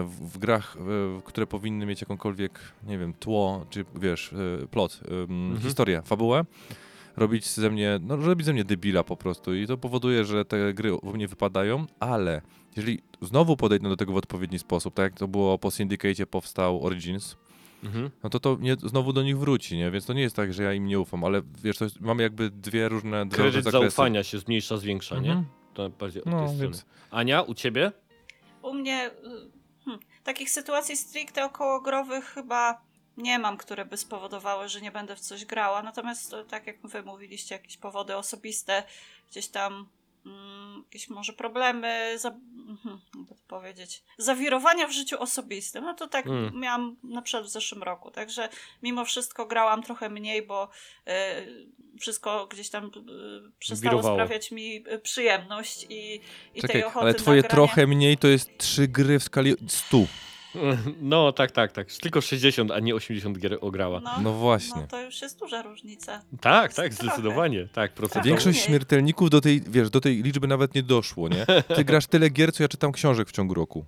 w, w grach, e, które powinny mieć jakąkolwiek, nie wiem, tło, czy wiesz, e, plot, Mhm. historię, fabułę, robić ze mnie, no robić ze mnie debila po prostu i to powoduje, że te gry u mnie wypadają, ale jeżeli znowu podejdę do tego w odpowiedni sposób, tak jak to było po Syndicate powstał Origins, Mhm. no to to mnie znowu do nich wróci, nie? Więc to nie jest tak, że ja im nie ufam, ale wiesz, to jest, mamy jakby dwie różne, dwie Kredyt zakresy. zaufania się zmniejsza, zwiększa, nie? Mhm. To bardziej od No, tej strony. więc Ania, u ciebie? U mnie y, hmm, takich sytuacji stricte okołogrowych chyba nie mam, które by spowodowały, że nie będę w coś grała. Natomiast e, tak jak wy mówiliście, jakieś powody osobiste, gdzieś tam mm, jakieś może problemy, za, mhm, jakby to powiedzieć, zawirowania w życiu osobistym. No to tak Mm. miałam na przykład w zeszłym roku. Także mimo wszystko grałam trochę mniej, bo e, wszystko gdzieś tam e, przestało Wirowało. sprawiać mi przyjemność i, i Czekaj, tej ochoty ale twoje trochę mniej to jest trzy gry w skali 100. No tak, tak, tak. Tylko 60, a nie 80 gier ograła. No, No właśnie. No to już jest duża różnica. Tak, tak, trochę. zdecydowanie. Tak, procentowo. Większość mniej. śmiertelników do tej, wiesz, do tej liczby nawet nie doszło, nie? Ty grasz tyle gier, co ja czytam książek w ciągu roku.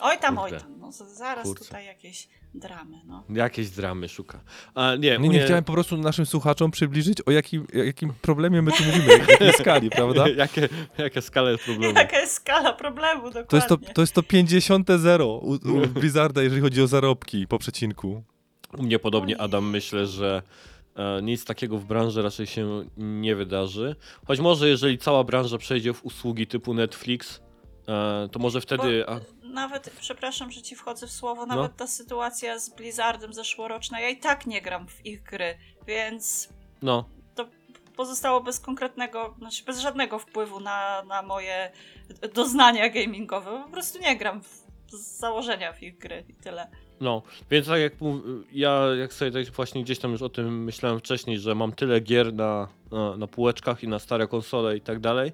Oj tam, Kurde. oj tam. No, z- zaraz Kurczę. tutaj jakieś dramy, no. Jakieś dramy szuka. A, nie, Nie, nie mnie- chciałem po prostu naszym słuchaczom przybliżyć, o jakim, jakim problemie my tu mówimy, jakiej skali, prawda? Jakie, jaka skala jest problemu? Jaka jest skala problemu, dokładnie. To jest to, to, jest to 50 zero u, u Blizzarda, jeżeli chodzi o zarobki po przecinku. U mnie podobnie. Adam, myślę, że e, nic takiego w branży raczej się nie wydarzy. Choć może, jeżeli cała branża przejdzie w usługi typu Netflix, e, to może wtedy... A, Nawet, przepraszam, że ci wchodzę w słowo, No. nawet ta sytuacja z Blizzardem zeszłoroczna, ja i tak nie gram w ich gry, więc no, pozostało bez konkretnego, znaczy bez żadnego wpływu na, na moje doznania gamingowe. Po prostu nie gram w, z założenia w ich gry i tyle. no. Więc tak jak ja, jak sobie tak właśnie gdzieś tam już o tym myślałem wcześniej, że mam tyle gier na, na, na półeczkach i na stare konsole i tak dalej,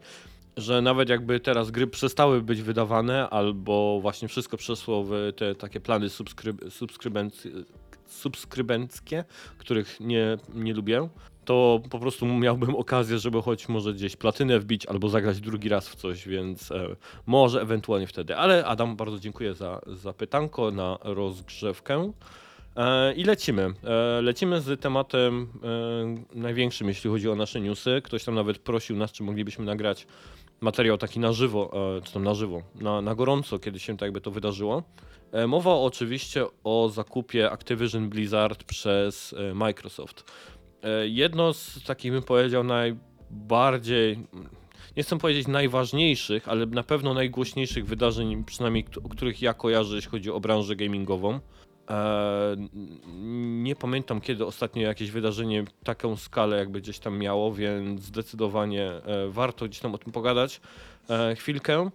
że nawet jakby teraz gry przestały być wydawane, albo właśnie wszystko przeszło w te takie plany subskryb subskrybenc- subskrybenckie, których nie, nie lubię, to po prostu miałbym okazję, żeby choć może gdzieś platynę wbić albo zagrać drugi raz w coś, więc e, może ewentualnie wtedy. Ale Adam, bardzo dziękuję za, za pytanko na rozgrzewkę. E, I lecimy. E, lecimy z tematem e, największym, jeśli chodzi o nasze newsy. Ktoś tam nawet prosił nas, czy moglibyśmy nagrać materiał taki na żywo, e, czy tam na żywo, na, na gorąco, kiedy się tak jakby to wydarzyło. E, Mowa oczywiście o zakupie Activision Blizzard przez e, Microsoft. Jedno z takich bym powiedział najbardziej, nie chcę powiedzieć najważniejszych, ale na pewno najgłośniejszych wydarzeń, przynajmniej o których ja kojarzę, jeśli chodzi o branżę gamingową. E, nie pamiętam kiedy ostatnio jakieś wydarzenie taką skalę jakby gdzieś tam miało, więc zdecydowanie e, warto gdzieś tam o tym pogadać e, chwilkę.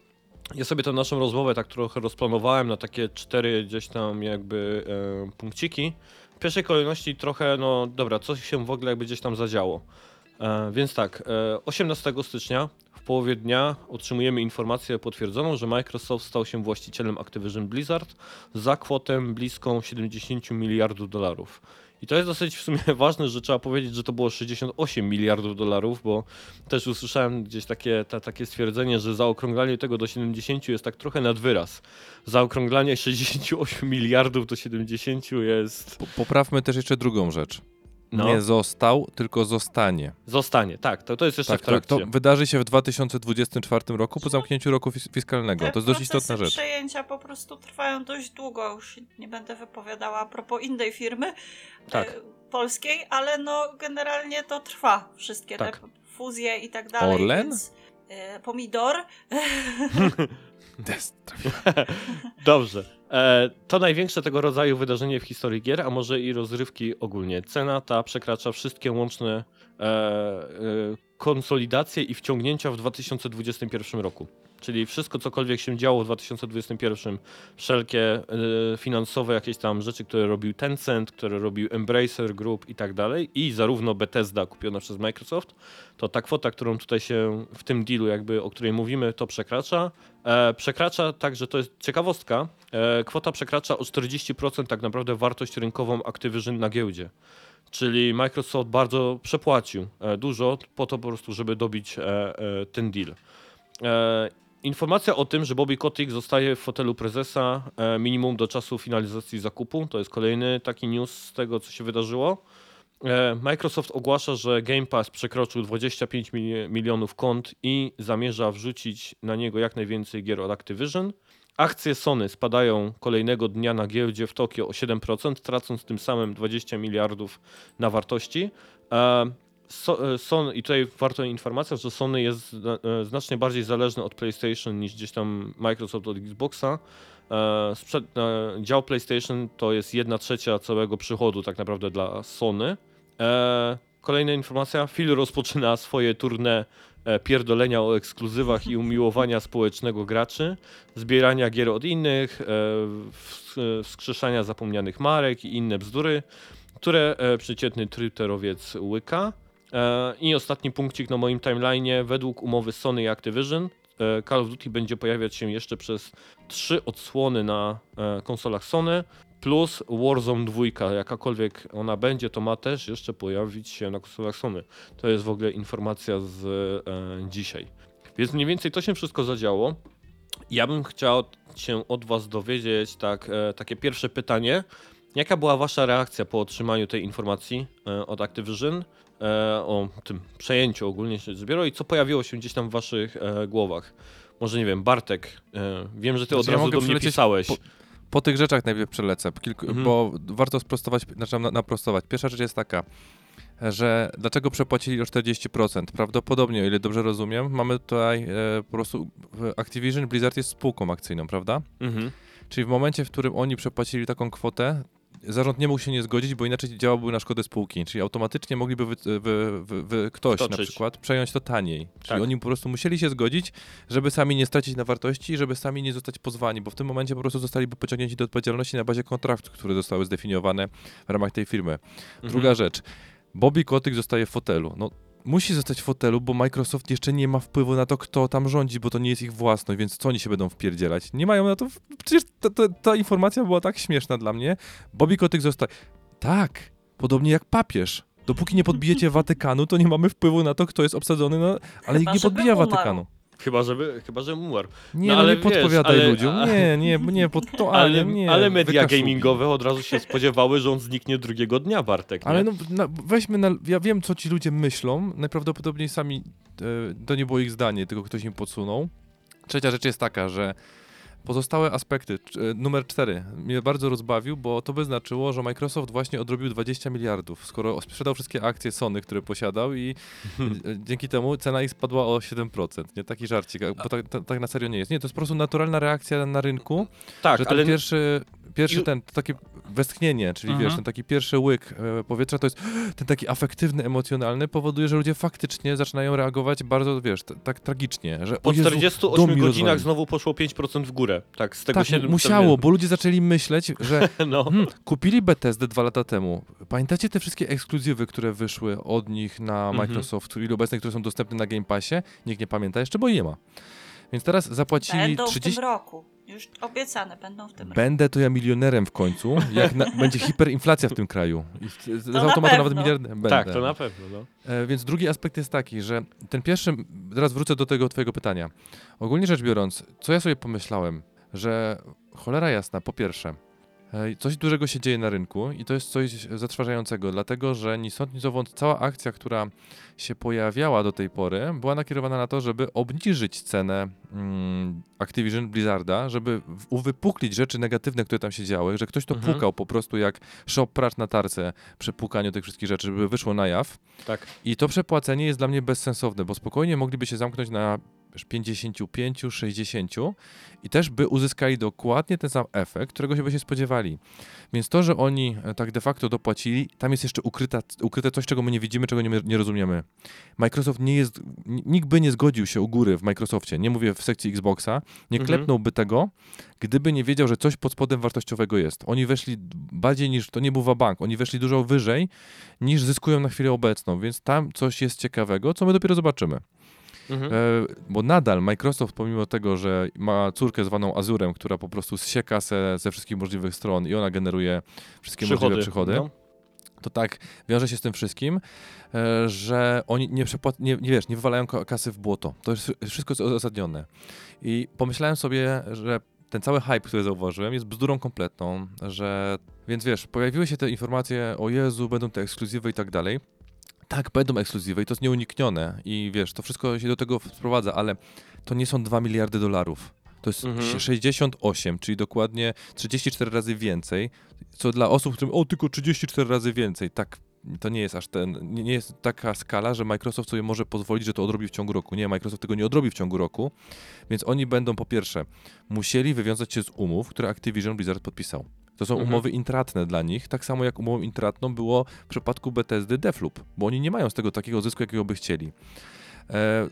Ja sobie tę naszą rozmowę tak trochę rozplanowałem na takie cztery gdzieś tam jakby punkciki. W pierwszej kolejności trochę, no dobra, co się w ogóle jakby gdzieś tam zadziało. Więc tak, e, 18 stycznia połowie dnia otrzymujemy informację potwierdzoną, że Microsoft stał się właścicielem Activision Blizzard za kwotę bliską 70 miliardów dolarów. I to jest dosyć w sumie ważne, że trzeba powiedzieć, że to było 68 miliardów dolarów, bo też usłyszałem gdzieś takie, ta, takie stwierdzenie, że zaokrąglanie tego do 70 jest tak trochę nad wyraz. Zaokrąglanie 68 miliardów do 70 jest... Po, poprawmy też jeszcze drugą rzecz. No. Nie został, tylko zostanie. Zostanie, tak, to, to jest jeszcze Tak, w to, trakcie. to wydarzy się w 2024 roku po zamknięciu roku fis- fiskalnego. Te To jest dość istotna rzecz. przejęcia po prostu trwają dość długo. Już nie będę wypowiadała a propos innej firmy Tak. e, polskiej, ale no generalnie to trwa. Wszystkie Tak. te fuzje i tak dalej. Orlen? Więc, e, pomidor. Dobrze. E, to największe tego rodzaju wydarzenie w historii gier, a może i rozrywki ogólnie. Cena ta przekracza wszystkie łączne e, e, konsolidacje i wciągnięcia w 2021 roku. Czyli wszystko, cokolwiek się działo w 2021, wszelkie e, finansowe jakieś tam rzeczy, które robił Tencent, które robił Embracer Group i tak dalej, i zarówno Bethesda kupiona przez Microsoft, to ta kwota, którą tutaj się w tym dealu jakby, o której mówimy, to przekracza. E, przekracza także, to jest ciekawostka, e, kwota przekracza o 40% tak naprawdę wartość rynkową Activision na giełdzie. Czyli Microsoft bardzo przepłacił e, dużo po to po prostu, żeby dobić e, e, ten deal. E, informacja o tym, że Bobby Kotick zostaje w fotelu prezesa e, minimum do czasu finalizacji zakupu. To jest kolejny taki news z tego, co się wydarzyło. E, Microsoft ogłasza, że Game Pass przekroczył 25 mili- milionów kont i zamierza wrzucić na niego jak najwięcej gier od Activision. Akcje Sony spadają kolejnego dnia na giełdzie w Tokio o 7%, tracąc tym samym 20 miliardów na wartości. E, So, Sony, I tutaj warto informacja, że Sony jest e, znacznie bardziej zależny od PlayStation niż gdzieś tam Microsoft od Xboxa. E, dział PlayStation to jest 1 trzecia całego przychodu tak naprawdę dla Sony. Kolejna informacja. Phil rozpoczyna swoje tournée e, pierdolenia o ekskluzywach i umiłowania społecznego graczy, zbierania gier od innych, wsk- wskrzeszania zapomnianych marek i inne bzdury, które przeciętny twitterowiec łyka. E, I ostatni punkcik na moim timeline'ie. Według umowy Sony i Activision e, Call of Duty będzie pojawiać się jeszcze przez trzy odsłony na e, konsolach Sony, plus Warzone 2, jakakolwiek ona będzie, to ma też jeszcze pojawić się na konsolach Sony. To jest w ogóle informacja z e, dzisiaj. Więc mniej więcej to się wszystko zadziało. Ja bym chciał się od was dowiedzieć tak, e, takie pierwsze pytanie. Jaka była wasza reakcja po otrzymaniu tej informacji e, od Activision o tym przejęciu ogólnie się zbiorą i co pojawiło się gdzieś tam w waszych e, głowach? Może nie wiem, Bartek, e, wiem, że ty od Znaczy, ja razu mogę do mnie pisałeś. po- Po tych rzeczach najpierw przelecę, kilku, Mhm. bo warto sprostować, znaczy na- naprostować. Pierwsza rzecz jest taka, że dlaczego przepłacili o 40%? Prawdopodobnie, o ile dobrze rozumiem, mamy tutaj e, po prostu Activision Blizzard jest spółką akcyjną, prawda? Mhm. Czyli w momencie, w którym oni przepłacili taką kwotę, zarząd nie mógł się nie zgodzić, bo inaczej działałby na szkodę spółki. Czyli automatycznie mogliby wy, wy, wy, ktoś na przykład przejąć to taniej. Czyli Tak. oni po prostu musieli się zgodzić, żeby sami nie stracić na wartości i żeby sami nie zostać pozwani, bo w tym momencie po prostu zostaliby pociągnięci do odpowiedzialności na bazie kontraktów, które zostały zdefiniowane w ramach tej firmy. Druga rzecz. Bobby Kotyk zostaje w fotelu. No, musi zostać w fotelu, bo Microsoft jeszcze nie ma wpływu na to, kto tam rządzi, bo to nie jest ich własność, więc co oni się będą wpierdzielać? Nie mają na to... w- Przecież ta, ta, ta informacja była tak śmieszna dla mnie. Bobby Kotyk zostaje... Tak, podobnie jak papież. Dopóki nie podbijecie Watykanu, to nie mamy wpływu na to, kto jest obsadzony, no, ale nikt nie podbija umarł. Chyba, żeby, chyba, że umarł. Nie, No, no, ale nie wiesz, podpowiadaj ale- ludziom. Nie, nie, nie, pod to, ale, Ale, nie. ale media gamingowe od razu się spodziewały, że on zniknie drugiego dnia, Bartek. Nie? Ale no, na, weźmy, na, ja wiem, co ci ludzie myślą. Najprawdopodobniej sami, e, to nie było ich zdanie, tylko ktoś im podsunął. Trzecia rzecz jest taka, że pozostałe aspekty, e, numer cztery, mnie bardzo rozbawił, bo to by znaczyło, że Microsoft właśnie odrobił 20 miliardów, skoro sprzedał wszystkie akcje Sony, które posiadał i e, dzięki temu cena ich spadła o 7%. Nie taki żarcik, bo tak, tak, tak na serio nie jest. Nie, to jest po prostu naturalna reakcja na rynku, tak, że ten ale pierwszy, pierwszy ten, to takie westchnienie, czyli Mhm. wiesz, ten taki pierwszy łyk e, powietrza, to jest ten taki afektywny, emocjonalny, powoduje, że ludzie faktycznie zaczynają reagować bardzo, wiesz, tak tragicznie, że po Jezu, dom 48 mi godzinach znowu poszło 5% w górę. Tak, z tego Tak, się musiało, bo ludzie zaczęli myśleć, że No. hmm, kupili Bethesdę dwa lata temu. Pamiętacie te wszystkie ekskluzywy, które wyszły od nich na Mhm. Microsoft, ile obecne, które są dostępne na Game Passie? Nikt nie pamięta jeszcze, bo je ma. Więc teraz zapłacili Będą 30... w tym roku. Już obiecane będą w tym roku. Będę to ja milionerem w końcu, jak na, będzie hiperinflacja w tym kraju. I z, z na automatu nawet pewno. miliard będę. Tak, to na pewno. No. E, więc drugi aspekt jest taki, że ten pierwszy, teraz wrócę do tego twojego pytania. Ogólnie rzecz biorąc, co ja sobie pomyślałem, że cholera jasna, po pierwsze, coś dużego się dzieje na rynku i to jest coś zatrważającego, dlatego że ni stąd, ni zowąd cała akcja, która się pojawiała do tej pory, była nakierowana na to, żeby obniżyć cenę mm, Activision Blizzarda, żeby uwypuklić rzeczy negatywne, które tam się działy, że ktoś to Mhm. pukał po prostu jak shop pracz na tarce przy pukaniu tych wszystkich rzeczy, żeby wyszło na jaw. Tak. I to przepłacenie jest dla mnie bezsensowne, bo spokojnie mogliby się zamknąć na wiesz, 55, 60 i też by uzyskali dokładnie ten sam efekt, którego się by się spodziewali. Więc to, że oni e, tak de facto dopłacili, tam jest jeszcze ukryta, ukryte coś, czego my nie widzimy, czego nie, nie rozumiemy. Microsoft nie jest, nikt by nie zgodził się u góry w Microsoftie, nie mówię w sekcji Xboxa, nie Mhm. klepnąłby tego, gdyby nie wiedział, że coś pod spodem wartościowego jest. Oni weszli bardziej niż, to nie był bank, oni weszli dużo wyżej niż zyskują na chwilę obecną, więc tam coś jest ciekawego, co my dopiero zobaczymy. Mhm. E, bo nadal Microsoft, pomimo tego, że ma córkę zwaną Azurem, która po prostu zsie kasę ze wszystkich możliwych stron i ona generuje wszystkie możliwe przychody, No. to tak wiąże się z tym wszystkim, e, że oni nie, przepła- nie, nie wiesz, nie wywalają kasy w błoto. To jest wszystko jest uzasadnione. I pomyślałem sobie, że ten cały hype, który zauważyłem, jest bzdurą kompletną, że więc wiesz, pojawiły się te informacje o Jezu, będą te ekskluzywy i tak dalej. Tak, będą ekskluzywy i to jest nieuniknione i wiesz, to wszystko się do tego sprowadza, ale to nie są 2 miliardy dolarów. To jest Mhm. 68, czyli dokładnie 34 razy więcej, co dla osób, którym o tylko 34 razy więcej, tak to nie jest aż ten, nie jest taka skala, że Microsoft sobie może pozwolić, że to odrobi w ciągu roku. Nie, Microsoft tego nie odrobi w ciągu roku, więc oni będą po pierwsze musieli wywiązać się z umów, które Activision Blizzard podpisał. To są Mhm. umowy intratne dla nich, tak samo jak umową intratną było w przypadku Bethesdy Deathloop, bo oni nie mają z tego takiego zysku, jakiego by chcieli. E,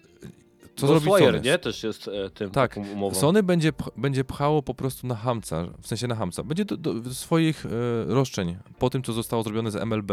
co zrobi Ghostwire, Sony? nie? Też jest e, tym Tak, umową. Sony będzie, będzie pchało po prostu na hamca, w sensie na hamca. Będzie do, do swoich e, roszczeń po tym, co zostało zrobione z MLB,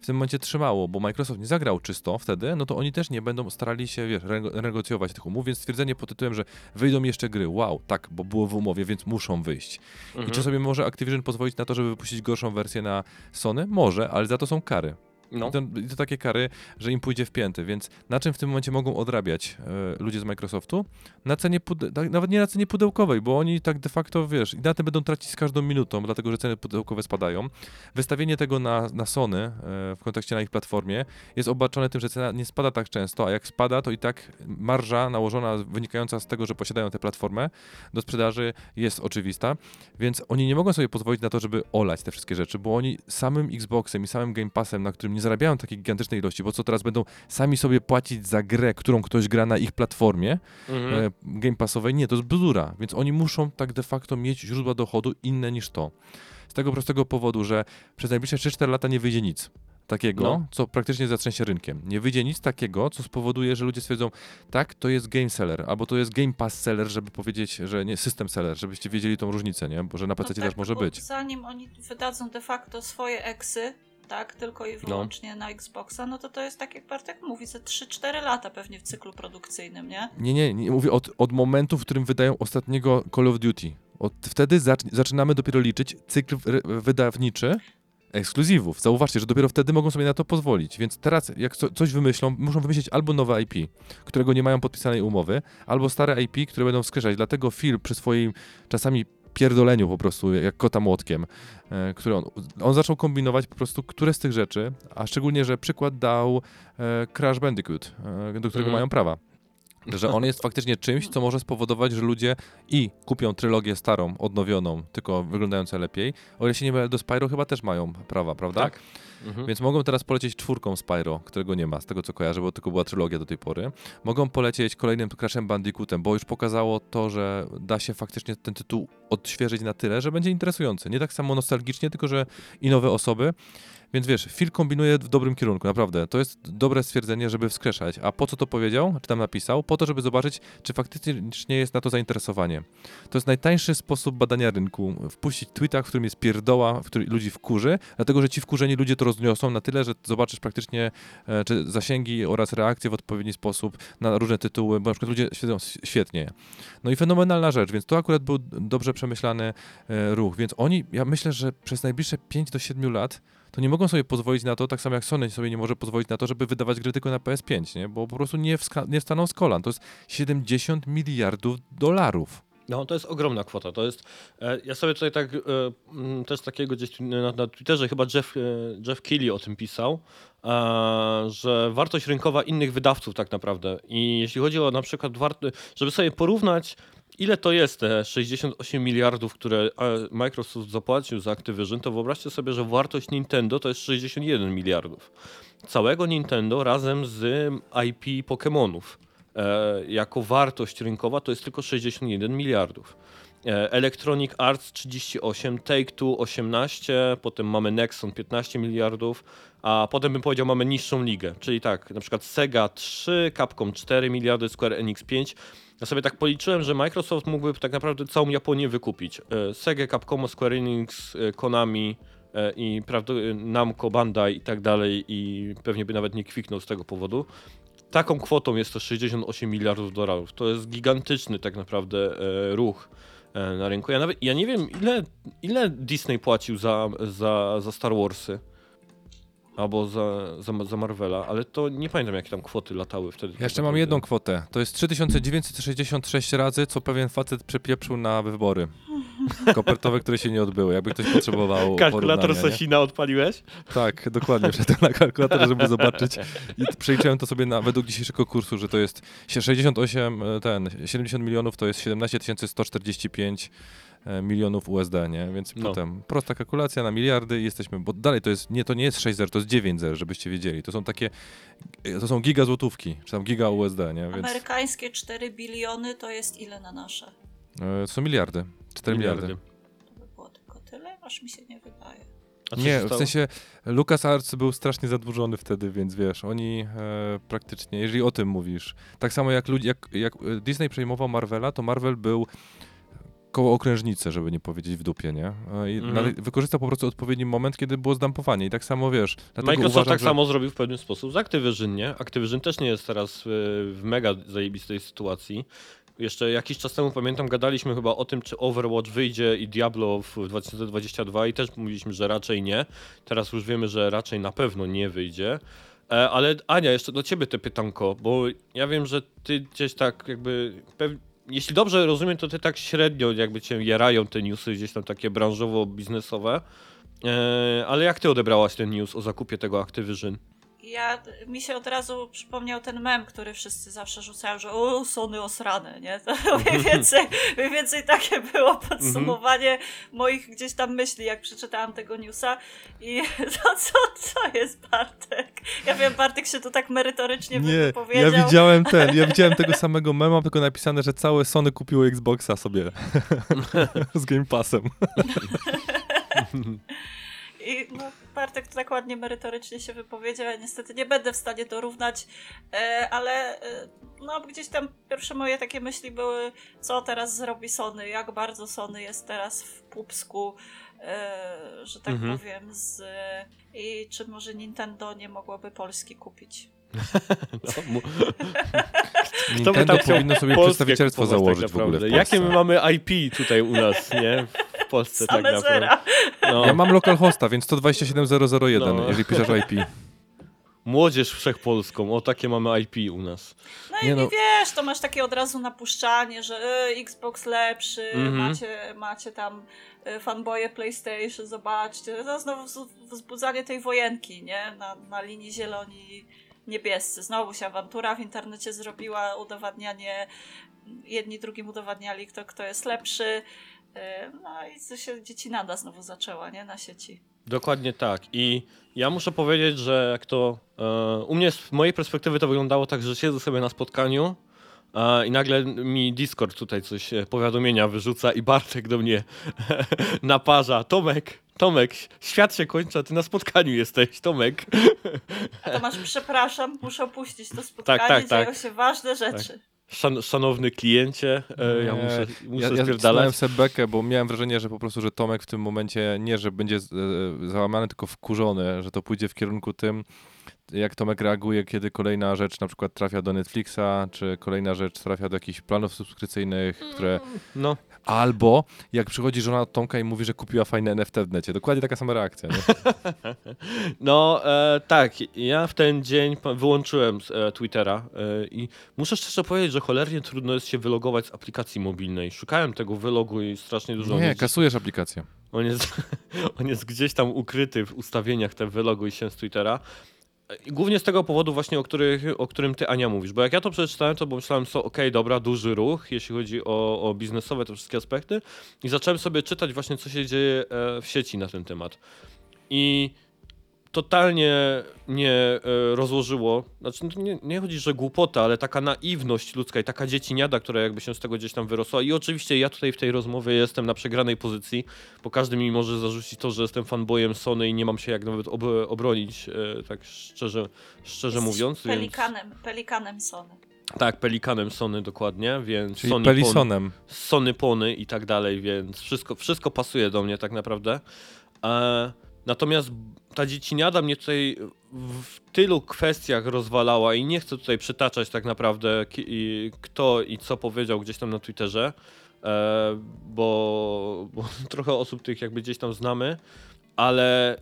w tym momencie trzymało, bo Microsoft nie zagrał czysto wtedy, no to oni też nie będą starali się, wiesz, renegocjować tych umów, więc stwierdzenie pod tytułem, że wyjdą jeszcze gry, wow, tak, bo było w umowie, więc muszą wyjść. Mhm. I czy sobie może Activision pozwolić na to, żeby wypuścić gorszą wersję na Sony? Może, ale za to są kary. No. I, to, I to takie kary, że im pójdzie w pięty, więc na czym w tym momencie mogą odrabiać e, ludzie z Microsoftu? Na cenie, pude- tak, nawet nie na cenie pudełkowej, bo oni tak de facto, wiesz, i na tym będą tracić z każdą minutą, dlatego że ceny pudełkowe spadają. Wystawienie tego na, na Sony e, w kontekście na ich platformie jest obarczone tym, że cena nie spada tak często, a jak spada, to i tak marża nałożona wynikająca z tego, że posiadają tę platformę do sprzedaży jest oczywista, więc oni nie mogą sobie pozwolić na to, żeby olać te wszystkie rzeczy, bo oni samym Xboxem i samym Game Passem, na którym nie zarabiają takiej gigantycznej ilości, bo co teraz będą sami sobie płacić za grę, którą ktoś gra na ich platformie Mhm. e, Game Passowej? Nie, to jest bzdura, więc oni muszą tak de facto mieć źródła dochodu inne niż to. Z tego prostego powodu, że przez najbliższe 3-4 lata nie wyjdzie nic takiego, No. co praktycznie zatrzęsie rynkiem. Nie wyjdzie nic takiego, co spowoduje, że ludzie stwierdzą, tak, to jest game seller, albo to jest game pass seller, żeby powiedzieć, że nie system seller, żebyście wiedzieli tą różnicę, nie? Bo że na PC No też tak, może bo być. Zanim oni wydadzą de facto swoje eksy, tak, tylko i wyłącznie na Xboxa, no to to jest tak jak Bartek mówi, ze 3-4 lata pewnie w cyklu produkcyjnym, nie? Nie, nie, nie mówię od, od momentu, w którym wydają ostatniego Call of Duty. Od wtedy zacz, zaczynamy dopiero liczyć cykl wydawniczy ekskluzywów. Zauważcie, że dopiero wtedy mogą sobie na to pozwolić. Więc teraz, jak co, coś wymyślą, muszą wymyślić albo nowe IP, którego nie mają podpisanej umowy, albo stare IP, które będą wskrzeszać. Dlatego Phil przy swoim czasami pierdoleniu po prostu, jak kota młotkiem, e, który on, on zaczął kombinować po prostu, które z tych rzeczy, a szczególnie, że przykład dał e, Crash Bandicoot, e, do którego Mhm. mają prawa. Że on jest faktycznie czymś, co może spowodować, że ludzie i kupią trylogię starą, odnowioną, tylko wyglądającą lepiej. O ile się nie mylę, do Spyro chyba też mają prawa, prawda? Tak. Mhm. Więc mogą teraz polecieć czwórką Spyro, którego nie ma, z tego co kojarzę, bo tylko była trylogia do tej pory. Mogą polecieć kolejnym Crashem Bandicootem, bo już pokazało to, że da się faktycznie ten tytuł odświeżyć na tyle, że będzie interesujący. Nie tak samo nostalgicznie, tylko że i nowe osoby. Więc wiesz, Phil kombinuje w dobrym kierunku, naprawdę. To jest dobre stwierdzenie, żeby wskrzeszać. A po co to powiedział, czy tam napisał? Po to, żeby zobaczyć, czy faktycznie jest na to zainteresowanie. To jest najtańszy sposób badania rynku. Wpuścić tweeta, w którym jest pierdoła, w której ludzi wkurzy, dlatego że ci wkurzeni ludzie to rozniosą na tyle, że zobaczysz praktycznie e, czy zasięgi oraz reakcje w odpowiedni sposób na różne tytuły, bo na przykład ludzie siedzą świetnie. No i fenomenalna rzecz, więc to akurat był dobrze przemyślany e, ruch. Więc oni, ja myślę, że przez najbliższe 5 do 7 lat to nie mogą sobie pozwolić na to, tak samo jak Sony sobie nie może pozwolić na to, żeby wydawać gry tylko na PS5, nie? bo po prostu nie, nie wstaną z kolan. To jest 70 miliardów dolarów. No, to jest ogromna kwota. To jest. E, ja sobie tutaj tak e, mm, też takiego gdzieś na, na Twitterze chyba Jeff, e, Jeff Keighley o tym pisał, że wartość rynkowa innych wydawców tak naprawdę. I jeśli chodzi o na przykład wart, żeby sobie porównać. Ile to jest te 68 miliardów, które Microsoft zapłacił za Activision, to wyobraźcie sobie, że wartość Nintendo to jest 61 miliardów. Całego Nintendo razem z IP Pokémonów jako wartość rynkowa to jest tylko 61 miliardów. E, Electronic Arts 38, Take-Two 18, potem mamy Nexon 15 miliardów, a potem bym powiedział mamy niższą ligę, czyli tak, na przykład Sega 3, Capcom 4 miliardy, Square Enix 5. Ja sobie tak policzyłem, że Microsoft mógłby tak naprawdę całą Japonię wykupić. E, Sega, Capcom, Square Enix, e, Konami e, i prawda, e, Namco, Bandai i tak dalej i pewnie by nawet nie kwiknął z tego powodu taką kwotą jest to 68 miliardów dolarów. To jest gigantyczny tak naprawdę e, ruch e, na rynku. Ja nawet ja nie wiem ile, ile Disney płacił za, za, za Star Warsy. albo za, za, za Marvela, ale to nie pamiętam jakie tam kwoty latały wtedy. Ja jeszcze mam jedną kwotę. To jest 3966 razy, co pewien facet przepieprzył na wybory kopertowe, które się nie odbyły, jakby ktoś potrzebował Kalkulator? Sosina odpaliłeś? Tak, dokładnie. Wszedłem na kalkulator, żeby zobaczyć i przeliczyłem to sobie na, według dzisiejszego kursu, że to jest sie- 68, e, ten, 70 milionów to jest 17 145 e, milionów USD, nie? Więc No. potem prosta kalkulacja na miliardy i jesteśmy, bo dalej to jest, nie, to nie jest 6 zer, to jest 9 zer, żebyście wiedzieli. To są takie, e, to są giga złotówki, czy tam giga USD, nie? Więc Amerykańskie 4 biliony to jest ile na nasze? E, to są miliardy, 4 miliardy. To by było tylko tyle? Aż mi się nie wydaje. A co Nie, się w stało? sensie LucasArts był strasznie zadłużony wtedy, więc wiesz, oni e, praktycznie, jeżeli o tym mówisz, tak samo jak, ludzi, jak, jak e, Disney przejmował Marvela, to Marvel był koło okrężnicy, żeby nie powiedzieć w dupie, nie? E, I nale- wykorzystał po prostu odpowiedni moment, kiedy było zdampowanie i tak samo, wiesz, Microsoft uważam, tak że... samo zrobił w pewien sposób z Activision, nie? Activision też nie jest teraz y, w mega zajebistej sytuacji. Jeszcze jakiś czas temu, pamiętam, gadaliśmy chyba o tym, czy Overwatch wyjdzie i Diablo w 2022 i też mówiliśmy, że raczej nie. Teraz już wiemy, że raczej na pewno nie wyjdzie. E, ale Ania, jeszcze do ciebie te pytanko, bo ja wiem, że ty gdzieś tak jakby... Jeśli dobrze rozumiem, to ty tak średnio jakby cię jarają te newsy gdzieś tam takie branżowo-biznesowe. E, ale jak ty odebrałaś ten news o zakupie tego Activision? Ja, mi się od razu przypomniał ten mem, który wszyscy zawsze rzucają, że o, Sony osrane, nie? To mniej więcej, mniej więcej takie było podsumowanie moich gdzieś tam myśli, jak przeczytałam tego newsa. I to co, co jest Bartek? Ja wiem, Bartek się tu tak merytorycznie Nie, wypowiedział. ja widziałem ten, ja widziałem tego samego mema, tylko napisane, że całe Sony kupiło Xboxa sobie z Game Passem. I no, Bartek to tak ładnie merytorycznie się wypowiedział, ja niestety nie będę w stanie dorównać, e, ale e, no gdzieś tam pierwsze moje takie myśli były, co teraz zrobi Sony, jak bardzo Sony jest teraz w pupsku, e, że tak Mhm. powiem, z, i czy może Nintendo nie mogłoby Polski kupić. No, Nintendo tak powinno sobie przedstawicielstwo kupować założyć tak w ogóle w naprawdę. Polsce. Jakie my mamy IP tutaj u nas, nie? W Polsce tak Same naprawdę. zera. No. Ja mam localhosta, więc 127001, No. jeżeli piszesz IP. Młodzież wszechpolską, o takie mamy IP u nas. No i, Nie no. i wiesz, to masz takie od razu napuszczanie, że y, Xbox lepszy, Mhm. macie, macie tam y, fanboye PlayStation, zobaczcie. To znowu wz- wzbudzanie tej wojenki, nie? Na, na linii zieloni niebiescy. Znowu się awantura w internecie zrobiła, udowadnianie, jedni drugim udowadniali, kto, kto jest lepszy. Y, No i co się dziecinada znowu zaczęła, nie? Na sieci. Dokładnie tak. I ja muszę powiedzieć, że jak to. E, u mnie z mojej perspektywy to wyglądało tak, że siedzę sobie na spotkaniu. I nagle mi Discord tutaj coś e, powiadomienia wyrzuca i Bartek do mnie naparza. Tomek, Tomek, świat się kończy, a ty na spotkaniu jesteś, Tomek. A to masz, przepraszam, muszę opuścić to spotkanie, tak, tak. dzieją się ważne rzeczy. Szan, szanowny kliencie, e, ja Nie, muszę, muszę Ja, ja spierdalać. znałem sobie bekę, bo miałem wrażenie, że po prostu, że Tomek w tym momencie nie, że będzie e, załamany, tylko wkurzony, że to pójdzie w kierunku tym, jak Tomek reaguje, kiedy kolejna rzecz na przykład trafia do Netflixa, czy kolejna rzecz trafia do jakichś planów subskrypcyjnych, które... No, Albo jak przychodzi żona od Tomka i mówi, że kupiła fajne NFT w necie. Dokładnie taka sama reakcja, nie? No e, tak, ja w ten dzień wyłączyłem z, e, Twittera e, i muszę szczerze powiedzieć, że cholernie trudno jest się wylogować z aplikacji mobilnej. Szukałem tego wylogu i strasznie dużo. Nie, kasujesz aplikację. on, jest, on jest gdzieś tam ukryty w ustawieniach, te wyloguj się z Twittera. Głównie z tego powodu właśnie, o, których, o którym ty Ania mówisz, bo jak ja to przeczytałem, to pomyślałem sobie, okej, dobra, duży ruch, jeśli chodzi o, o biznesowe te wszystkie aspekty i zacząłem sobie czytać właśnie, co się dzieje e, w sieci na ten temat. I totalnie mnie e, rozłożyło, znaczy no nie, nie chodzi, że głupota, ale taka naiwność ludzka i taka dzieciniada, która jakby się z tego gdzieś tam wyrosła i oczywiście ja tutaj w tej rozmowie jestem na przegranej pozycji, bo każdy mi może zarzucić to, że jestem fanboyem Sony i nie mam się jak nawet ob obronić, e, tak szczerze, szczerze Jesteś mówiąc. Więc, Pelikanem, pelikanem Sony. tak, pelikanem Sony dokładnie, więc Czyli Sony Pelisonem. Sony Pony i tak dalej, więc wszystko, wszystko pasuje do mnie tak naprawdę. E, natomiast ta dzieciniada mnie tutaj w tylu kwestiach rozwalała i nie chcę tutaj przytaczać tak naprawdę i, kto i co powiedział gdzieś tam na Twitterze, e, bo, bo trochę osób tych jakby gdzieś tam znamy, ale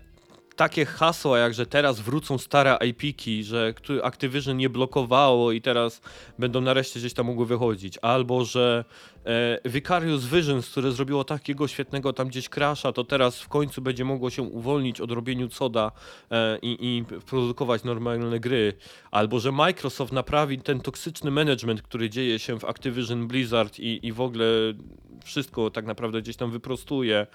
takie hasła, jak że teraz wrócą stare IP-ki, że Activision nie blokowało i teraz będą nareszcie gdzieś tam mogły wychodzić, albo że Vicarious Visions, które zrobiło takiego świetnego tam gdzieś crasha, to teraz w końcu będzie mogło się uwolnić od robieniu coda e, i, i produkować normalne gry, albo że Microsoft naprawi ten toksyczny management, który dzieje się w Activision Blizzard i, i w ogóle wszystko tak naprawdę gdzieś tam wyprostuje.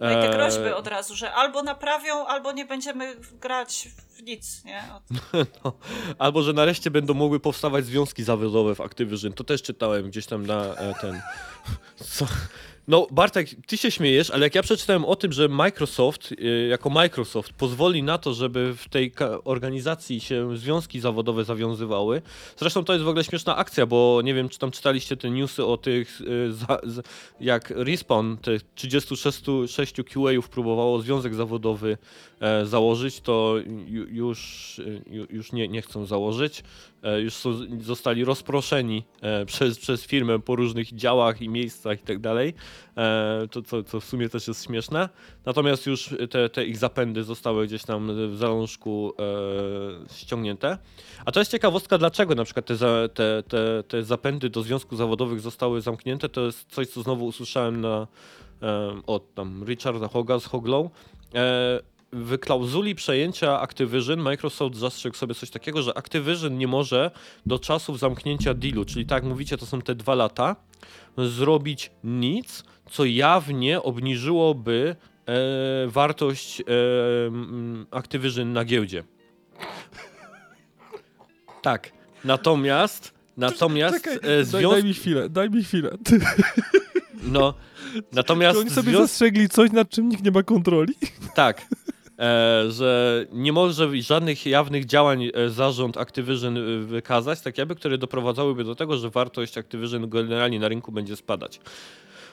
No i te E, groźby od razu, że albo naprawią, albo nie będziemy grać w nic, nie? Od... No, albo że nareszcie będą mogły powstawać związki zawodowe w Activision. To też czytałem gdzieś tam na e, ten. Co? No, Bartek, ty się śmiejesz, ale jak ja przeczytałem o tym, że Microsoft, e, jako Microsoft, pozwoli na to, żeby w tej organizacji się związki zawodowe zawiązywały. Zresztą to jest w ogóle śmieszna akcja, bo nie wiem, czy tam czytaliście te newsy o tych, z, jak Respawn, tych 36 6 QA-ów próbowało związek zawodowy e, założyć, to ju, już, ju, już nie, nie chcą założyć. E, już są, zostali rozproszeni e, przez, przez firmę po różnych działach i miejscach i tak dalej. E, to, co, co w sumie też jest śmieszne. Natomiast już te, te ich zapędy zostały gdzieś tam w zalążku ściągnięte. A to jest ciekawostka, dlaczego na przykład te, te, te, te zapędy do związków zawodowych zostały zamknięte. To jest coś, co znowu usłyszałem na, od tam Richarda Hoga z Hoglow. W klauzuli przejęcia Activision Microsoft zastrzegł sobie coś takiego, że Activision nie może do czasów zamknięcia dealu, czyli tak jak mówicie, to są te dwa lata, zrobić nic, co jawnie obniżyłoby e, wartość e, Activision na giełdzie. Tak. Natomiast, natomiast Czekaj, e, daj, związk, daj mi chwilę, daj mi chwilę. no, natomiast Czy oni sobie związk, zastrzegli coś, nad czym nikt nie ma kontroli? Tak. E, że nie może żadnych jawnych działań e, zarząd Activision e, wykazać, tak jakby, które doprowadzałyby do tego, że wartość Activision generalnie na rynku będzie spadać.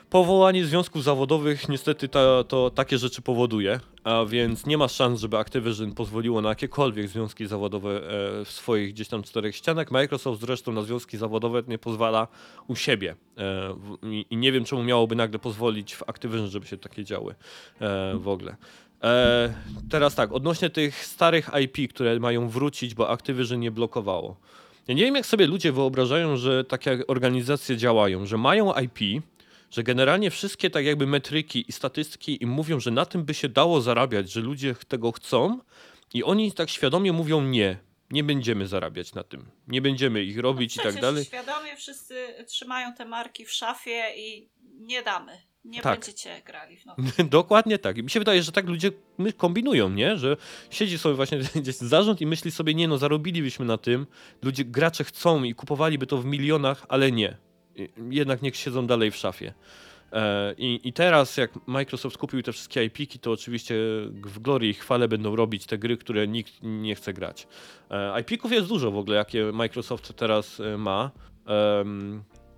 Powołanie związków zawodowych niestety to, to takie rzeczy powoduje, a więc nie ma szans, żeby Activision pozwoliło na jakiekolwiek związki zawodowe w swoich gdzieś tam czterech ścianach. Microsoft zresztą na związki zawodowe nie pozwala u siebie i, nie wiem czemu miałoby nagle pozwolić w Activision, żeby się takie działy w ogóle. E, teraz tak, odnośnie tych starych IP, które mają wrócić, bo Activision nie blokowało. Ja nie wiem, jak sobie ludzie wyobrażają, że takie organizacje działają, że mają IP, że generalnie wszystkie tak jakby metryki i statystyki im mówią, że na tym by się dało zarabiać, że ludzie tego chcą i oni tak świadomie mówią nie, nie będziemy zarabiać na tym, nie będziemy ich robić i tak dalej. świadomie wszyscy trzymają te marki w szafie i nie damy. Nie Tak. będziecie grali w. Dokładnie tak. I mi się wydaje, że tak ludzie my kombinują, nie? Że siedzi sobie właśnie gdzieś zarząd i myśli sobie, nie no, zarobilibyśmy na tym, ludzie, gracze chcą i kupowaliby to w milionach, ale nie. Jednak niech siedzą dalej w szafie. E, I, I teraz, jak Microsoft kupił te wszystkie IP-ki, to oczywiście w glorii i chwale będą robić te gry, które nikt nie chce grać. E, IP-ków jest dużo w ogóle, jakie Microsoft teraz e, ma.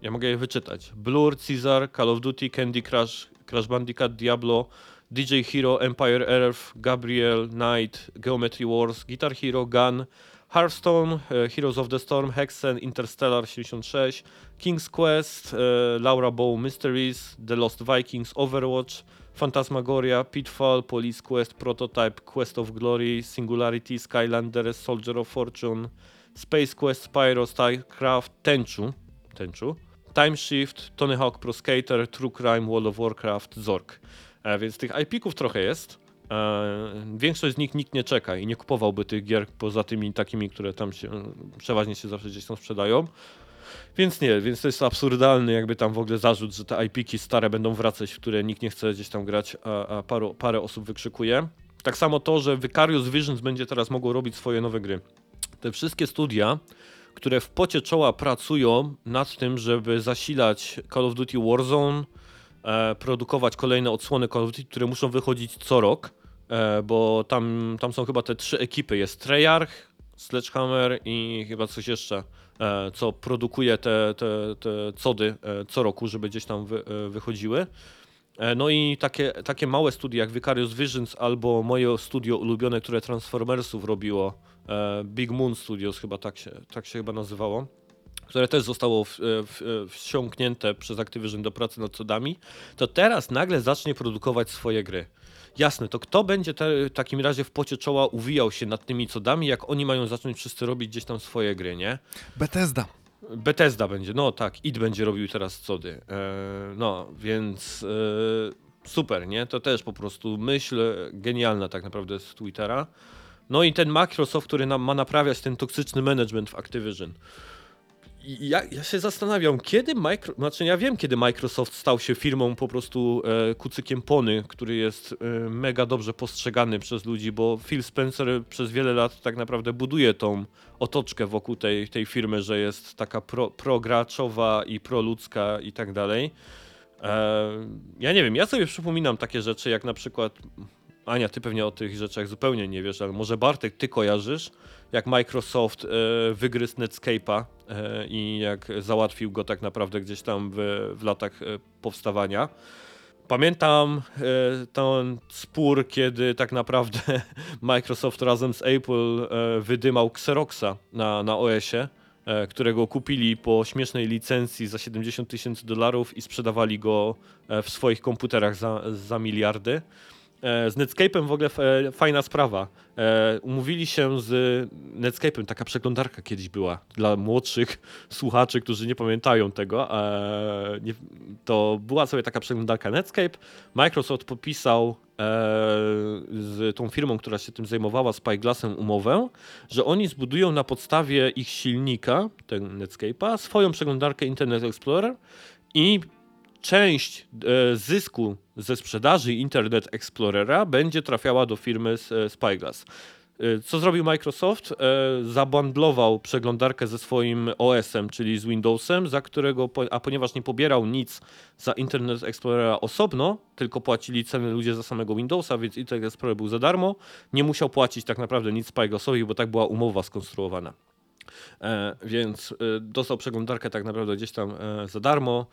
Ja mogę je wyczytać. Blur, Caesar, Call of Duty, Candy Crush, Crash Bandicoot, Diablo, DJ Hero, Empire Earth, Gabriel, Knight, Geometry Wars, Guitar Hero, Gun, Hearthstone, e, Heroes of the Storm, Hexen, Interstellar 76, King's Quest, e, Laura Bow Mysteries, The Lost Vikings, Overwatch, Phantasmagoria, Pitfall, Police Quest, Prototype, Quest of Glory, Singularity, Skylander, Soldier of Fortune, Space Quest, Spyro, StarCraft, Tenchu, Tenchu, Time Shift, Tony Hawk Pro Skater, True Crime, World of Warcraft, Zork. E, więc tych IP-ków trochę jest. E, większość z nich nikt nie czeka i nie kupowałby tych gier poza tymi takimi, które tam się przeważnie się zawsze gdzieś tam sprzedają. Więc nie, więc to jest absurdalny jakby tam w ogóle zarzut, że te IP-ki stare będą wracać, w które nikt nie chce gdzieś tam grać, a, a paru, parę osób wykrzykuje. Tak samo to, że Vicarious Visions będzie teraz mogło robić swoje nowe gry. Te wszystkie studia, które w pocie czoła pracują nad tym, żeby zasilać Call of Duty Warzone, e, produkować kolejne odsłony Call of Duty, które muszą wychodzić co rok, e, bo tam, tam są chyba te trzy ekipy. Jest Treyarch, Sledgehammer i chyba coś jeszcze, e, co produkuje te, te, te cody e, co roku, żeby gdzieś tam wy, e, wychodziły. E, No i takie, takie małe studia jak Vicarious Visions albo moje studio ulubione, które Transformersów robiło, Big Moon Studios chyba tak się, tak się chyba nazywało, które też zostało w, w, wsiąknięte przez Activision do pracy nad codami, to teraz nagle zacznie produkować swoje gry. jasne, to kto będzie te, w takim razie w pocie czoła uwijał się nad tymi codami, jak oni mają zacząć wszyscy robić gdzieś tam swoje gry, nie? Bethesda. Bethesda będzie, no tak, id będzie robił teraz cody. E, no, więc e, super, nie? To też po prostu myśl genialna tak naprawdę z Twittera. No i ten Microsoft, który nam ma naprawiać ten toksyczny management w Activision. Ja, ja się zastanawiam, kiedy Micro... Znaczy ja wiem, kiedy Microsoft stał się firmą po prostu e, kucykiem pony, który jest e, mega dobrze postrzegany przez ludzi, bo Phil Spencer przez wiele lat tak naprawdę buduje tą otoczkę wokół tej, tej firmy, że jest taka pro, prograczowa i proludzka i tak dalej. E, ja nie wiem, ja sobie przypominam takie rzeczy, jak na przykład Ania, ty pewnie o tych rzeczach zupełnie nie wiesz, ale może Bartek, ty kojarzysz, jak Microsoft e, wygryzł Netscape'a e, i jak załatwił go tak naprawdę gdzieś tam w, w latach e, powstawania. Pamiętam ten spór, kiedy tak naprawdę Microsoft razem z Apple wydymał Xeroxa na, na OS-ie, którego kupili po śmiesznej licencji za 70 tysięcy dolarów i sprzedawali go w swoich komputerach za, za miliardy. E, Z Netscape'em w ogóle e, fajna sprawa. E, Umówili się z Netscape'em, taka przeglądarka kiedyś była dla młodszych słuchaczy, którzy nie pamiętają tego. To była sobie taka przeglądarka Netscape. Microsoft podpisał z tą firmą, która się tym zajmowała, Spyglassem, umowę, że oni zbudują na podstawie ich silnika, tego Netscape'a, swoją przeglądarkę Internet Explorer i część e, zysku ze sprzedaży Internet Explorera będzie trafiała do firmy e, Spyglass. E, Co zrobił Microsoft? Zabundlował przeglądarkę ze swoim OS-em, czyli z Windowsem, za którego, a ponieważ nie pobierał nic za Internet Explorera osobno, tylko płacili ceny ludzie za samego Windowsa, więc Internet Explorer był za darmo, nie musiał płacić tak naprawdę nic Spyglassowi, bo tak była umowa skonstruowana. E, więc e, dostał przeglądarkę tak naprawdę gdzieś tam e, za darmo,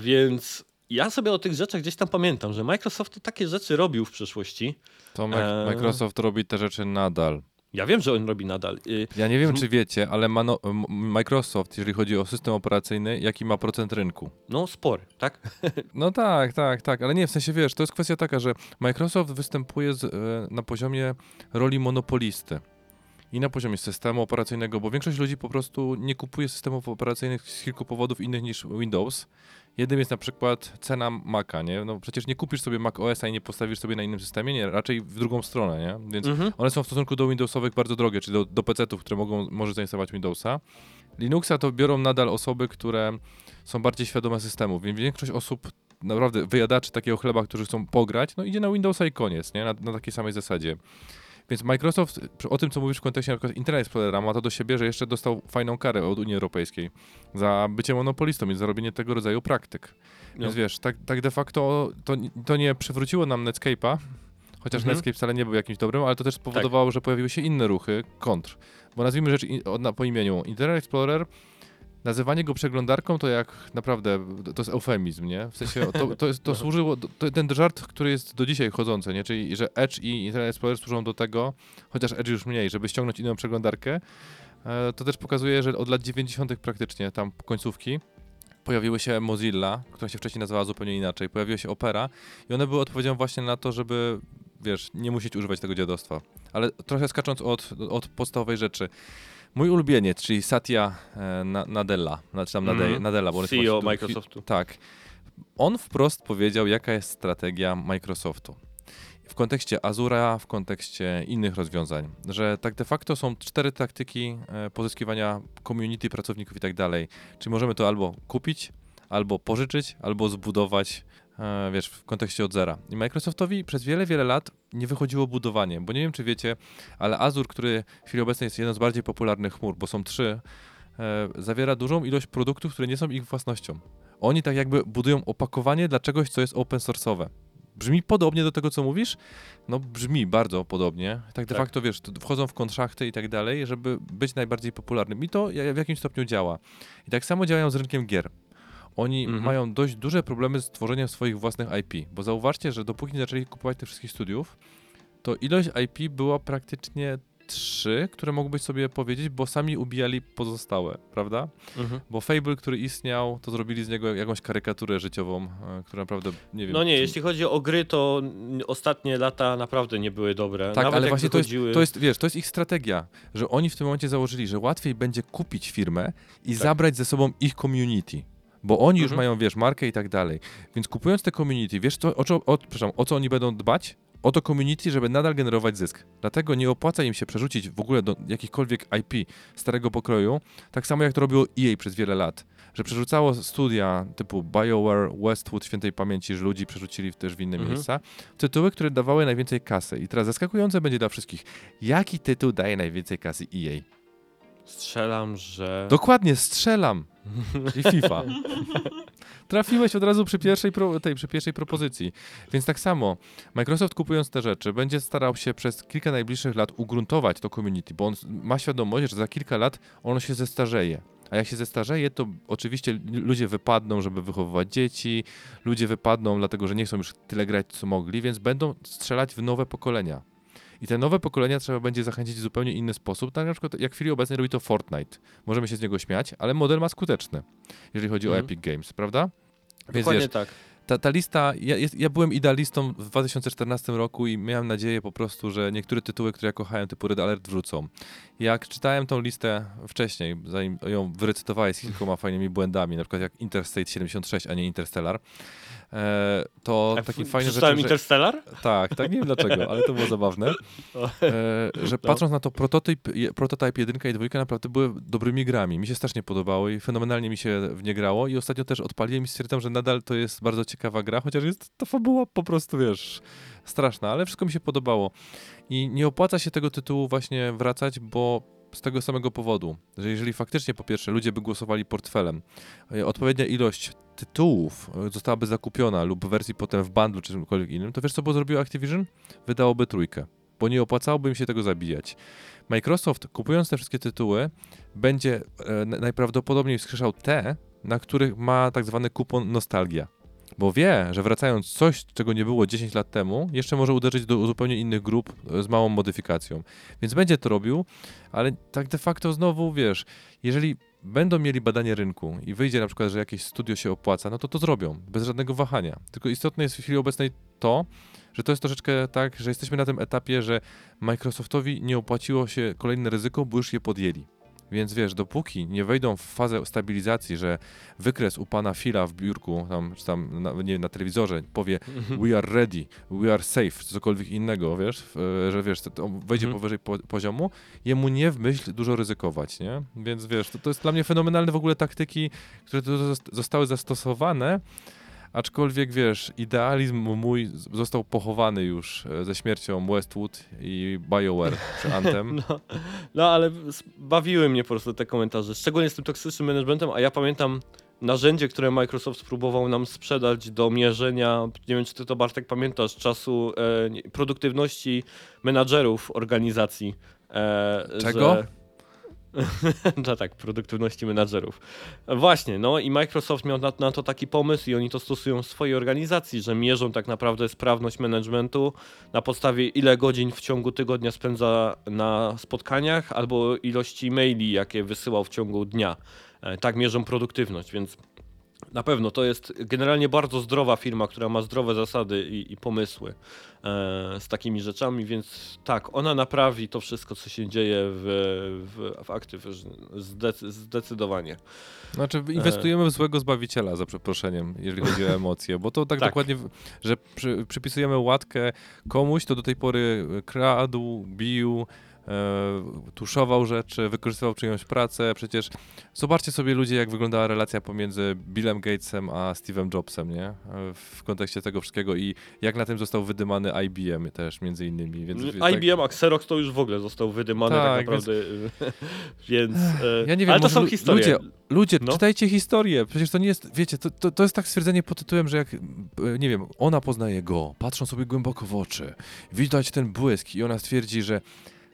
więc ja sobie o tych rzeczach gdzieś tam pamiętam, że Microsoft takie rzeczy robił w przeszłości. To Mi-. Microsoft robi te rzeczy nadal. Ja wiem, że on robi nadal. Y, Ja nie wiem, czy wiecie, ale Mano- Microsoft, jeżeli chodzi o system operacyjny, jaki ma procent rynku? No spory, tak? No tak, tak, tak, ale nie, w sensie wiesz, to jest kwestia taka, że Microsoft występuje z, na poziomie roli monopolisty i na poziomie systemu operacyjnego, bo większość ludzi po prostu nie kupuje systemów operacyjnych z kilku powodów innych niż Windows. Jednym jest na przykład cena Maca, nie? No przecież nie kupisz sobie Mac OS-a i nie postawisz sobie na innym systemie, nie, raczej w drugą stronę, nie? Więc Mhm. one są w stosunku do Windowsowych bardzo drogie, czyli do, do PC-ów, które mogą, może zainstalować Windowsa. Linuxa to biorą nadal osoby, które są bardziej świadome systemów, więc większość osób, naprawdę wyjadaczy takiego chleba, którzy chcą pograć, no idzie na Windowsa i koniec, nie? Na, na takiej samej zasadzie. Więc Microsoft, o tym co mówisz w kontekście na przykład Internet Explorera, ma to do siebie, że jeszcze dostał fajną karę od Unii Europejskiej za bycie monopolistą i za robienie tego rodzaju praktyk. No. Więc wiesz, tak, tak de facto to, to nie przywróciło nam Netscape'a, chociaż Mhm. Netscape wcale nie był jakimś dobrym, ale to też spowodowało, że pojawiły się inne ruchy kontr. Bo nazwijmy rzecz in, od- na, po imieniu. Internet Explorer, nazywanie go przeglądarką to jak naprawdę, to jest eufemizm, nie? W sensie to, to, jest, to służyło, to, ten żart, który jest do dzisiaj chodzący, nie? Czyli, że Edge i Internet Explorer służą do tego, chociaż Edge już mniej, żeby ściągnąć inną przeglądarkę, e, to też pokazuje, że od lat 90. praktycznie, tam końcówki, pojawiły się Mozilla, która się wcześniej nazywała zupełnie inaczej, pojawiła się Opera i one były odpowiedzią właśnie na to, żeby, wiesz, nie musieć używać tego dziadostwa. Ale trochę skacząc od, od podstawowej rzeczy. Mój ulubieniec, czyli Satya e, Na- Nadella, znaczy tam Nade- Mhm. Nadella, bo on jest CEO po prostu- Microsoftu. Tak. On wprost powiedział, jaka jest strategia Microsoftu. W kontekście Azura, w kontekście innych rozwiązań, że tak de facto są cztery taktyki e, pozyskiwania community, pracowników i tak dalej. Czyli możemy to albo kupić, albo pożyczyć, albo zbudować, e, wiesz, w kontekście od zera. I Microsoftowi przez wiele, wiele lat nie wychodziło budowanie, bo nie wiem, czy wiecie, ale Azure, który w chwili obecnej jest jedną z bardziej popularnych chmur, bo są trzy, e, zawiera dużą ilość produktów, które nie są ich własnością. Oni tak jakby budują opakowanie dla czegoś, co jest open source'owe. Brzmi podobnie do tego, co mówisz? No brzmi bardzo podobnie. Tak de Tak. facto, wiesz, wchodzą w kontrahty i tak dalej, żeby być najbardziej popularnym. I to w jakimś stopniu działa. I tak samo działają z rynkiem gier. Oni Mhm. mają dość duże problemy z tworzeniem swoich własnych IP, bo zauważcie, że dopóki nie zaczęli kupować tych wszystkich studiów, to ilość IP była praktycznie trzy, które mógłbyś sobie powiedzieć, bo sami ubijali pozostałe, prawda? Mhm. Bo Fable, który istniał, to zrobili z niego jakąś karykaturę życiową, e, która naprawdę, nie wiem... No nie, jeśli chodzi o gry, to ostatnie lata naprawdę nie były dobre. Tak, Nawet ale właśnie to jest, wychodziły... to jest, wiesz, to jest ich strategia, że oni w tym momencie założyli, że łatwiej będzie kupić firmę i zabrać ze sobą ich community. Bo oni już Mhm. mają, wiesz, markę i tak dalej. Więc kupując te community, wiesz, co, o, co, o, przepraszam, o co oni będą dbać? O to community, żeby nadal generować zysk. Dlatego nie opłaca im się przerzucić w ogóle do jakichkolwiek IP starego pokroju, tak samo jak to robiło EA przez wiele lat. Że przerzucało studia typu BioWare, Westwood, świętej pamięci, że ludzi przerzucili też w inne Mhm. miejsca, tytuły, które dawały najwięcej kasy. I teraz zaskakujące będzie dla wszystkich. Jaki tytuł daje najwięcej kasy EA? Strzelam, że... Dokładnie, strzelam. Czyli FIFA. Trafiłeś od razu przy pierwszej, pro, tej, przy pierwszej propozycji. Więc tak samo, Microsoft kupując te rzeczy, będzie starał się przez kilka najbliższych lat ugruntować to community, bo on ma świadomość, że za kilka lat ono się zestarzeje. A jak się zestarzeje, to oczywiście ludzie wypadną, żeby wychowywać dzieci, ludzie wypadną, dlatego że nie chcą już tyle grać, co mogli, więc będą strzelać w nowe pokolenia. I te nowe pokolenia trzeba będzie zachęcić w zupełnie inny sposób. Tak na przykład jak w chwili obecnej robi to Fortnite. Możemy się z niego śmiać, ale model ma skuteczny, jeżeli chodzi o Mhm. Epic Games, prawda? Więc Dokładnie wiesz, tak. ta, ta lista, ja, ja byłem idealistą w 2014 roku i miałem nadzieję po prostu, że niektóre tytuły, które ja kochałem, typu Red Alert wrócą. Jak czytałem tą listę wcześniej, zanim ją wyrecytowałeś z kilkoma fajnymi błędami, na przykład jak Interstate 76, a nie Interstellar, to A takim w- fajnym Przeczytałem rzeczem, że, Interstellar? tak, tak, nie wiem dlaczego, ale to było zabawne, e, że patrząc na to prototyp, prototyp 1 i 2 naprawdę były dobrymi grami. Mi się strasznie podobały i fenomenalnie mi się w nie grało i ostatnio też odpaliłem i stwierdzam, że nadal to jest bardzo ciekawa gra, chociaż jest ta fabuła po prostu, wiesz, straszna, ale wszystko mi się podobało. I nie opłaca się tego tytułu właśnie wracać, bo z tego samego powodu, że jeżeli faktycznie po pierwsze ludzie by głosowali portfelem, e, odpowiednia ilość tytułów e, zostałaby zakupiona lub w wersji potem w bundlu czy czymkolwiek innym, to wiesz co by zrobiło Activision? Wydałoby trójkę, bo nie opłacałoby im się tego zabijać. Microsoft kupując te wszystkie tytuły będzie e, na- najprawdopodobniej wskrzeszał te, na których ma tak zwany kupon nostalgia. Bo wie, że wracając coś, czego nie było 10 lat temu, jeszcze może uderzyć do zupełnie innych grup e, z małą modyfikacją. Więc będzie to robił, ale tak de facto znowu wiesz, jeżeli będą mieli badanie rynku i wyjdzie na przykład, że jakieś studio się opłaca, no to to zrobią, bez żadnego wahania. Tylko istotne jest w chwili obecnej to, że to jest troszeczkę tak, że jesteśmy na tym etapie, że Microsoftowi nie opłaciło się kolejne ryzyko, bo już je podjęli. Więc wiesz, dopóki nie wejdą w fazę stabilizacji, że wykres u pana Phila w biurku, tam, czy tam na, nie, na telewizorze powie we are ready, we are safe, czy cokolwiek innego, wiesz, w- że wiesz, to, wejdzie Mhm. powyżej po, poziomu, jemu nie w myśl dużo ryzykować, nie? Więc wiesz, to, to jest dla mnie fenomenalne w ogóle taktyki, które tu zost- zostały zastosowane, aczkolwiek wiesz, idealizm mój został pochowany już e, ze śmiercią Westwood i BioWare przy Anthem. No, no ale bawiły mnie po prostu te komentarze, szczególnie z tym toksycznym managementem, a ja pamiętam narzędzie, które Microsoft próbował nam sprzedać do mierzenia, nie wiem czy ty to Bartek pamiętasz, czasu e, produktywności menadżerów organizacji. E, Czego? Że... no tak, produktywności menadżerów. Właśnie, no i Microsoft miał na, na to taki pomysł i oni to stosują w swojej organizacji, że mierzą tak naprawdę sprawność managementu na podstawie ile godzin w ciągu tygodnia spędza na spotkaniach albo ilości maili, jakie wysyłał w ciągu dnia. E, Tak mierzą produktywność, więc na pewno to jest generalnie bardzo zdrowa firma, która ma zdrowe zasady i, i pomysły e, z takimi rzeczami, więc tak, ona naprawi to wszystko, co się dzieje w, w, w Activision zdecy, zdecydowanie. Znaczy, inwestujemy w złego zbawiciela, za przeproszeniem, jeżeli chodzi o emocje, bo to tak, Tak. dokładnie, że przy, przypisujemy łatkę komuś, kto do tej pory kradł, bił, e, tuszował rzeczy, wykorzystywał czyjąś pracę. Przecież zobaczcie sobie ludzie, jak wyglądała relacja pomiędzy Billem Gatesem a Steve'em Jobsem, nie? E, W kontekście tego wszystkiego i jak na tym został wydymany IBM też między innymi. Więc, tak- IBM, a Xerox to już w ogóle został wydymany tak, Tak, naprawdę, więc... e, Ja nie wiem, ale to są historie. Ludzie, ludzie No. czytajcie historię. Przecież to nie jest, wiecie, to, to, to jest tak stwierdzenie pod tytułem, że jak, e, nie wiem, ona poznaje go, patrzą sobie głęboko w oczy, widać ten błysk i ona stwierdzi, że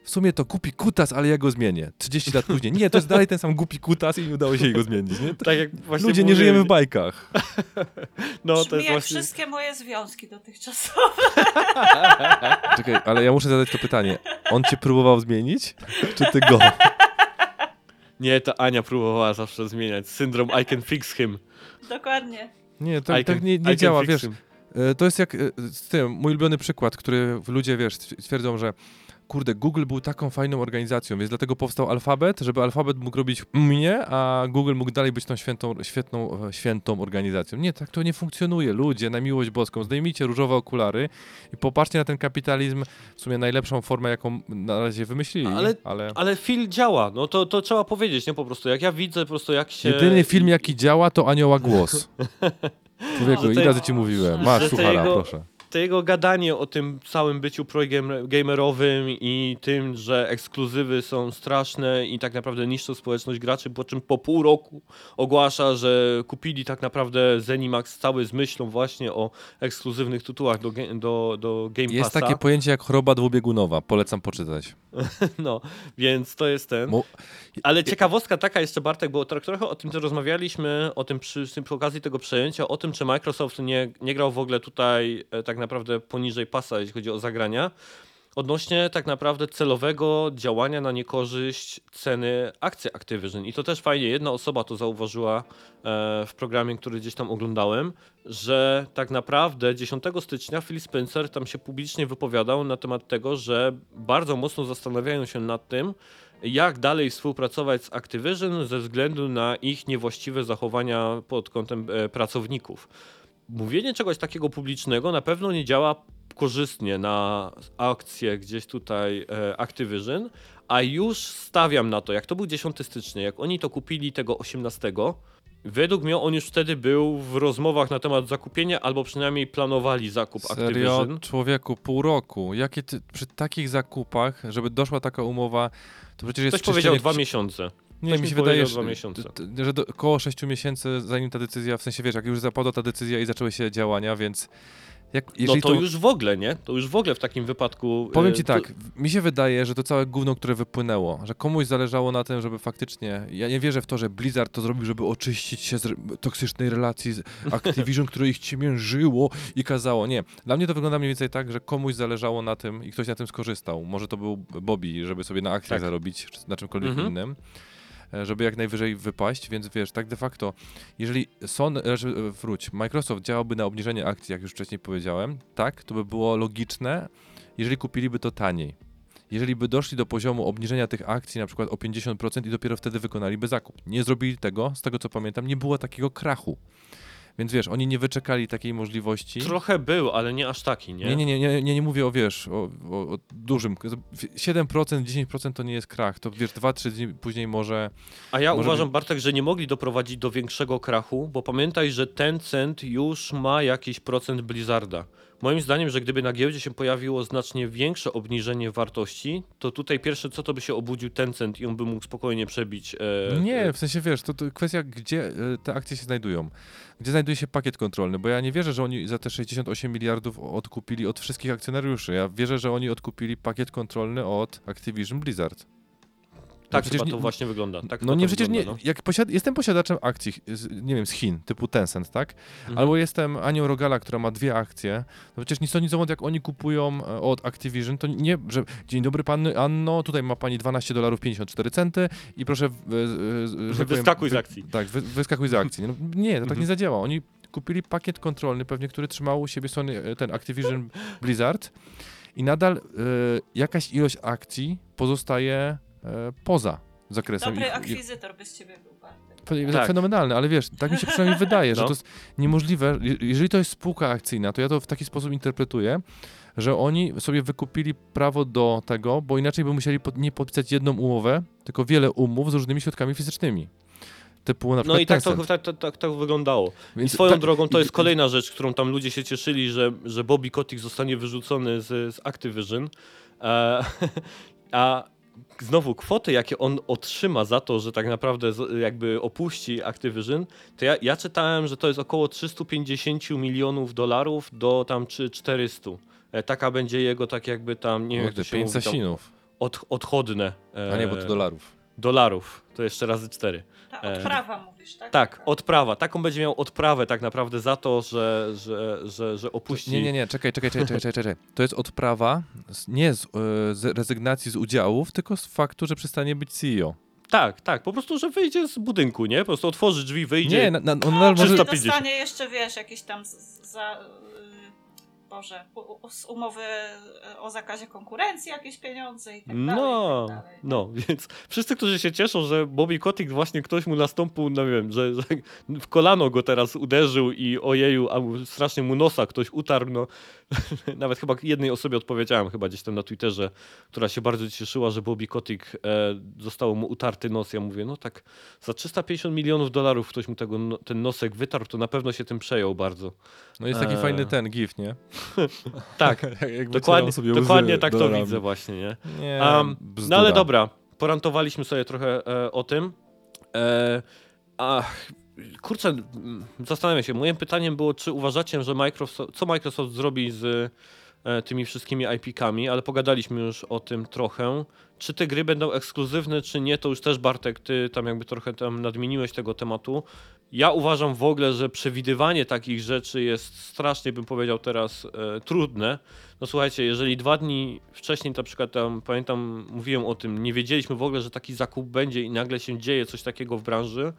w sumie to głupi kutas, ale ja go zmienię. 30 lat później. Nie, to jest dalej ten sam głupi kutas i nie udało się go zmienić. Nie? To Tak jak właśnie Ludzie nie żyjemy w bajkach. No, Brzmi to jest jak właśnie... wszystkie moje związki dotychczasowe. Czekaj, ale ja muszę zadać to pytanie. On cię próbował zmienić? Czy ty go? Nie, to Ania próbowała zawsze zmieniać. Syndrom I can fix him. Dokładnie. Nie, I tak, can, tak nie, nie działa, wiesz. him. E, To jest jak e, z tym, mój ulubiony przykład, który ludzie, wiesz, twierdzą, że kurde, Google był taką fajną organizacją, więc dlatego powstał alfabet, żeby alfabet mógł robić mnie, a Google mógł dalej być tą świętą, świetną, e, świętą organizacją. Nie, tak to nie funkcjonuje. Ludzie, na miłość boską, zdejmijcie różowe okulary i popatrzcie na ten kapitalizm, w sumie najlepszą formę, jaką na razie wymyślili, Ale- ale... Ale film działa, no to, to trzeba powiedzieć, nie po prostu. Jak ja widzę po prostu jak się... Jedyny film, jaki działa, to Anioła Głos. Człowieku, ile razy ci mówiłem? Masz, te suchara, jego- proszę. To jego gadanie o tym całym byciu pro-gamerowym i tym, że ekskluzywy są straszne i tak naprawdę niszczą społeczność graczy, po czym po pół roku ogłasza, że kupili tak naprawdę Zenimax cały z myślą właśnie o ekskluzywnych tytułach do, do, do Game Jest Passa. takie pojęcie jak choroba dwubiegunowa. Polecam poczytać. No, więc to jest ten. Ale ciekawostka taka jeszcze, Bartek, bo tro- trochę o tym też rozmawialiśmy, o tym przy, przy okazji tego przejęcia, o tym, czy Microsoft nie, nie grał w ogóle tutaj e, tak naprawdę poniżej pasa, jeśli chodzi o zagrania, odnośnie tak naprawdę celowego działania na niekorzyść ceny akcji Activision. I to też fajnie, jedna osoba to zauważyła e, w programie, który gdzieś tam oglądałem, że tak naprawdę 10 stycznia Phil Spencer tam się publicznie wypowiadał na temat tego, że bardzo mocno zastanawiają się nad tym, jak dalej współpracować z Activision ze względu na ich niewłaściwe zachowania pod kątem e, pracowników. Mówienie czegoś takiego publicznego na pewno nie działa korzystnie na akcje gdzieś tutaj e, Activision, a już stawiam na to, jak to był 10 stycznia, jak oni to kupili tego 18, według mnie on już wtedy był w rozmowach na temat zakupienia, albo przynajmniej planowali zakup Serio, Activision. człowieku, pół roku. Jakie ty, przy takich zakupach, żeby doszła taka umowa, to przecież jest Ktoś powiedział dwa miesiące. Nie, mi się wydaje, dwa że, miesiące. do, około 6 miesięcy, zanim ta decyzja, w sensie wiesz, jak już zapadła ta decyzja i zaczęły się działania, więc jak, No jeżeli to, już w ogóle, nie? To już w ogóle w takim wypadku. Powiem e, ci to- tak, w- mi się wydaje, że to całe gówno, które wypłynęło, że komuś zależało na tym, żeby faktycznie. Ja nie wierzę w to, że Blizzard to zrobił, żeby oczyścić się z toksycznej relacji z Activision, które ich ciemiężyło i kazało. Nie. Dla mnie to wygląda mniej więcej tak, że komuś zależało na tym i ktoś na tym skorzystał. Może to był Bobby, żeby sobie na akcjach Tak. zarobić, czy na czymkolwiek Mhm. innym. E, Żeby jak najwyżej wypaść, więc wiesz, tak de facto, jeżeli Sony, znaczy, e, wróć, Microsoft działałby na obniżenie akcji, jak już wcześniej powiedziałem, tak, to by było logiczne, jeżeli kupiliby to taniej. Jeżeli by doszli do poziomu obniżenia tych akcji na przykład o 50% i dopiero wtedy wykonaliby zakup. Nie zrobili tego, z tego co pamiętam, nie było takiego krachu. Więc wiesz, oni nie wyczekali takiej możliwości. Trochę był, ale nie aż taki, nie? Nie, nie, nie, nie, nie, nie mówię o, wiesz, o, o, o dużym. 7%, 10% to nie jest krach. To wiesz, 2-3 dni później może. A ja Może uważam, by- Bartek, że nie mogli doprowadzić do większego krachu, bo pamiętaj, że Tencent już ma jakiś procent Blizzarda. Moim zdaniem, że gdyby na giełdzie się pojawiło znacznie większe obniżenie wartości, to tutaj pierwsze co to by się obudził Tencent i on by mógł spokojnie przebić. E, Nie, w sensie wiesz, to, to kwestia, gdzie e, te akcje się znajdują. Gdzie znajduje się pakiet kontrolny, bo ja nie wierzę, że oni za te 68 miliardów odkupili od wszystkich akcjonariuszy. Ja wierzę, że oni odkupili pakiet kontrolny od Activision Blizzard. Tak przecież nie- to właśnie wygląda. Tak no nie, przecież nie, wygląda, no. jak posiad jestem posiadaczem akcji, nie wiem, z Chin, typu Tencent, tak? Mhm. Albo jestem Anią Rogala, która ma dwie akcje, no przecież nic to nic jak oni kupują e, od Activision, to nie, że dzień dobry pani Anno, tutaj ma pani 12 dolarów 54 centy i proszę, w- e, e, że tak powiem, Wyskakuj z akcji. Tak, wy, wyskakuj z akcji. No, nie, to tak Mhm. nie zadziała. Oni kupili pakiet kontrolny pewnie, który trzymał u siebie Sony, e, ten Activision Blizzard i nadal e, jakaś ilość akcji pozostaje poza zakresem. Dobry ich- akwizytor by z ciebie był. Fe- Tak. Fenomenalne, ale wiesz, tak mi się przynajmniej wydaje, że No. to jest niemożliwe. Je- Jeżeli to jest spółka akcyjna, to ja to w taki sposób interpretuję, że oni sobie wykupili prawo do tego, bo inaczej by musieli pod, nie podpisać jedną umowę, tylko wiele umów z różnymi środkami fizycznymi. Typu na No przykład i tak to, tak, tak, tak, tak wyglądało. I Więc swoją tak- drogą to i- jest kolejna rzecz, którą tam ludzie się cieszyli, że, że Bobby Kotick zostanie wyrzucony z, z Activision. E, a znowu kwoty, jakie on otrzyma za to, że tak naprawdę jakby opuści Activision, to ja, ja czytałem, że to jest około 350 milionów dolarów do tam czy 400. E, taka będzie jego tak jakby tam, nie wiem jak to się mówi, tam, od, odchodne. e, A nie, bo to dolarów. Dolarów. To jeszcze razy cztery. Ta E, odprawa mówisz, tak? Tak, odprawa. Taką będzie miał odprawę tak naprawdę za to, że, że, że, że opuści. Nie, nie, nie, czekaj, czekaj, czekaj, czekaj, czekaj, czekaj. To jest odprawa z, nie z, e, z rezygnacji z udziałów, tylko z faktu, że przestanie być CEO. Tak, tak. Po prostu, że wyjdzie z budynku, nie? Po prostu otworzy drzwi, wyjdzie. Nie, na, na, on No, może... 350. dostanie jeszcze, wiesz, jakieś tam za... Boże, z umowy y, o zakazie konkurencji jakieś pieniądze i tak dalej. No, tak dalej. no, więc wszyscy, którzy się cieszą, że Bobby Kotick właśnie ktoś mu nastąpił, no wiem, że, że w kolano go teraz uderzył i ojeju, a strasznie mu nosa ktoś utarł, no. Nawet chyba jednej osobie odpowiedziałem, chyba gdzieś tam na Twitterze, która się bardzo cieszyła, że Bobby Kotick e, zostało mu utarty nos. Ja mówię, no tak, za 350 milionów dolarów ktoś mu tego, no, ten nosek wytarł, to na pewno się tym przejął bardzo. No jest taki Eee. fajny ten gif, nie? Tak, dokładnie, dokładnie tak to widzę właśnie, nie? Nie, Um, no ale dobra, porantowaliśmy sobie trochę e, o tym. E, ach, kurczę, zastanawiam się. Moim pytaniem było, czy uważacie, że Microsoft, co Microsoft zrobi z e, tymi wszystkimi IP-kami, ale pogadaliśmy już o tym trochę. Czy te gry będą ekskluzywne, czy nie, to już też Bartek, ty tam jakby trochę tam nadmieniłeś tego tematu. Ja uważam w ogóle, że przewidywanie takich rzeczy jest strasznie, bym powiedział teraz, e, trudne. No słuchajcie, jeżeli dwa dni wcześniej na przykład tam, pamiętam, mówiłem o tym, nie wiedzieliśmy w ogóle, że taki zakup będzie i nagle się dzieje coś takiego w branży,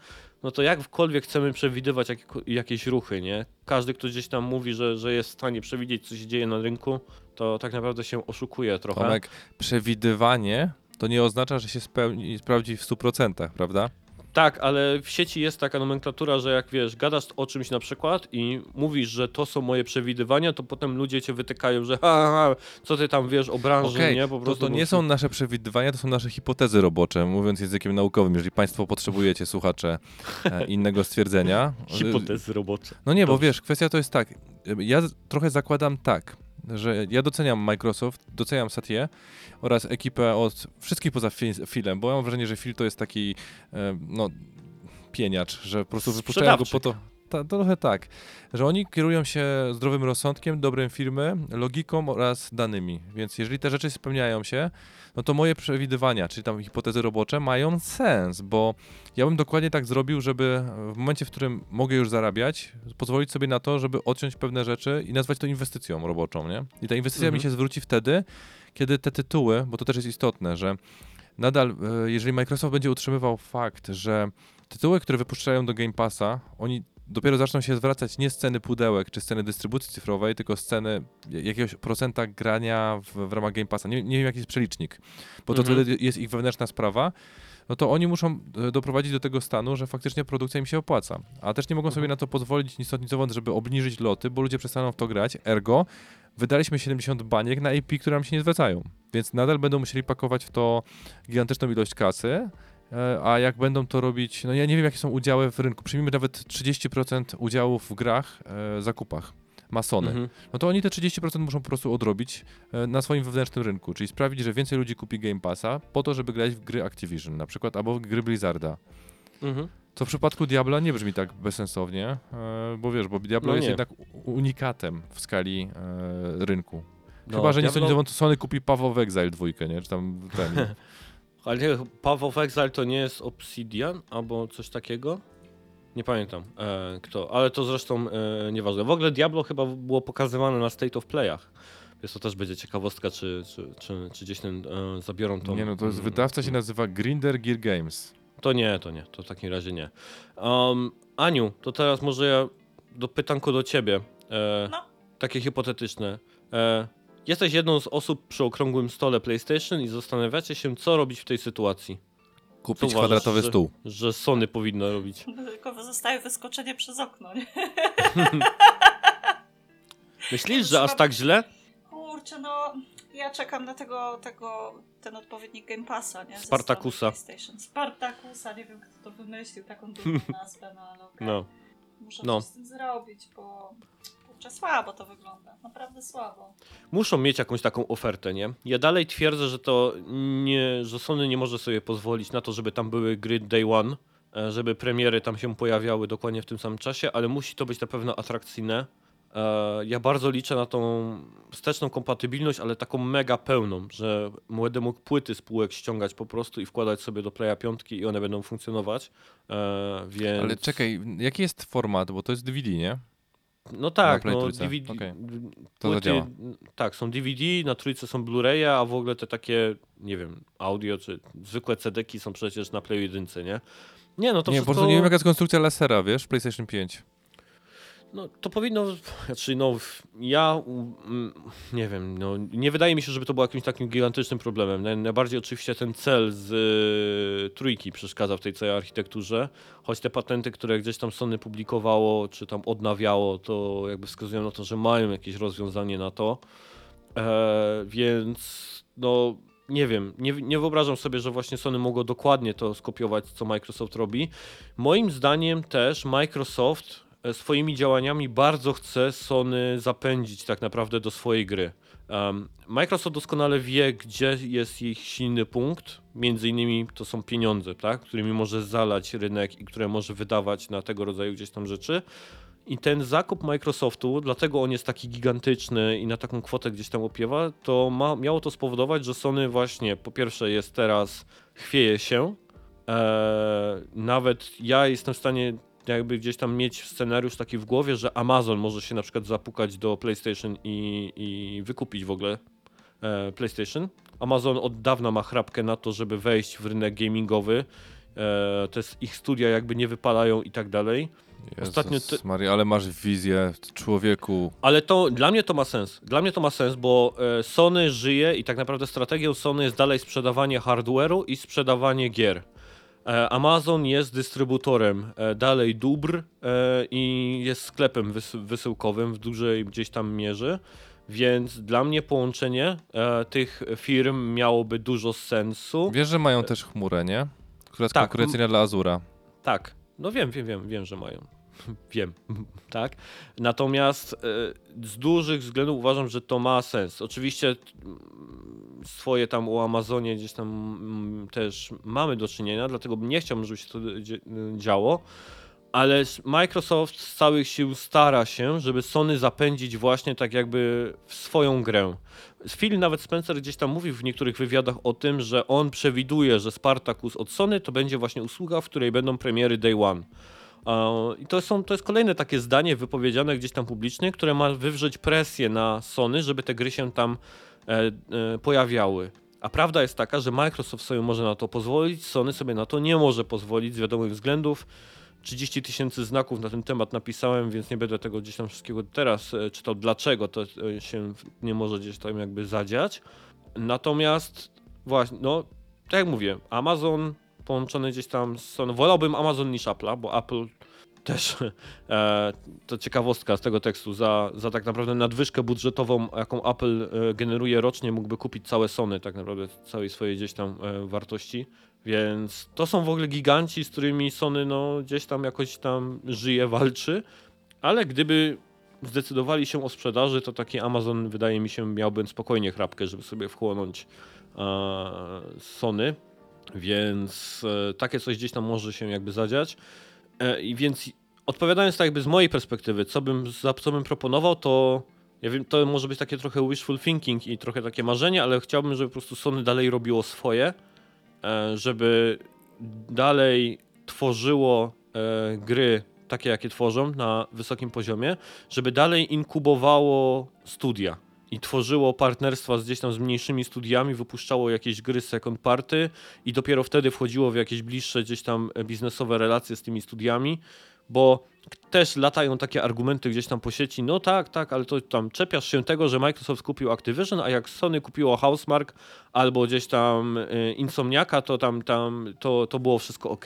no to jakkolwiek chcemy przewidywać jak, jakieś ruchy, nie? Każdy, kto gdzieś tam mówi, że, że jest w stanie przewidzieć, co się dzieje na rynku, to tak naprawdę się oszukuje trochę. Tomek, przewidywanie to nie oznacza, że się spełni, sprawdzi w 100%, prawda? Tak, ale w sieci jest taka nomenklatura, że jak wiesz, gadasz o czymś na przykład i mówisz, że to są moje przewidywania, to potem ludzie cię wytykają, że ha, ha, co ty tam wiesz o branży, Okej, nie? Po to, prostu to nie bo- są nasze przewidywania, to są nasze hipotezy robocze, mówiąc językiem naukowym, jeżeli Państwo potrzebujecie, słuchacze, e, innego stwierdzenia. hipotezy robocze. No nie, bo wiesz, kwestia to jest tak, ja trochę zakładam tak, że ja doceniam Microsoft, doceniam Satye oraz ekipę od wszystkich poza Philem, bo ja mam wrażenie, że Phil to jest taki, e, no, pieniacz, że po prostu wypuszczają go po to. Ta, trochę tak, że oni kierują się zdrowym rozsądkiem, dobrem firmy, logiką oraz danymi. Więc jeżeli te rzeczy spełniają się, no to moje przewidywania, czyli tam hipotezy robocze mają sens, bo ja bym dokładnie tak zrobił, żeby w momencie, w którym mogę już zarabiać, pozwolić sobie na to, żeby odciąć pewne rzeczy i nazwać to inwestycją roboczą, nie? I ta inwestycja Mhm. mi się zwróci wtedy, kiedy te tytuły, bo to też jest istotne, że nadal, e, jeżeli Microsoft będzie utrzymywał fakt, że tytuły, które wypuszczają do Game Passa, oni dopiero zaczną się zwracać nie z ceny pudełek czy z ceny dystrybucji cyfrowej, tylko z ceny jakiegoś procenta grania w, w ramach Game Passa. Nie, nie wiem, jaki jest przelicznik, bo to Mhm. wtedy jest ich wewnętrzna sprawa. No to oni muszą e, doprowadzić do tego stanu, że faktycznie produkcja im się opłaca. A też nie mogą sobie Mhm. na to pozwolić nic stąd, nic żeby obniżyć loty, bo ludzie przestaną w to grać. Ergo, wydaliśmy 70 baniek na IP, które nam się nie zwracają. Więc nadal będą musieli pakować w to gigantyczną ilość kasy. E, A jak będą to robić, no ja nie wiem jakie są udziały w rynku. Przyjmijmy nawet 30% udziałów w grach, e, zakupach. Ma Sony. Mhm. No to oni te 30% muszą po prostu odrobić e, na swoim wewnętrznym rynku, czyli sprawić, że więcej ludzi kupi Game Passa po to, żeby grać w gry Activision na przykład, albo w gry Blizzarda. Mhm. Co w przypadku Diabla nie brzmi tak bezsensownie, bo wiesz, bo Diablo No jest jednak unikatem w skali rynku. No, Chyba, że Diablo- nie Sony kupi Paweł of Exile dwójkę, nie? Czy tam ten. Ale nie, Path of Exile to nie jest Obsidian albo coś takiego? Nie pamiętam e, kto, ale to zresztą e, nieważne. W ogóle Diablo chyba było pokazywane na State of Playach. Więc to też będzie ciekawostka, czy, czy, czy, czy gdzieś ten e, zabiorą tą... nie no, to jest wydawca się nazywa Grinder Gear Games. To nie, to nie, to w takim razie nie. Um, Aniu, to teraz może ja do pytanko do ciebie. E, No. Takie hipotetyczne. E, jesteś jedną z osób przy okrągłym stole PlayStation i zastanawiacie się, co robić w tej sytuacji. Kupić uważasz, kwadratowy że- stół. Że Sony powinno robić. Tylko zostaje wyskoczenie przez okno, nie? Myślisz, że aż tak źle? Kurczę, no ja czekam na tego, tego ten odpowiednik Game Passa, nie? Ze Spartakusa. Spartakusa, nie wiem kto to wymyślił, taką dumną nazwę, no ale okej. No. Muszę no. coś z tym zrobić, bo kurczę, słabo to wygląda, naprawdę słabo. Muszą mieć jakąś taką ofertę, nie? Ja dalej twierdzę, że to nie, że Sony nie może sobie pozwolić na to, żeby tam były gry day one, e, żeby premiery tam się pojawiały dokładnie w tym samym czasie, ale musi to być na pewno atrakcyjne. E, ja bardzo liczę na tą wsteczną kompatybilność, ale taką mega pełną, że będę mógł płyty spółek ściągać po prostu i wkładać sobie do Playa 5 i one będą funkcjonować. E, więc... Ale czekaj, jaki jest format, bo to jest DVD, nie? No tak, no DVD. płyty, To zadziała. Tak, są DVD, na trójce są Blu-ray'a, a w ogóle te takie, nie wiem, audio czy zwykłe CD-ki są przecież na Play 1, nie? Nie, no to nie, po wszystko... prostu nie wiem jaka jest konstrukcja lasera, wiesz, PlayStation 5. No to powinno, znaczy no ja nie wiem, no nie wydaje mi się, żeby to było jakimś takim gigantycznym problemem. Naj- Najbardziej oczywiście ten cel z y, trójki przeszkadza w tej całej architekturze, choć te patenty, które gdzieś tam Sony publikowało, czy tam odnawiało, to jakby wskazują na to, że mają jakieś rozwiązanie na to. E, więc no nie wiem, nie, nie wyobrażam sobie, że właśnie Sony mogło dokładnie to skopiować, co Microsoft robi. Moim zdaniem też Microsoft swoimi działaniami bardzo chce Sony zapędzić tak naprawdę do swojej gry. Microsoft doskonale wie, gdzie jest ich silny punkt. Między innymi to są pieniądze, tak? którymi może zalać rynek i które może wydawać na tego rodzaju gdzieś tam rzeczy. I ten zakup Microsoftu, dlatego on jest taki gigantyczny i na taką kwotę gdzieś tam opiewa, to ma, miało to spowodować, że Sony właśnie po pierwsze jest teraz, chwieje się. Eee, nawet ja jestem w stanie jakby gdzieś tam mieć scenariusz taki w głowie, że Amazon może się na przykład zapukać do PlayStation i, i wykupić w ogóle e, PlayStation. Amazon od dawna ma chrapkę na to, żeby wejść w rynek gamingowy. E, te s- ich studia jakby nie wypalają i tak dalej. Ostatnio Jezus ty- Maria, ale masz wizję, człowieku. Ale to dla mnie to ma sens. Dla mnie to ma sens, bo e, Sony żyje i tak naprawdę strategią Sony jest dalej sprzedawanie hardware'u i sprzedawanie gier. E, Amazon jest dystrybutorem e, dalej dóbr e, i jest sklepem wys wysyłkowym w dużej gdzieś tam mierze. Więc dla mnie połączenie tych firm miałoby dużo sensu. Wiesz, że mają też chmurę, nie? Która jest Tak, konkurencyjna dla Azura. Tak, no wiem, wiem, wiem, wiem, że mają. wiem, tak. Natomiast e, z dużych względów uważam, że to ma sens. Oczywiście mm, swoje tam u Amazonie gdzieś tam mm, też mamy do czynienia, dlatego nie chciałbym, żeby się to dzie- działo. Ale Microsoft z całych sił stara się, żeby Sony zapędzić właśnie tak jakby w swoją grę. Phil nawet Spencer gdzieś tam mówił w niektórych wywiadach o tym, że on przewiduje, że Spartacus od Sony to będzie właśnie usługa, w której będą premiery day one. I to, są, to jest kolejne takie zdanie wypowiedziane gdzieś tam publicznie, które ma wywrzeć presję na Sony, żeby te gry się tam e, e, pojawiały. A prawda jest taka, że Microsoft sobie może na to pozwolić, Sony sobie na to nie może pozwolić z wiadomych względów. 30 tysięcy znaków na ten temat napisałem, więc nie będę tego gdzieś tam wszystkiego teraz e, czytał, dlaczego to się nie może gdzieś tam jakby zadziać. Natomiast właśnie, no tak jak mówię, Amazon połączony gdzieś tam z Sony. Wolałbym Amazon niż Apple'a, bo Apple też e, to ciekawostka z tego tekstu, za, za tak naprawdę nadwyżkę budżetową, jaką Apple e, generuje rocznie, mógłby kupić całe Sony, tak naprawdę całej swojej gdzieś tam e, wartości. Więc to są w ogóle giganci, z którymi Sony no, gdzieś tam jakoś tam żyje, walczy, ale gdyby zdecydowali się o sprzedaży, to taki Amazon wydaje mi się miałby spokojnie chrapkę, żeby sobie wchłonąć e, Sony, więc e, takie coś gdzieś tam może się jakby zadziać. E, I więc odpowiadając tak jakby z mojej perspektywy, co bym, co bym proponował, to ja wiem, to może być takie trochę wishful thinking i trochę takie marzenie, ale chciałbym, żeby po prostu Sony dalej robiło swoje, e, żeby dalej tworzyło gry takie, jakie tworzą na wysokim poziomie, żeby dalej inkubowało studia i tworzyło partnerstwa z gdzieś tam z mniejszymi studiami, wypuszczało jakieś gry second party i dopiero wtedy wchodziło w jakieś bliższe gdzieś tam biznesowe relacje z tymi studiami, bo też latają takie argumenty gdzieś tam po sieci, no tak, tak, ale to tam czepiasz się tego, że Microsoft kupił Activision, a jak Sony kupiło Housemark albo gdzieś tam y, Insomniaka, to tam, tam to, to było wszystko ok.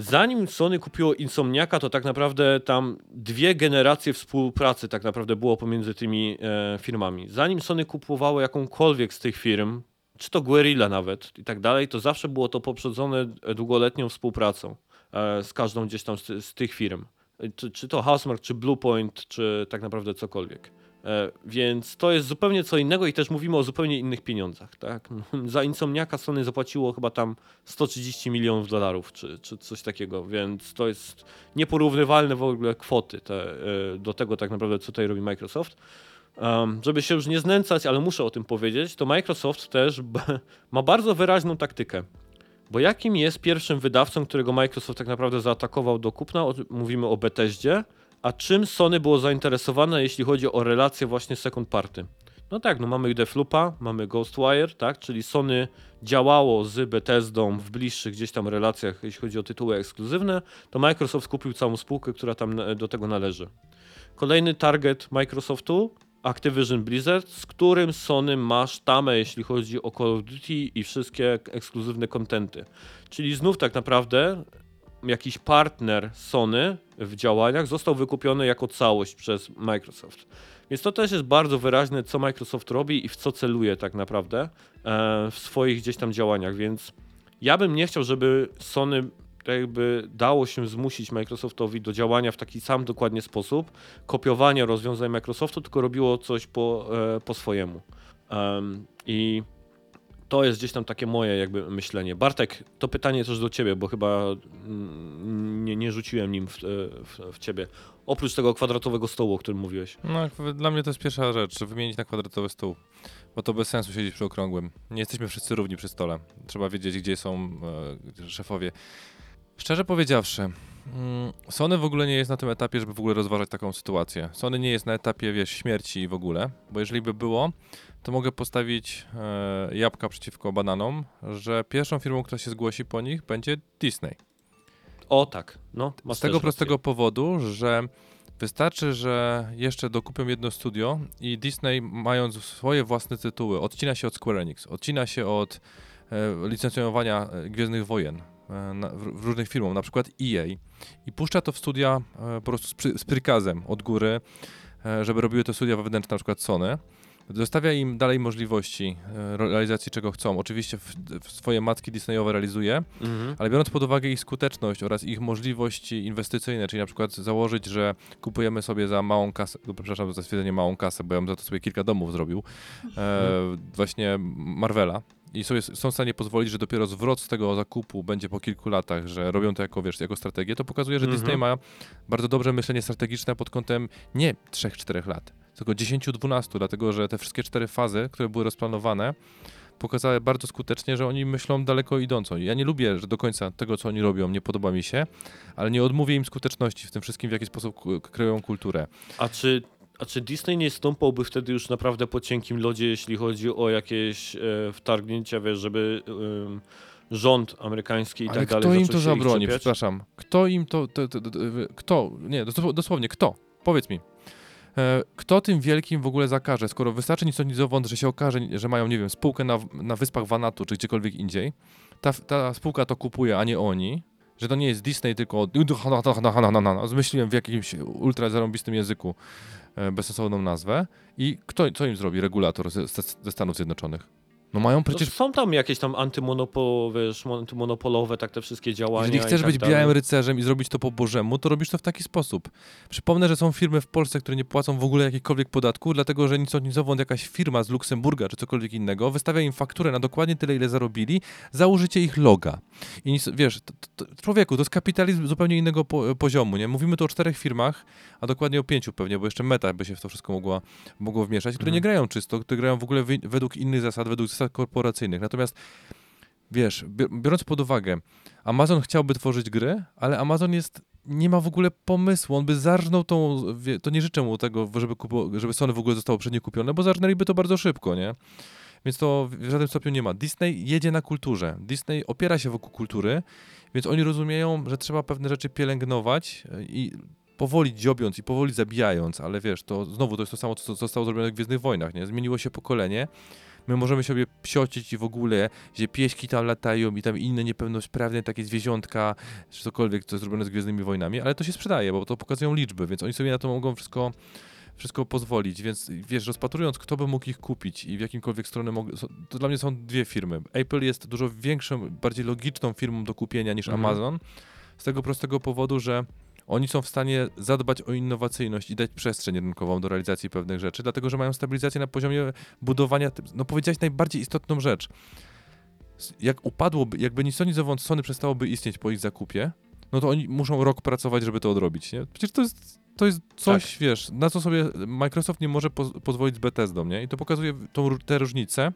Zanim Sony kupiło Insomniaka, to tak naprawdę tam dwie generacje współpracy tak naprawdę było pomiędzy tymi e, firmami. Zanim Sony kupowało jakąkolwiek z tych firm, czy to Guerrilla nawet i tak dalej, to zawsze było to poprzedzone długoletnią współpracą e, z każdą gdzieś tam z, z tych firm. E, Czy, czy to Housemark, czy Bluepoint, czy tak naprawdę cokolwiek. E, więc to jest zupełnie co innego i też mówimy o zupełnie innych pieniądzach. Tak? Za Insomniaka Sony zapłaciło chyba tam 130 milionów dolarów czy, czy coś takiego, więc to jest nieporównywalne w ogóle kwoty te, e, do tego tak naprawdę, co tutaj robi Microsoft. Um, żeby się już nie znęcać, ale muszę o tym powiedzieć, to Microsoft też ma bardzo wyraźną taktykę. Bo jakim jest pierwszym wydawcą, którego Microsoft tak naprawdę zaatakował do kupna? O, mówimy o Bethesdzie. A czym Sony było zainteresowane, jeśli chodzi o relacje właśnie second party? No tak, no mamy Deathloopa, mamy Ghostwire, tak, czyli Sony działało z Bethesdą w bliższych gdzieś tam relacjach, jeśli chodzi o tytuły ekskluzywne, to Microsoft kupił całą spółkę, która tam do tego należy. Kolejny target Microsoftu, Activision Blizzard, z którym Sony ma sztamę, jeśli chodzi o Call of Duty i wszystkie ekskluzywne kontenty. Czyli znów tak naprawdę jakiś partner Sony w działaniach został wykupiony jako całość przez Microsoft. Więc to też jest bardzo wyraźne, co Microsoft robi i w co celuje tak naprawdę e, w swoich gdzieś tam działaniach. Więc ja bym nie chciał, żeby Sony tak jakby dało się zmusić Microsoftowi do działania w taki sam dokładnie sposób, kopiowania rozwiązań Microsoftu, tylko robiło coś po, e, po swojemu. I to jest gdzieś tam takie moje jakby myślenie. Bartek, to pytanie też do ciebie, bo chyba mm, nie, nie rzuciłem nim w, e, w, w ciebie. Oprócz tego kwadratowego stołu, o którym mówiłeś. No, dla mnie to jest pierwsza rzecz, wymienić na kwadratowy stół. Bo to bez sensu siedzieć przy okrągłym. Nie jesteśmy wszyscy równi przy stole. Trzeba wiedzieć, gdzie są e, szefowie. Szczerze powiedziawszy, Sony w ogóle nie jest na tym etapie, żeby w ogóle rozważać taką sytuację. Sony nie jest na etapie, wiesz, śmierci w ogóle, bo jeżeli by było, to mogę postawić e, jabłka przeciwko bananom, że pierwszą firmą, która się zgłosi po nich, będzie Disney. O tak, no. Z tego prostego rację. powodu, że wystarczy, że jeszcze dokupią jedno studio i Disney, mając swoje własne tytuły, odcina się od Square Enix, odcina się od e, licencjonowania e, Gwiezdnych Wojen na, w, w różnych firmom, na przykład EA i puszcza to w studia e, po prostu z, przy, z prykazem od góry, e, żeby robiły to studia wewnętrzne, na przykład Sony. Zostawia im dalej możliwości e, realizacji czego chcą. Oczywiście w, w swoje matki Disneyowe realizuje, Mhm. ale biorąc pod uwagę ich skuteczność oraz ich możliwości inwestycyjne, czyli na przykład założyć, że kupujemy sobie za małą kasę, no, przepraszam za stwierdzenie małą kasę, bo ja bym za to sobie kilka domów zrobił, e, właśnie Marvela. I sobie są w stanie pozwolić, że dopiero zwrot z tego zakupu będzie po kilku latach, że robią to jako, wiesz, jako strategię, to pokazuje, że Mhm. Disney ma bardzo dobrze myślenie strategiczne pod kątem nie 3-4 lat, tylko 10-12, dlatego że te wszystkie cztery fazy, które były rozplanowane, pokazały bardzo skutecznie, że oni myślą daleko idąco. Ja nie lubię że do końca tego, co oni robią, nie podoba mi się, ale nie odmówię im skuteczności w tym wszystkim, w jaki sposób kreują kulturę. A czy, a czy Disney nie stąpałby wtedy już naprawdę po cienkim lodzie, jeśli chodzi o jakieś e, wtargnięcia, wiesz, żeby em, rząd amerykański i ale tak dalej kto im to zabroni? Przepraszam. Kto im to, to, to, to, to kto? Nie, dosł- dosłownie, kto? Powiedz mi. E, Kto tym wielkim w ogóle zakaże, skoro wystarczy nic od nizowąd, że się okaże, że mają, nie wiem, spółkę na, na wyspach Vanatu czy gdziekolwiek indziej, ta, ta spółka to kupuje, a nie oni, że to nie jest Disney, tylko zmyśliłem w jakimś ultra zarąbistym języku e, bezsensowną nazwę i kto, co im zrobi regulator ze, ze Stanów Zjednoczonych? No mają przecież No, są tam jakieś tam antymonopol, wiesz, antymonopolowe, tak te wszystkie działania. Jeżeli chcesz tak być dalej. białym rycerzem i zrobić to po bożemu, to robisz to w taki sposób. Przypomnę, że są firmy w Polsce, które nie płacą w ogóle jakichkolwiek podatku, dlatego że nic od nicowąd jakaś firma z Luksemburga czy cokolwiek innego wystawia im fakturę na dokładnie tyle, ile zarobili za użycie ich loga. I nic, wiesz, to, to, to, człowieku, to jest kapitalizm zupełnie innego po, poziomu, nie? Mówimy tu o czterech firmach, a dokładnie o pięciu pewnie, bo jeszcze Meta by się w to wszystko mogła, mogło wmieszać, które Mhm. nie grają czysto, które grają w ogóle wy, według innych zasad, według korporacyjnych. Natomiast wiesz, bi- biorąc pod uwagę, Amazon chciałby tworzyć gry, ale Amazon jest, nie ma w ogóle pomysłu, on by zarżnął tą, to nie życzę mu tego, żeby, kupo, żeby Sony w ogóle zostało przednie kupione, bo zarżnęliby to bardzo szybko, nie? Więc to w żadnym stopniu nie ma. Disney jedzie na kulturze. Disney opiera się wokół kultury, więc oni rozumieją, że trzeba pewne rzeczy pielęgnować e, i powoli dziobiąc i powoli zabijając, ale wiesz, to znowu to jest to samo, co zostało zrobione w Gwiezdnych Wojnach, nie? Zmieniło się pokolenie, my możemy sobie psiocić i w ogóle, gdzie pieśki tam latają i tam inne niepełnosprawne takie zwierzątka, czy cokolwiek, co jest zrobione z Gwiezdnymi Wojnami, ale to się sprzedaje, bo to pokazują liczby, więc oni sobie na to mogą wszystko wszystko pozwolić, więc wiesz, rozpatrując, kto by mógł ich kupić i w jakimkolwiek stronę są- to dla mnie są dwie firmy. Apple jest dużo większą, bardziej logiczną firmą do kupienia niż Mhm. Amazon, z tego prostego powodu, że Oni są w stanie zadbać o innowacyjność i dać przestrzeń rynkową do realizacji pewnych rzeczy, dlatego że mają stabilizację na poziomie budowania. No powiedziałeś najbardziej istotną rzecz. Jak upadłoby, jakby ni Sony przestałoby istnieć po ich zakupie, no to oni muszą rok pracować, żeby to odrobić. Nie? Przecież to jest, to jest coś, wiesz, na co sobie Microsoft nie może poz- pozwolić z Bethesdą, nie? I to pokazuje tą, te różnice,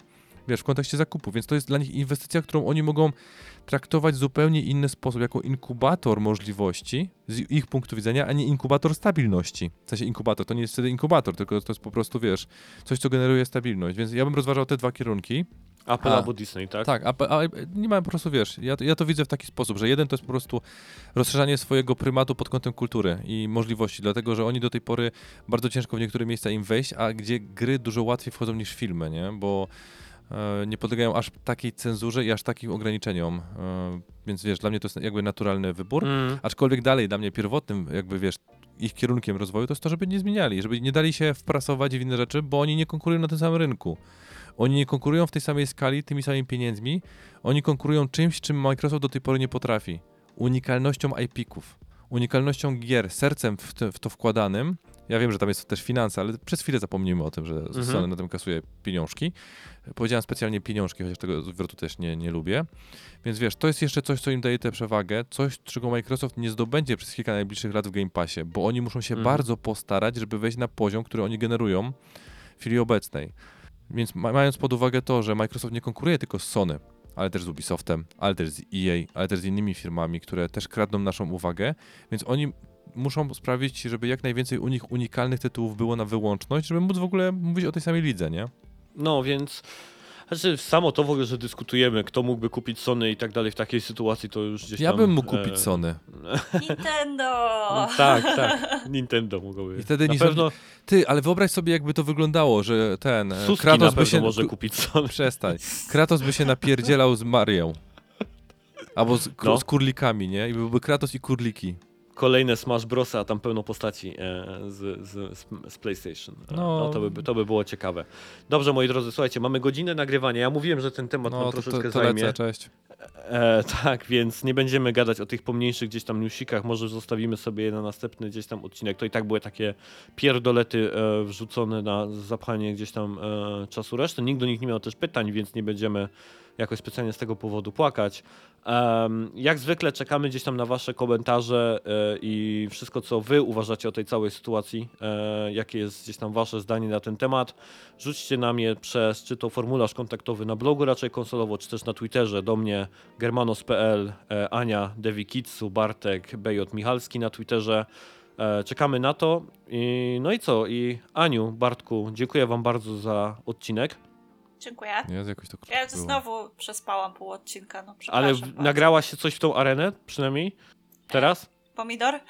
wiesz, w kontekście zakupu, więc to jest dla nich inwestycja, którą oni mogą traktować w zupełnie inny sposób, jako inkubator możliwości z ich punktu widzenia, a nie inkubator stabilności. W sensie inkubator, to nie jest wtedy inkubator, tylko to jest po prostu, wiesz, coś, co generuje stabilność. Więc ja bym rozważał te dwa kierunki. Apple A. albo Disney, tak? Tak, a, a nie ma po prostu, wiesz, ja, to- ja to widzę w taki sposób, że jeden to jest po prostu rozszerzanie swojego prymatu pod kątem kultury i możliwości, dlatego że oni do tej pory bardzo ciężko w niektóre miejsca im wejść, a gdzie gry dużo łatwiej wchodzą niż filmy, nie? Bo nie podlegają aż takiej cenzurze i aż takim ograniczeniom. E, więc wiesz, dla mnie to jest jakby naturalny wybór. Mm. Aczkolwiek dalej dla mnie pierwotnym, jakby wiesz, ich kierunkiem rozwoju to jest to, żeby nie zmieniali, żeby nie dali się wprasować w inne rzeczy, bo oni nie konkurują na tym samym rynku. Oni nie konkurują w tej samej skali, tymi samymi pieniędzmi. Oni konkurują czymś, czym Microsoft do tej pory nie potrafi. Unikalnością IP-ków, unikalnością gier, sercem w to wkładanym. Ja wiem, że tam jest też finanse, ale przez chwilę zapomnimy o tym, że Mhm. Sony na tym kasuje pieniążki. Powiedziałem specjalnie pieniążki, chociaż tego zwrotu też nie, nie lubię. Więc wiesz, to jest jeszcze coś, co im daje tę przewagę, coś, czego Microsoft nie zdobędzie przez kilka najbliższych lat w Game Passie, bo oni muszą się Mhm. bardzo postarać, żeby wejść na poziom, który oni generują w chwili obecnej. Więc ma, mając pod uwagę to, że Microsoft nie konkuruje tylko z Sony, ale też z Ubisoftem, ale też z EA, ale też z innymi firmami, które też kradną naszą uwagę, więc oni muszą sprawić, żeby jak najwięcej u nich unikalnych tytułów było na wyłączność, żeby móc w ogóle mówić o tej samej lidze, nie? No, więc znaczy samo to w ogóle, że dyskutujemy, kto mógłby kupić Sony i tak dalej w takiej sytuacji, to już gdzieś Ja tam... bym mógł kupić e, Sony. Nintendo! Tak, tak. Nintendo mogłoby. I wtedy na nie pewno Ty, ale wyobraź sobie, jakby to wyglądało, że ten e, Suski na Kratos pewno by się... może kupić Sony. Przestań. Kratos by się napierdzielał z Marią. Albo z, No. z kurlikami, nie? I byłby Kratos i kurliki. Kolejne Smash Bros, a tam pełno postaci e, z, z, z, PlayStation. E, No. No, to, by, to by było ciekawe. Dobrze, moi drodzy, słuchajcie, mamy godzinę nagrywania. Ja mówiłem, że ten temat No, nam to, to, troszeczkę to zajmie. lecę, cześć. E, tak, więc nie będziemy gadać o tych pomniejszych gdzieś tam newsikach, może zostawimy sobie je na następny gdzieś tam odcinek. To i tak były takie pierdolety e, wrzucone na zapchanie gdzieś tam e, czasu reszty. Nikt do nich nie miał też pytań, więc nie będziemy jakoś specjalnie z tego powodu płakać. Jak zwykle czekamy gdzieś tam na wasze komentarze e, i wszystko, co wy uważacie o tej całej sytuacji, e, jakie jest gdzieś tam wasze zdanie na ten temat. Rzućcie nam je przez czy to formularz kontaktowy na blogu raczej konsolowo, czy też na Twitterze do mnie germanos.pl, e, Ania, Devi Kitsu, Bartek, Bejot Michalski na Twitterze. Czekamy na to. No i co? I Aniu, Bartku, dziękuję wam bardzo za odcinek. Dziękuję. Nie, jakoś to Ja było. znowu przespałam pół odcinka, no Ale w, nagrałaś się coś w tą arenę przynajmniej? Teraz? Pomidor?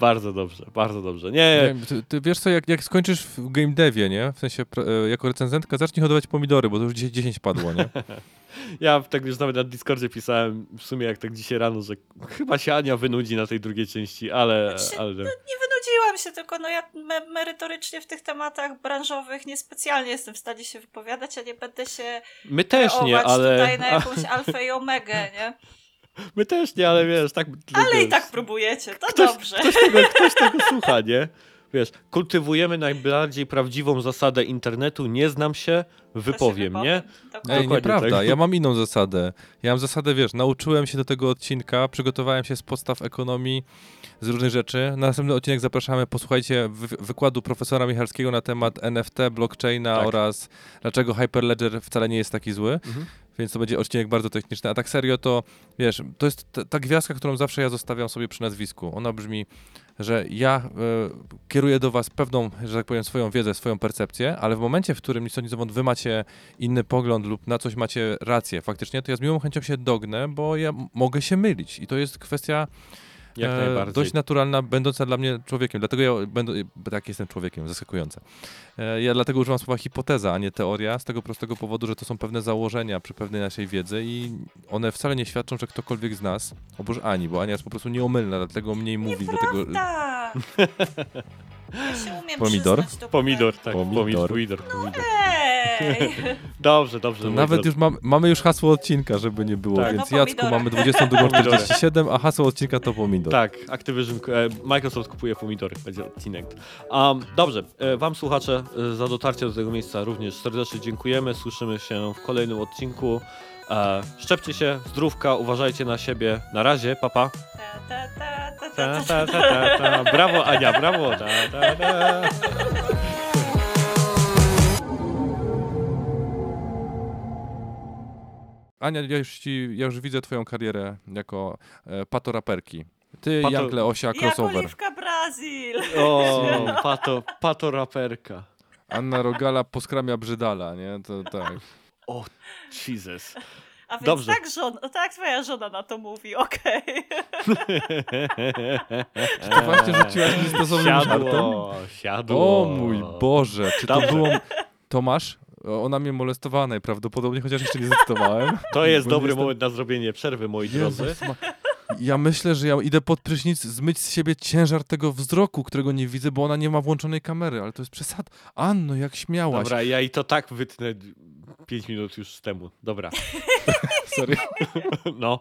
bardzo dobrze, bardzo dobrze. Nie, Nie wiem, ty, ty wiesz co, jak, jak skończysz w game devie, nie? W sensie e, jako recenzentka, zacznij hodować pomidory, bo to już dzisiaj 10 padło, nie? ja tak już nawet na Discordzie pisałem w sumie jak tak dzisiaj rano, że chyba się Ania wynudzi na tej drugiej części, ale... Znaczy, ale... Nie wynudziłam się, tylko no ja me merytorycznie w tych tematach branżowych niespecjalnie jestem w stanie się wypowiadać, a nie będę się My też nie, ale... tutaj na jakąś alfę i omegę, nie? My też nie, ale wiesz, tak... Ale wiesz, i tak próbujecie, to Ktoś- dobrze. Ktoś tego, ktoś tego słucha, nie? Wiesz, kultywujemy najbardziej prawdziwą zasadę internetu, nie znam się, To się wypowiem, nie? Dokładnie. Ej, nieprawda, tak. ja mam inną zasadę. Ja mam zasadę, wiesz, nauczyłem się do tego odcinka, przygotowałem się z podstaw ekonomii, z różnych rzeczy. Na następny odcinek zapraszamy, posłuchajcie wy wykładu profesora Michalskiego na temat NFT, blockchaina Tak. oraz dlaczego Hyperledger wcale nie jest taki zły. Mhm. Więc to będzie odcinek bardzo techniczny. A tak serio to, wiesz, to jest ta, ta gwiazdka, którą zawsze ja zostawiam sobie przy nazwisku. Ona brzmi, że ja e, kieruję do was pewną, że tak powiem, swoją wiedzę, swoją percepcję, ale w momencie, w którym nic sądzę, wy macie inny pogląd lub na coś macie rację faktycznie, to ja z miłą chęcią się dognę, bo ja mogę się mylić. I to jest kwestia Jak e, najbardziej. dość naturalna, będąca dla mnie człowiekiem. Dlatego ja będę, tak jestem człowiekiem, zaskakujące. Ja dlatego używam słowa hipoteza, a nie teoria, z tego prostego powodu, że to są pewne założenia przy pewnej naszej wiedzy i one wcale nie świadczą, że ktokolwiek z nas, oprócz Ani, bo Ania jest po prostu nieomylna, dlatego mniej mówi, dlatego... Ja się umiem Pomidor? Pomidor, tak, Pomidor. pomidor, pomidor. pomidor. Jej! Dobrze, dobrze. Nawet już mam, mamy już hasło odcinka, żeby nie było, Tak. więc No, Jacku mamy 22.47, a hasło odcinka to pomidor. Tak, Activision, e, Microsoft kupuje pomidory, będzie odcinek. Um, dobrze, e, wam słuchacze e, za dotarcie do tego miejsca również serdecznie dziękujemy. Słyszymy się w kolejnym odcinku. E, szczepcie się, zdrówka, uważajcie na siebie. Na razie, papa. Ta, ta, ta, ta, Ta, ta, ta, ta, ta, ta. Brawo, Ania, brawo. Ta, ta, ta. Ania, ja już, ci, ja już widzę twoją karierę jako e, patoraperki. Ty, Pato- Jankle, Osia, Jak crossover. Oliwka Brazil! O, pato, pato raperka. Anna Rogala poskramia brzydala, nie? To tak. O, Jesus. A więc Dobrze. tak, żon, tak twoja żona na to mówi, okej. To właśnie rzuciłaś mi stosownym żartem? Siadło, siadło. O mój Boże, czy to Dobrze. było... Tomasz? Ona mnie molestowała najprawdopodobniej, chociaż jeszcze nie zdecydowałem. To jest dobry jestem- moment na zrobienie przerwy, moi drodzy. Ma... Ja myślę, że ja idę pod prysznic zmyć z siebie ciężar tego wzroku, którego nie widzę, bo ona nie ma włączonej kamery, ale to jest przesad. Anno, jak śmiałaś. Dobra, ja i to tak wytnę 5 minut już temu. Dobra. Sorry. No.